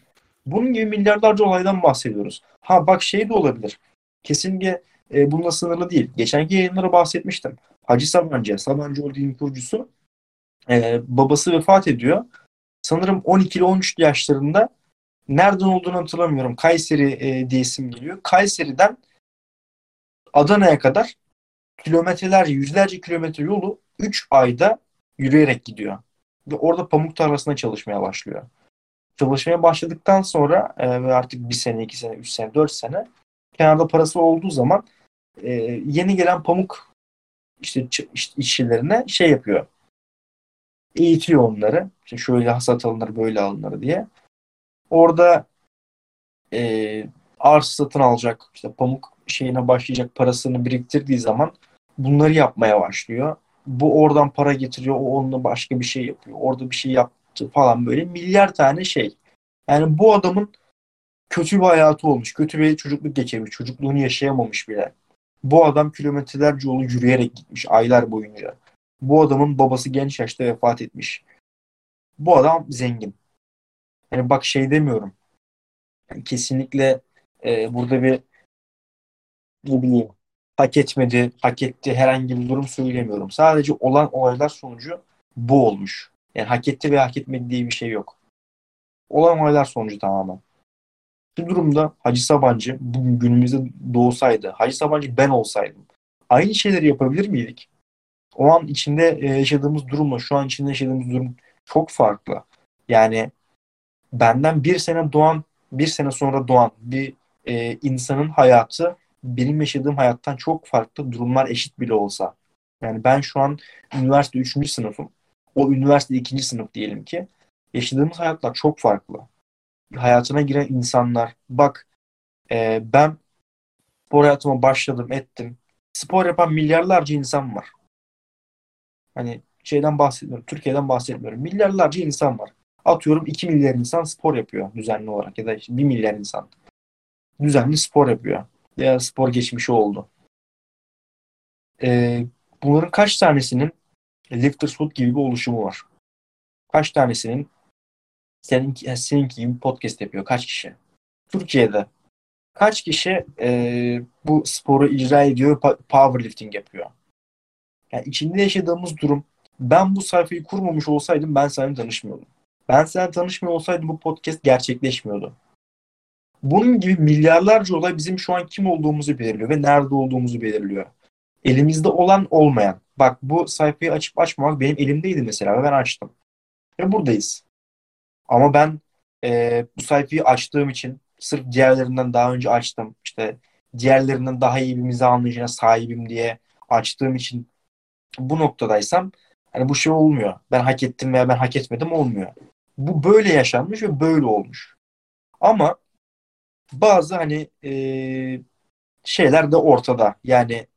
Bunun gibi milyarlarca olaydan bahsediyoruz. Ha bak şey de olabilir. Kesinlikle e, bununla sınırlı değil. Geçenki yayınlara bahsetmiştim. Hacı Sabancı, Sabancı Holding'in kurucusu e, babası vefat ediyor. Sanırım 12 ile 13 yaşlarında nereden olduğunu hatırlamıyorum. Kayseri e, diye isim geliyor. Kayseri'den Adana'ya kadar kilometrelerce, yüzlerce kilometre yolu 3 ayda yürüyerek gidiyor. Ve orada pamuk tarlasında çalışmaya başlıyor. Çalışmaya başladıktan sonra e, ve artık bir sene, iki sene, üç sene, dört sene kenarda parası olduğu zaman e, yeni gelen pamuk işte, işte işçilerine şey yapıyor. Eğitiyor onları. İşte şöyle hasat alınır, böyle alınır diye. Orada e, arsa satın alacak, işte pamuk şeyine başlayacak parasını biriktirdiği zaman bunları yapmaya başlıyor. Bu oradan para getiriyor, o onunla başka bir şey yapıyor. Orada bir şey yaptı falan böyle milyar tane şey. Yani bu adamın kötü bir hayatı olmuş. Kötü bir çocukluk geçirmiş. Çocukluğunu yaşayamamış bile. Bu adam kilometrelerce yolu yürüyerek gitmiş aylar boyunca. Bu adamın babası genç yaşta vefat etmiş. Bu adam zengin. Yani bak şey demiyorum. Yani kesinlikle e, burada bir ne bileyim hak etmedi, hak etti herhangi bir durum söylemiyorum. Sadece olan olaylar sonucu bu olmuş. Yani hak etti veya hak etmedi diye bir şey yok. Olan olaylar sonucu tamamen. Bu durumda Hacı Sabancı bugün günümüzde doğsaydı, Hacı Sabancı ben olsaydım aynı şeyleri yapabilir miydik? O an içinde e, yaşadığımız durumla şu an içinde yaşadığımız durum çok farklı. Yani benden bir sene doğan, bir sene sonra doğan bir e, insanın hayatı benim yaşadığım hayattan çok farklı durumlar eşit bile olsa. Yani ben şu an üniversite 3. sınıfım. O üniversite 2. sınıf diyelim ki. Yaşadığımız hayatlar çok farklı. Hayatına giren insanlar. Bak e, ben spor hayatıma başladım ettim. Spor yapan milyarlarca insan var. Hani şeyden bahsetmiyorum. Türkiye'den bahsetmiyorum. Milyarlarca insan var. Atıyorum 2 milyar insan spor yapıyor düzenli olarak ya da işte 1 milyar insan düzenli spor yapıyor. Ya spor geçmişi oldu. Ee, bunların kaç tanesinin Lifters Foot gibi bir oluşumu var? Kaç tanesinin senin, seninki gibi podcast yapıyor? Kaç kişi? Türkiye'de kaç kişi e, bu sporu icra ediyor, powerlifting yapıyor? Yani içinde yaşadığımız durum ben bu sayfayı kurmamış olsaydım ben seninle tanışmıyordum. Ben seninle tanışmıyor olsaydım bu podcast gerçekleşmiyordu. Bunun gibi milyarlarca olay bizim şu an kim olduğumuzu belirliyor ve nerede olduğumuzu belirliyor. Elimizde olan olmayan. Bak bu sayfayı açıp açmamak benim elimdeydi mesela ve ben açtım. Ve buradayız. Ama ben e, bu sayfayı açtığım için sırf diğerlerinden daha önce açtım. İşte diğerlerinden daha iyi bir mizah anlayışına sahibim diye açtığım için bu noktadaysam hani bu şey olmuyor. Ben hak ettim veya ben hak etmedim olmuyor. Bu böyle yaşanmış ve böyle olmuş. Ama bazı hani e, şeyler de ortada. Yani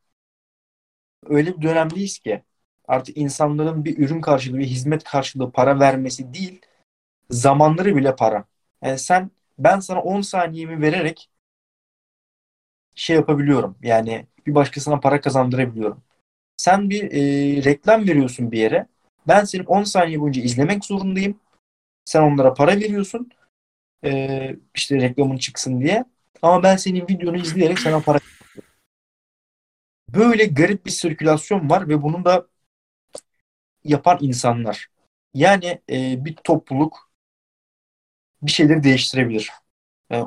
öyle bir dönemdeyiz ki artık insanların bir ürün karşılığı, bir hizmet karşılığı para vermesi değil, zamanları bile para. Yani sen ben sana 10 saniyemi vererek şey yapabiliyorum. Yani bir başkasına para kazandırabiliyorum. Sen bir e, reklam veriyorsun bir yere. Ben senin 10 saniye boyunca izlemek zorundayım. Sen onlara para veriyorsun. E, işte reklamın çıksın diye. Ama ben senin videonu izleyerek sana para Böyle garip bir sirkülasyon var ve bunun da yapan insanlar. Yani e, bir topluluk bir şeyleri değiştirebilir. E,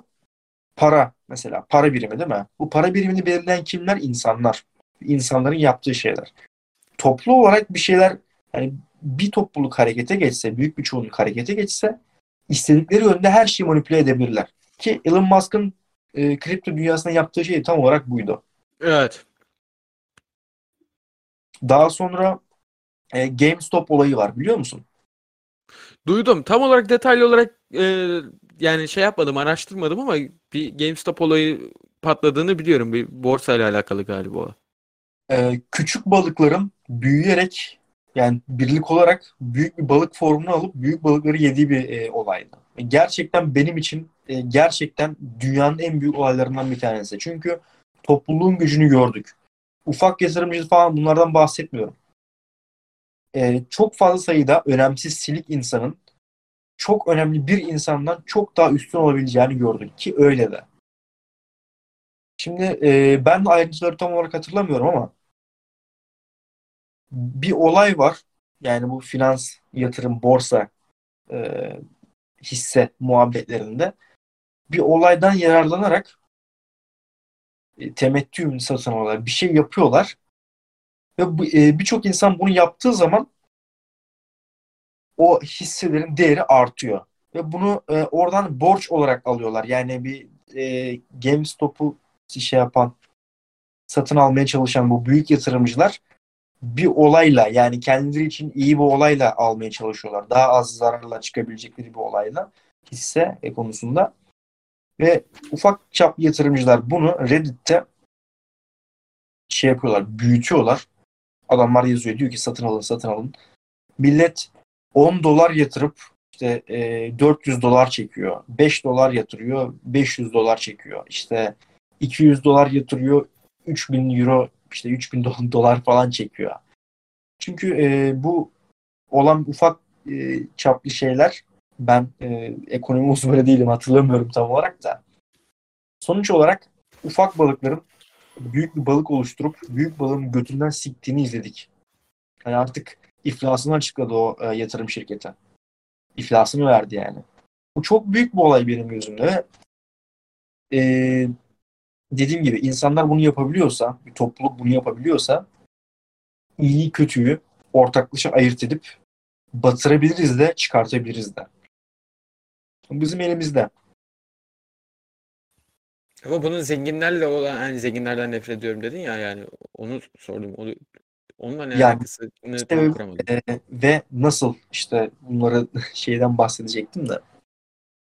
para mesela para birimi değil mi? Bu para birimini belirleyen kimler? İnsanlar. İnsanların yaptığı şeyler. Toplu olarak bir şeyler hani bir topluluk harekete geçse, büyük bir çoğunluk harekete geçse istedikleri yönde her şeyi manipüle edebilirler. Ki Elon Musk'ın e, kripto dünyasında yaptığı şey tam olarak buydu. Evet. Daha sonra e, GameStop olayı var biliyor musun? Duydum. Tam olarak detaylı olarak e, yani şey yapmadım, araştırmadım ama bir GameStop olayı patladığını biliyorum. Bir borsa ile alakalı galiba o. E, küçük balıkların büyüyerek yani birlik olarak büyük bir balık formunu alıp büyük balıkları yediği bir e, olaydı. Gerçekten benim için e, gerçekten dünyanın en büyük olaylarından bir tanesi. Çünkü topluluğun gücünü gördük. Ufak yatırımcı falan bunlardan bahsetmiyorum. E, çok fazla sayıda önemsiz silik insanın çok önemli bir insandan çok daha üstün olabileceğini gördük ki öyle de. Şimdi e, ben ayrıntıları tam olarak hatırlamıyorum ama bir olay var. Yani bu finans, yatırım, borsa e, hisse muhabbetlerinde bir olaydan yararlanarak e, temettü satın alıyorlar. Bir şey yapıyorlar. Ve e, birçok insan bunu yaptığı zaman o hisselerin değeri artıyor. Ve bunu e, oradan borç olarak alıyorlar. Yani bir e, GameStop'u şey yapan satın almaya çalışan bu büyük yatırımcılar bir olayla yani kendileri için iyi bir olayla almaya çalışıyorlar. Daha az zararla çıkabilecekleri bir olayla hisse konusunda. Ve ufak çap yatırımcılar bunu Reddit'te şey yapıyorlar, büyütüyorlar. Adamlar yazıyor diyor ki satın alın, satın alın. Millet 10 dolar yatırıp işte e, 400 dolar çekiyor. 5 dolar yatırıyor, 500 dolar çekiyor. İşte 200 dolar yatırıyor, 3000 euro işte 3000 dolar falan çekiyor. Çünkü e, bu olan ufak e, çaplı şeyler ben e, ekonomi uzmanı değilim hatırlamıyorum tam olarak da. Sonuç olarak ufak balıkların büyük bir balık oluşturup büyük balığın götünden siktiğini izledik. Yani artık iflasını açıkladı o e, yatırım şirketi. İflasını verdi yani. Bu çok büyük bir olay benim gözümde. E, dediğim gibi insanlar bunu yapabiliyorsa, bir topluluk bunu yapabiliyorsa iyi kötüyü ortaklaşa ayırt edip batırabiliriz de çıkartabiliriz de. Bizim elimizde. Ama bunun zenginlerle olan yani zenginlerden nefret ediyorum dedin ya yani onu sordum. Onu, onunla ne yani, alakası işte. E, ve nasıl işte bunları şeyden bahsedecektim de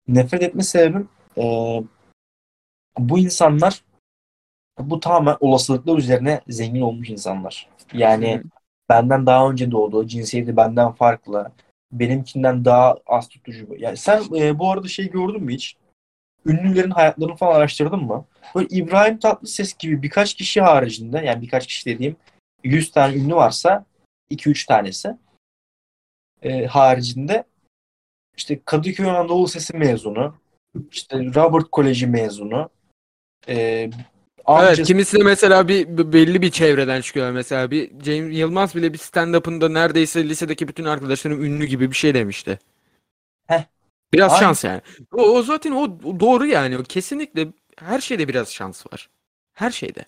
nefret etme sebebim e, bu insanlar bu tamamen olasılıklar üzerine zengin olmuş insanlar. Yani Hı. benden daha önce doğdu, cinsiyeti benden farklı, benimkinden daha az tutucu. Yani sen e, bu arada şey gördün mü hiç? Ünlülerin hayatlarını falan araştırdın mı? Böyle İbrahim Tatlıses gibi birkaç kişi haricinde yani birkaç kişi dediğim 100 tane ünlü varsa 2-3 tanesi e, haricinde işte Kadıköy Anadolu Sesi mezunu, işte Robert Koleji mezunu, e, Amcası... Evet kimisi de mesela bir belli bir çevreden çıkıyor mesela bir Cem Yılmaz bile bir stand-up'ında neredeyse lisedeki bütün arkadaşlarım ünlü gibi bir şey demişti. Heh. Biraz Aynen. şans yani. O, o zaten o doğru yani. O kesinlikle her şeyde biraz şans var. Her şeyde.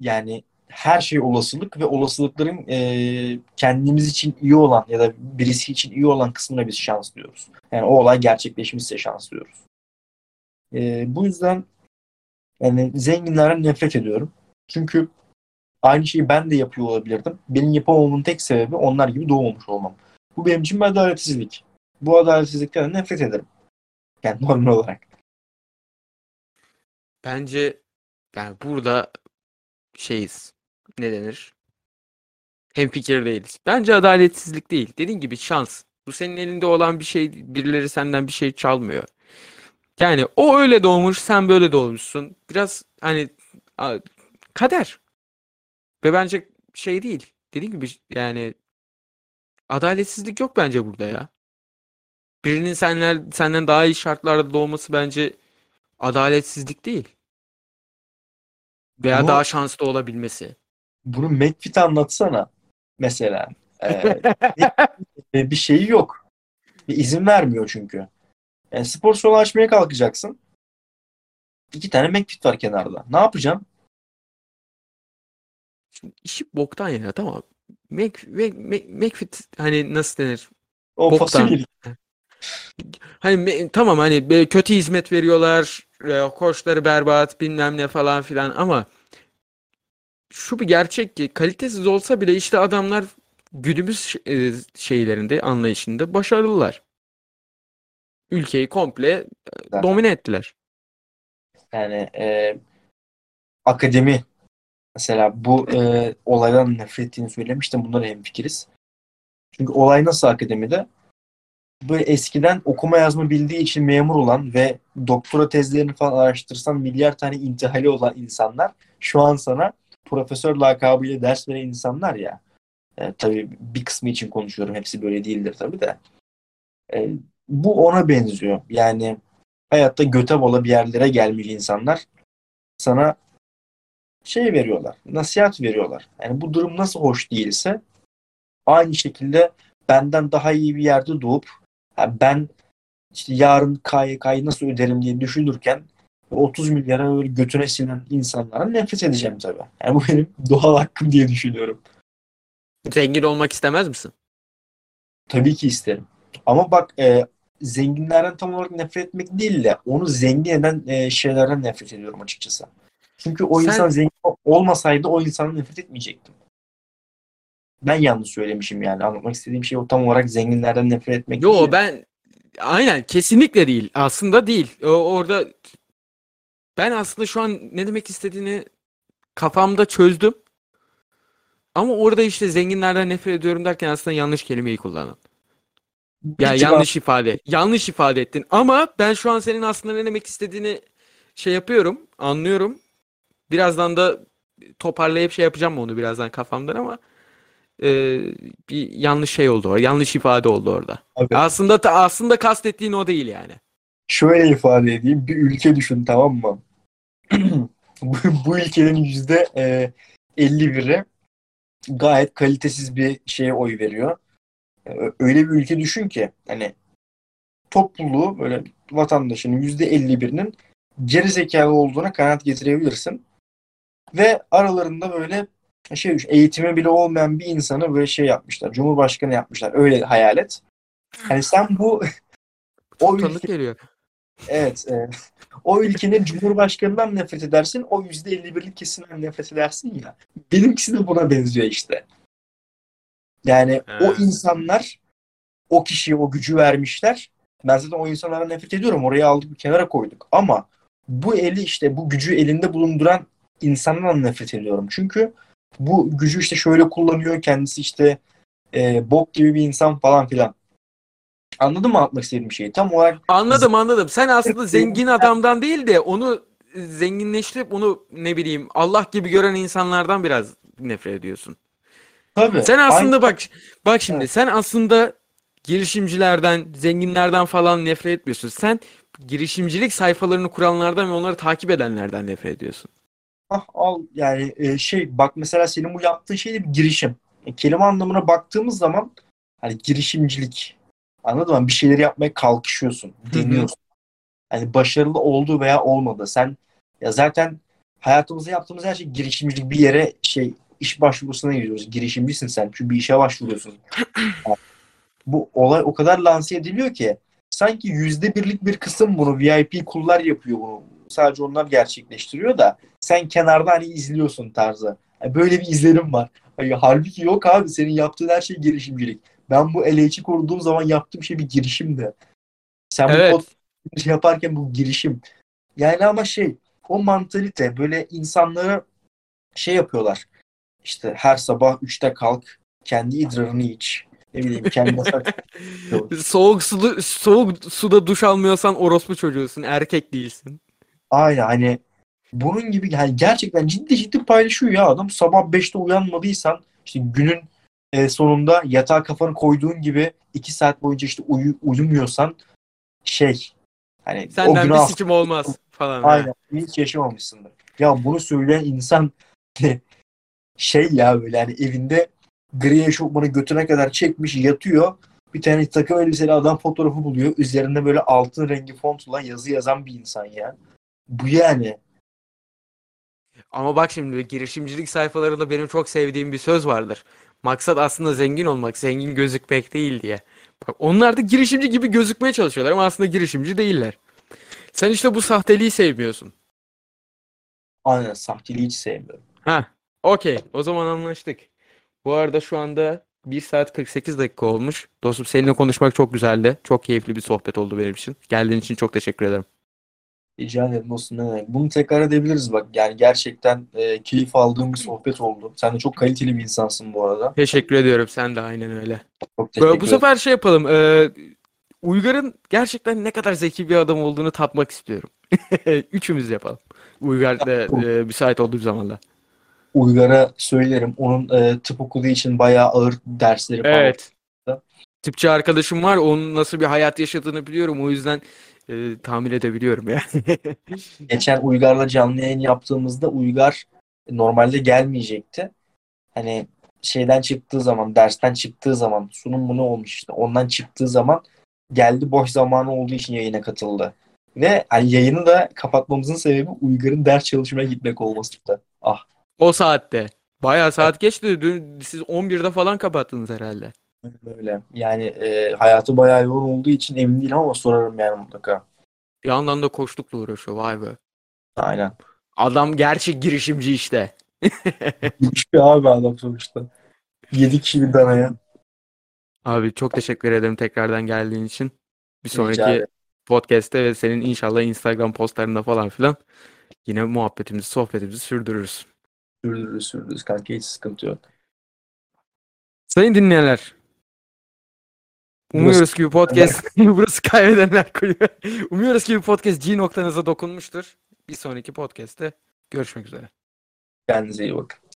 Yani her şey olasılık ve olasılıkların e, kendimiz için iyi olan ya da birisi için iyi olan kısmına biz şans diyoruz. Yani o olay gerçekleşmişse şans diyoruz. E, bu yüzden yani zenginlerden nefret ediyorum. Çünkü aynı şeyi ben de yapıyor olabilirdim. Benim yapamamamın tek sebebi onlar gibi doğmamış olmam. Bu benim için bir adaletsizlik. Bu adaletsizlikten nefret ederim. Yani normal olarak. Bence yani burada şeyiz. Ne denir? Hem fikir değiliz. Bence adaletsizlik değil. Dediğin gibi şans. Bu senin elinde olan bir şey, birileri senden bir şey çalmıyor. Yani o öyle doğmuş, sen böyle doğmuşsun. Biraz hani kader. Ve bence şey değil. Dediğim gibi yani adaletsizlik yok bence burada ya. Birinin senler, senden daha iyi şartlarda doğması bence adaletsizlik değil. Veya Bunu, daha şanslı olabilmesi. Bunu McFit anlatsana mesela. Ee, bir şeyi yok. Bir izin vermiyor çünkü. Yani spor salonu açmaya kalkacaksın. İki tane McFit var kenarda. Ne yapacaksın? Şimdi işi boktan ya tamam. Mac, Mac, Mac, McFit hani nasıl denir? O Boktan. Hani tamam hani kötü hizmet veriyorlar, e, koçları berbat bilmem ne falan filan ama şu bir gerçek ki kalitesiz olsa bile işte adamlar günümüz e, şeylerinde anlayışında başarılılar. Ülkeyi komple e, Zaten. domine ettiler. Yani e, akademi mesela bu e, olaydan nefret ettiğini söylemiştim. Bunlara hemfikiriz. Çünkü olay nasıl akademide? Böyle eskiden okuma yazma bildiği için memur olan ve doktora tezlerini falan araştırsan milyar tane intihali olan insanlar şu an sana profesör lakabıyla ders veren insanlar ya. E, tabii bir kısmı için konuşuyorum. Hepsi böyle değildir tabii de. E, bu ona benziyor. Yani hayatta göte bola bir yerlere gelmiş insanlar sana şey veriyorlar. Nasihat veriyorlar. Yani bu durum nasıl hoş değilse aynı şekilde benden daha iyi bir yerde doğup ha ben işte yarın KYK'yı nasıl öderim diye düşünürken 30 milyara böyle götüne sinen insanlara nefret edeceğim tabii. Yani bu benim doğal hakkım diye düşünüyorum. Zengin olmak istemez misin? Tabii ki isterim. Ama bak e, zenginlerden tam olarak nefret etmek değil de onu zengin eden e, şeylerden nefret ediyorum açıkçası. Çünkü o Sen- insan zengin olmasaydı o insanı nefret etmeyecektim. Ben yanlış söylemişim yani. Anlatmak istediğim şey o tam olarak zenginlerden nefret etmek değil. Yo ben aynen kesinlikle değil. Aslında değil. O, orada ben aslında şu an ne demek istediğini kafamda çözdüm. Ama orada işte zenginlerden nefret ediyorum derken aslında yanlış kelimeyi Ya tık yanlış ifade. Yanlış ifade ettin. Ama ben şu an senin aslında ne demek istediğini şey yapıyorum, anlıyorum. Birazdan da toparlayıp şey yapacağım onu birazdan kafamdan ama e, bir yanlış şey oldu orada. Yanlış ifade oldu orada. Abi, Aslında ta- aslında kastettiğin o değil yani. şöyle ifade edeyim. Bir ülke düşün tamam mı? bu, bu ülkenin yüzde e, 51'i gayet kalitesiz bir şeye oy veriyor. Öyle bir ülke düşün ki hani topluluğu böyle vatandaşının yüzde 51'inin geri zekalı olduğuna kanaat getirebilirsin. Ve aralarında böyle şey düşün, eğitimi bile olmayan bir insanı böyle şey yapmışlar. Cumhurbaşkanı yapmışlar. Öyle hayal et. Hani sen bu o ülke geliyor. Evet. e, o ülkenin cumhurbaşkanından nefret edersin. O %51'lik kesimden nefret edersin ya. Benimkisi de buna benziyor işte. Yani Ha. o insanlar o kişiye o gücü vermişler. Ben zaten o insanlara nefret ediyorum. Oraya aldık bir kenara koyduk. Ama bu eli işte bu gücü elinde bulunduran insandan nefret ediyorum. Çünkü bu gücü işte şöyle kullanıyor. Kendisi işte e, bok gibi bir insan falan filan. Anladın mı anlatmak istediğim şeyi? Tam olarak Anladım anladım. Sen aslında zengin adamdan değil de onu zenginleştirip onu ne bileyim Allah gibi gören insanlardan biraz nefret ediyorsun. Tabii. Sen aynı- aslında bak bak şimdi Evet. sen aslında girişimcilerden, zenginlerden falan nefret etmiyorsun. Sen girişimcilik sayfalarını kuranlardan ve onları takip edenlerden nefret ediyorsun. Ah, al yani e, şey bak mesela senin bu yaptığın şey de bir girişim. E, kelime anlamına baktığımız zaman hani girişimcilik anladın mı? Bir şeyleri yapmaya kalkışıyorsun, deniyorsun. Hani başarılı oldu veya olmadı. Sen ya zaten hayatımızda yaptığımız her şey girişimcilik. Bir yere şey iş başvurusuna gidiyoruz. Girişimcisin sen. Çünkü bir işe başvuruyorsun. Yani bu olay o kadar lanse ediliyor ki sanki yüzde birlik bir kısım bunu VIP kullar yapıyor bunu. Sadece onlar gerçekleştiriyor da sen kenarda hani izliyorsun tarzı. Yani böyle bir izlenim var. Hani halbuki yok abi senin yaptığın her şey girişimcilik. Ben bu LH'i kurduğum zaman yaptığım şey bir girişimdi. Sen bu Evet. kod yaparken bu girişim. Yani ama şey o mantalite böyle insanları şey yapıyorlar. İşte her sabah 3'te kalk kendi idrarını iç. Ne bileyim kendi Soğuk suda, soğuk suda duş almıyorsan orospu çocuğusun, erkek değilsin. Aynen hani bunun gibi yani gerçekten ciddi ciddi paylaşıyor ya adam. Sabah 5'te uyanmadıysan işte günün e, sonunda yatağa kafanı koyduğun gibi 2 saat boyunca işte uyu, uyumuyorsan şey hani o Senden bir sikim olmaz falan. aynen hiç yaşamamışsındır. Ya bunu söyleyen insan şey ya böyle hani evinde gri eşofmanı götüne kadar çekmiş yatıyor. Bir tane takım elbiseli adam fotoğrafı buluyor. Üzerinde böyle altın rengi fontla yazı yazan bir insan ya. Bu yani. Ama bak şimdi girişimcilik sayfalarında benim çok sevdiğim bir söz vardır. Maksat aslında zengin olmak, zengin gözükmek değil diye. Bak onlar da girişimci gibi gözükmeye çalışıyorlar ama aslında girişimci değiller. Sen işte bu sahteliği sevmiyorsun. Aynen sahteliği hiç sevmiyorum. Ha, okey. O zaman anlaştık. Bu arada şu anda 1 saat 48 dakika olmuş. Dostum seninle konuşmak çok güzeldi. Çok keyifli bir sohbet oldu benim için. Geldiğin için çok teşekkür ederim. Rica ederim olsun ne demek. Bunu tekrar edebiliriz bak. Yani gerçekten e, keyif aldığım bir sohbet oldu. Sen de çok kaliteli bir insansın bu arada. Teşekkür ediyorum. Sen de aynen öyle. Çok teşekkür Bu sefer şey yapalım. Ee, Uygar'ın gerçekten ne kadar zeki bir adam olduğunu tatmak istiyorum. Üçümüz yapalım. Uygar da e, müsait olduğu zaman da. Uygar'a söylerim. Onun e, tıp okulu için bayağı ağır dersleri falan. Evet. Tıpçı arkadaşım var. Onun nasıl bir hayat yaşadığını biliyorum. O yüzden e, tahmin edebiliyorum ya. Geçen Uygar'la canlı yayın yaptığımızda Uygar normalde gelmeyecekti. Hani şeyden çıktığı zaman, dersten çıktığı zaman, sunum mu ne olmuş işte. Ondan çıktığı zaman geldi boş zamanı olduğu için yayına katıldı. Ve hani yayını da kapatmamızın sebebi Uygar'ın ders çalışmaya gitmek olmasıydı. Ah O saatte. Bayağı saat geçti. Dün siz 11'de falan kapattınız herhalde. öyle. Yani e, hayatı bayağı yoğun olduğu için emin değilim ama sorarım yani mutlaka. Bir yandan da koçlukla uğraşıyor. Vay be. Aynen. Adam gerçek girişimci işte. Bir abi adam sonuçta. 7 kişi bir danaya. Abi çok teşekkür ederim tekrardan geldiğin için. Bir sonraki podcast'te ve senin inşallah Instagram postlarında falan filan yine muhabbetimizi, sohbetimizi sürdürürüz. Sürdürürüz sürdürürüz kanka hiç sıkıntı yok. Sayın dinleyenler. Umuyoruz ki bu podcast burası kaybedenler kulübü. Umuyoruz ki bu podcast G noktanıza dokunmuştur. Bir sonraki podcast'te görüşmek üzere. Kendinize iyi bakın.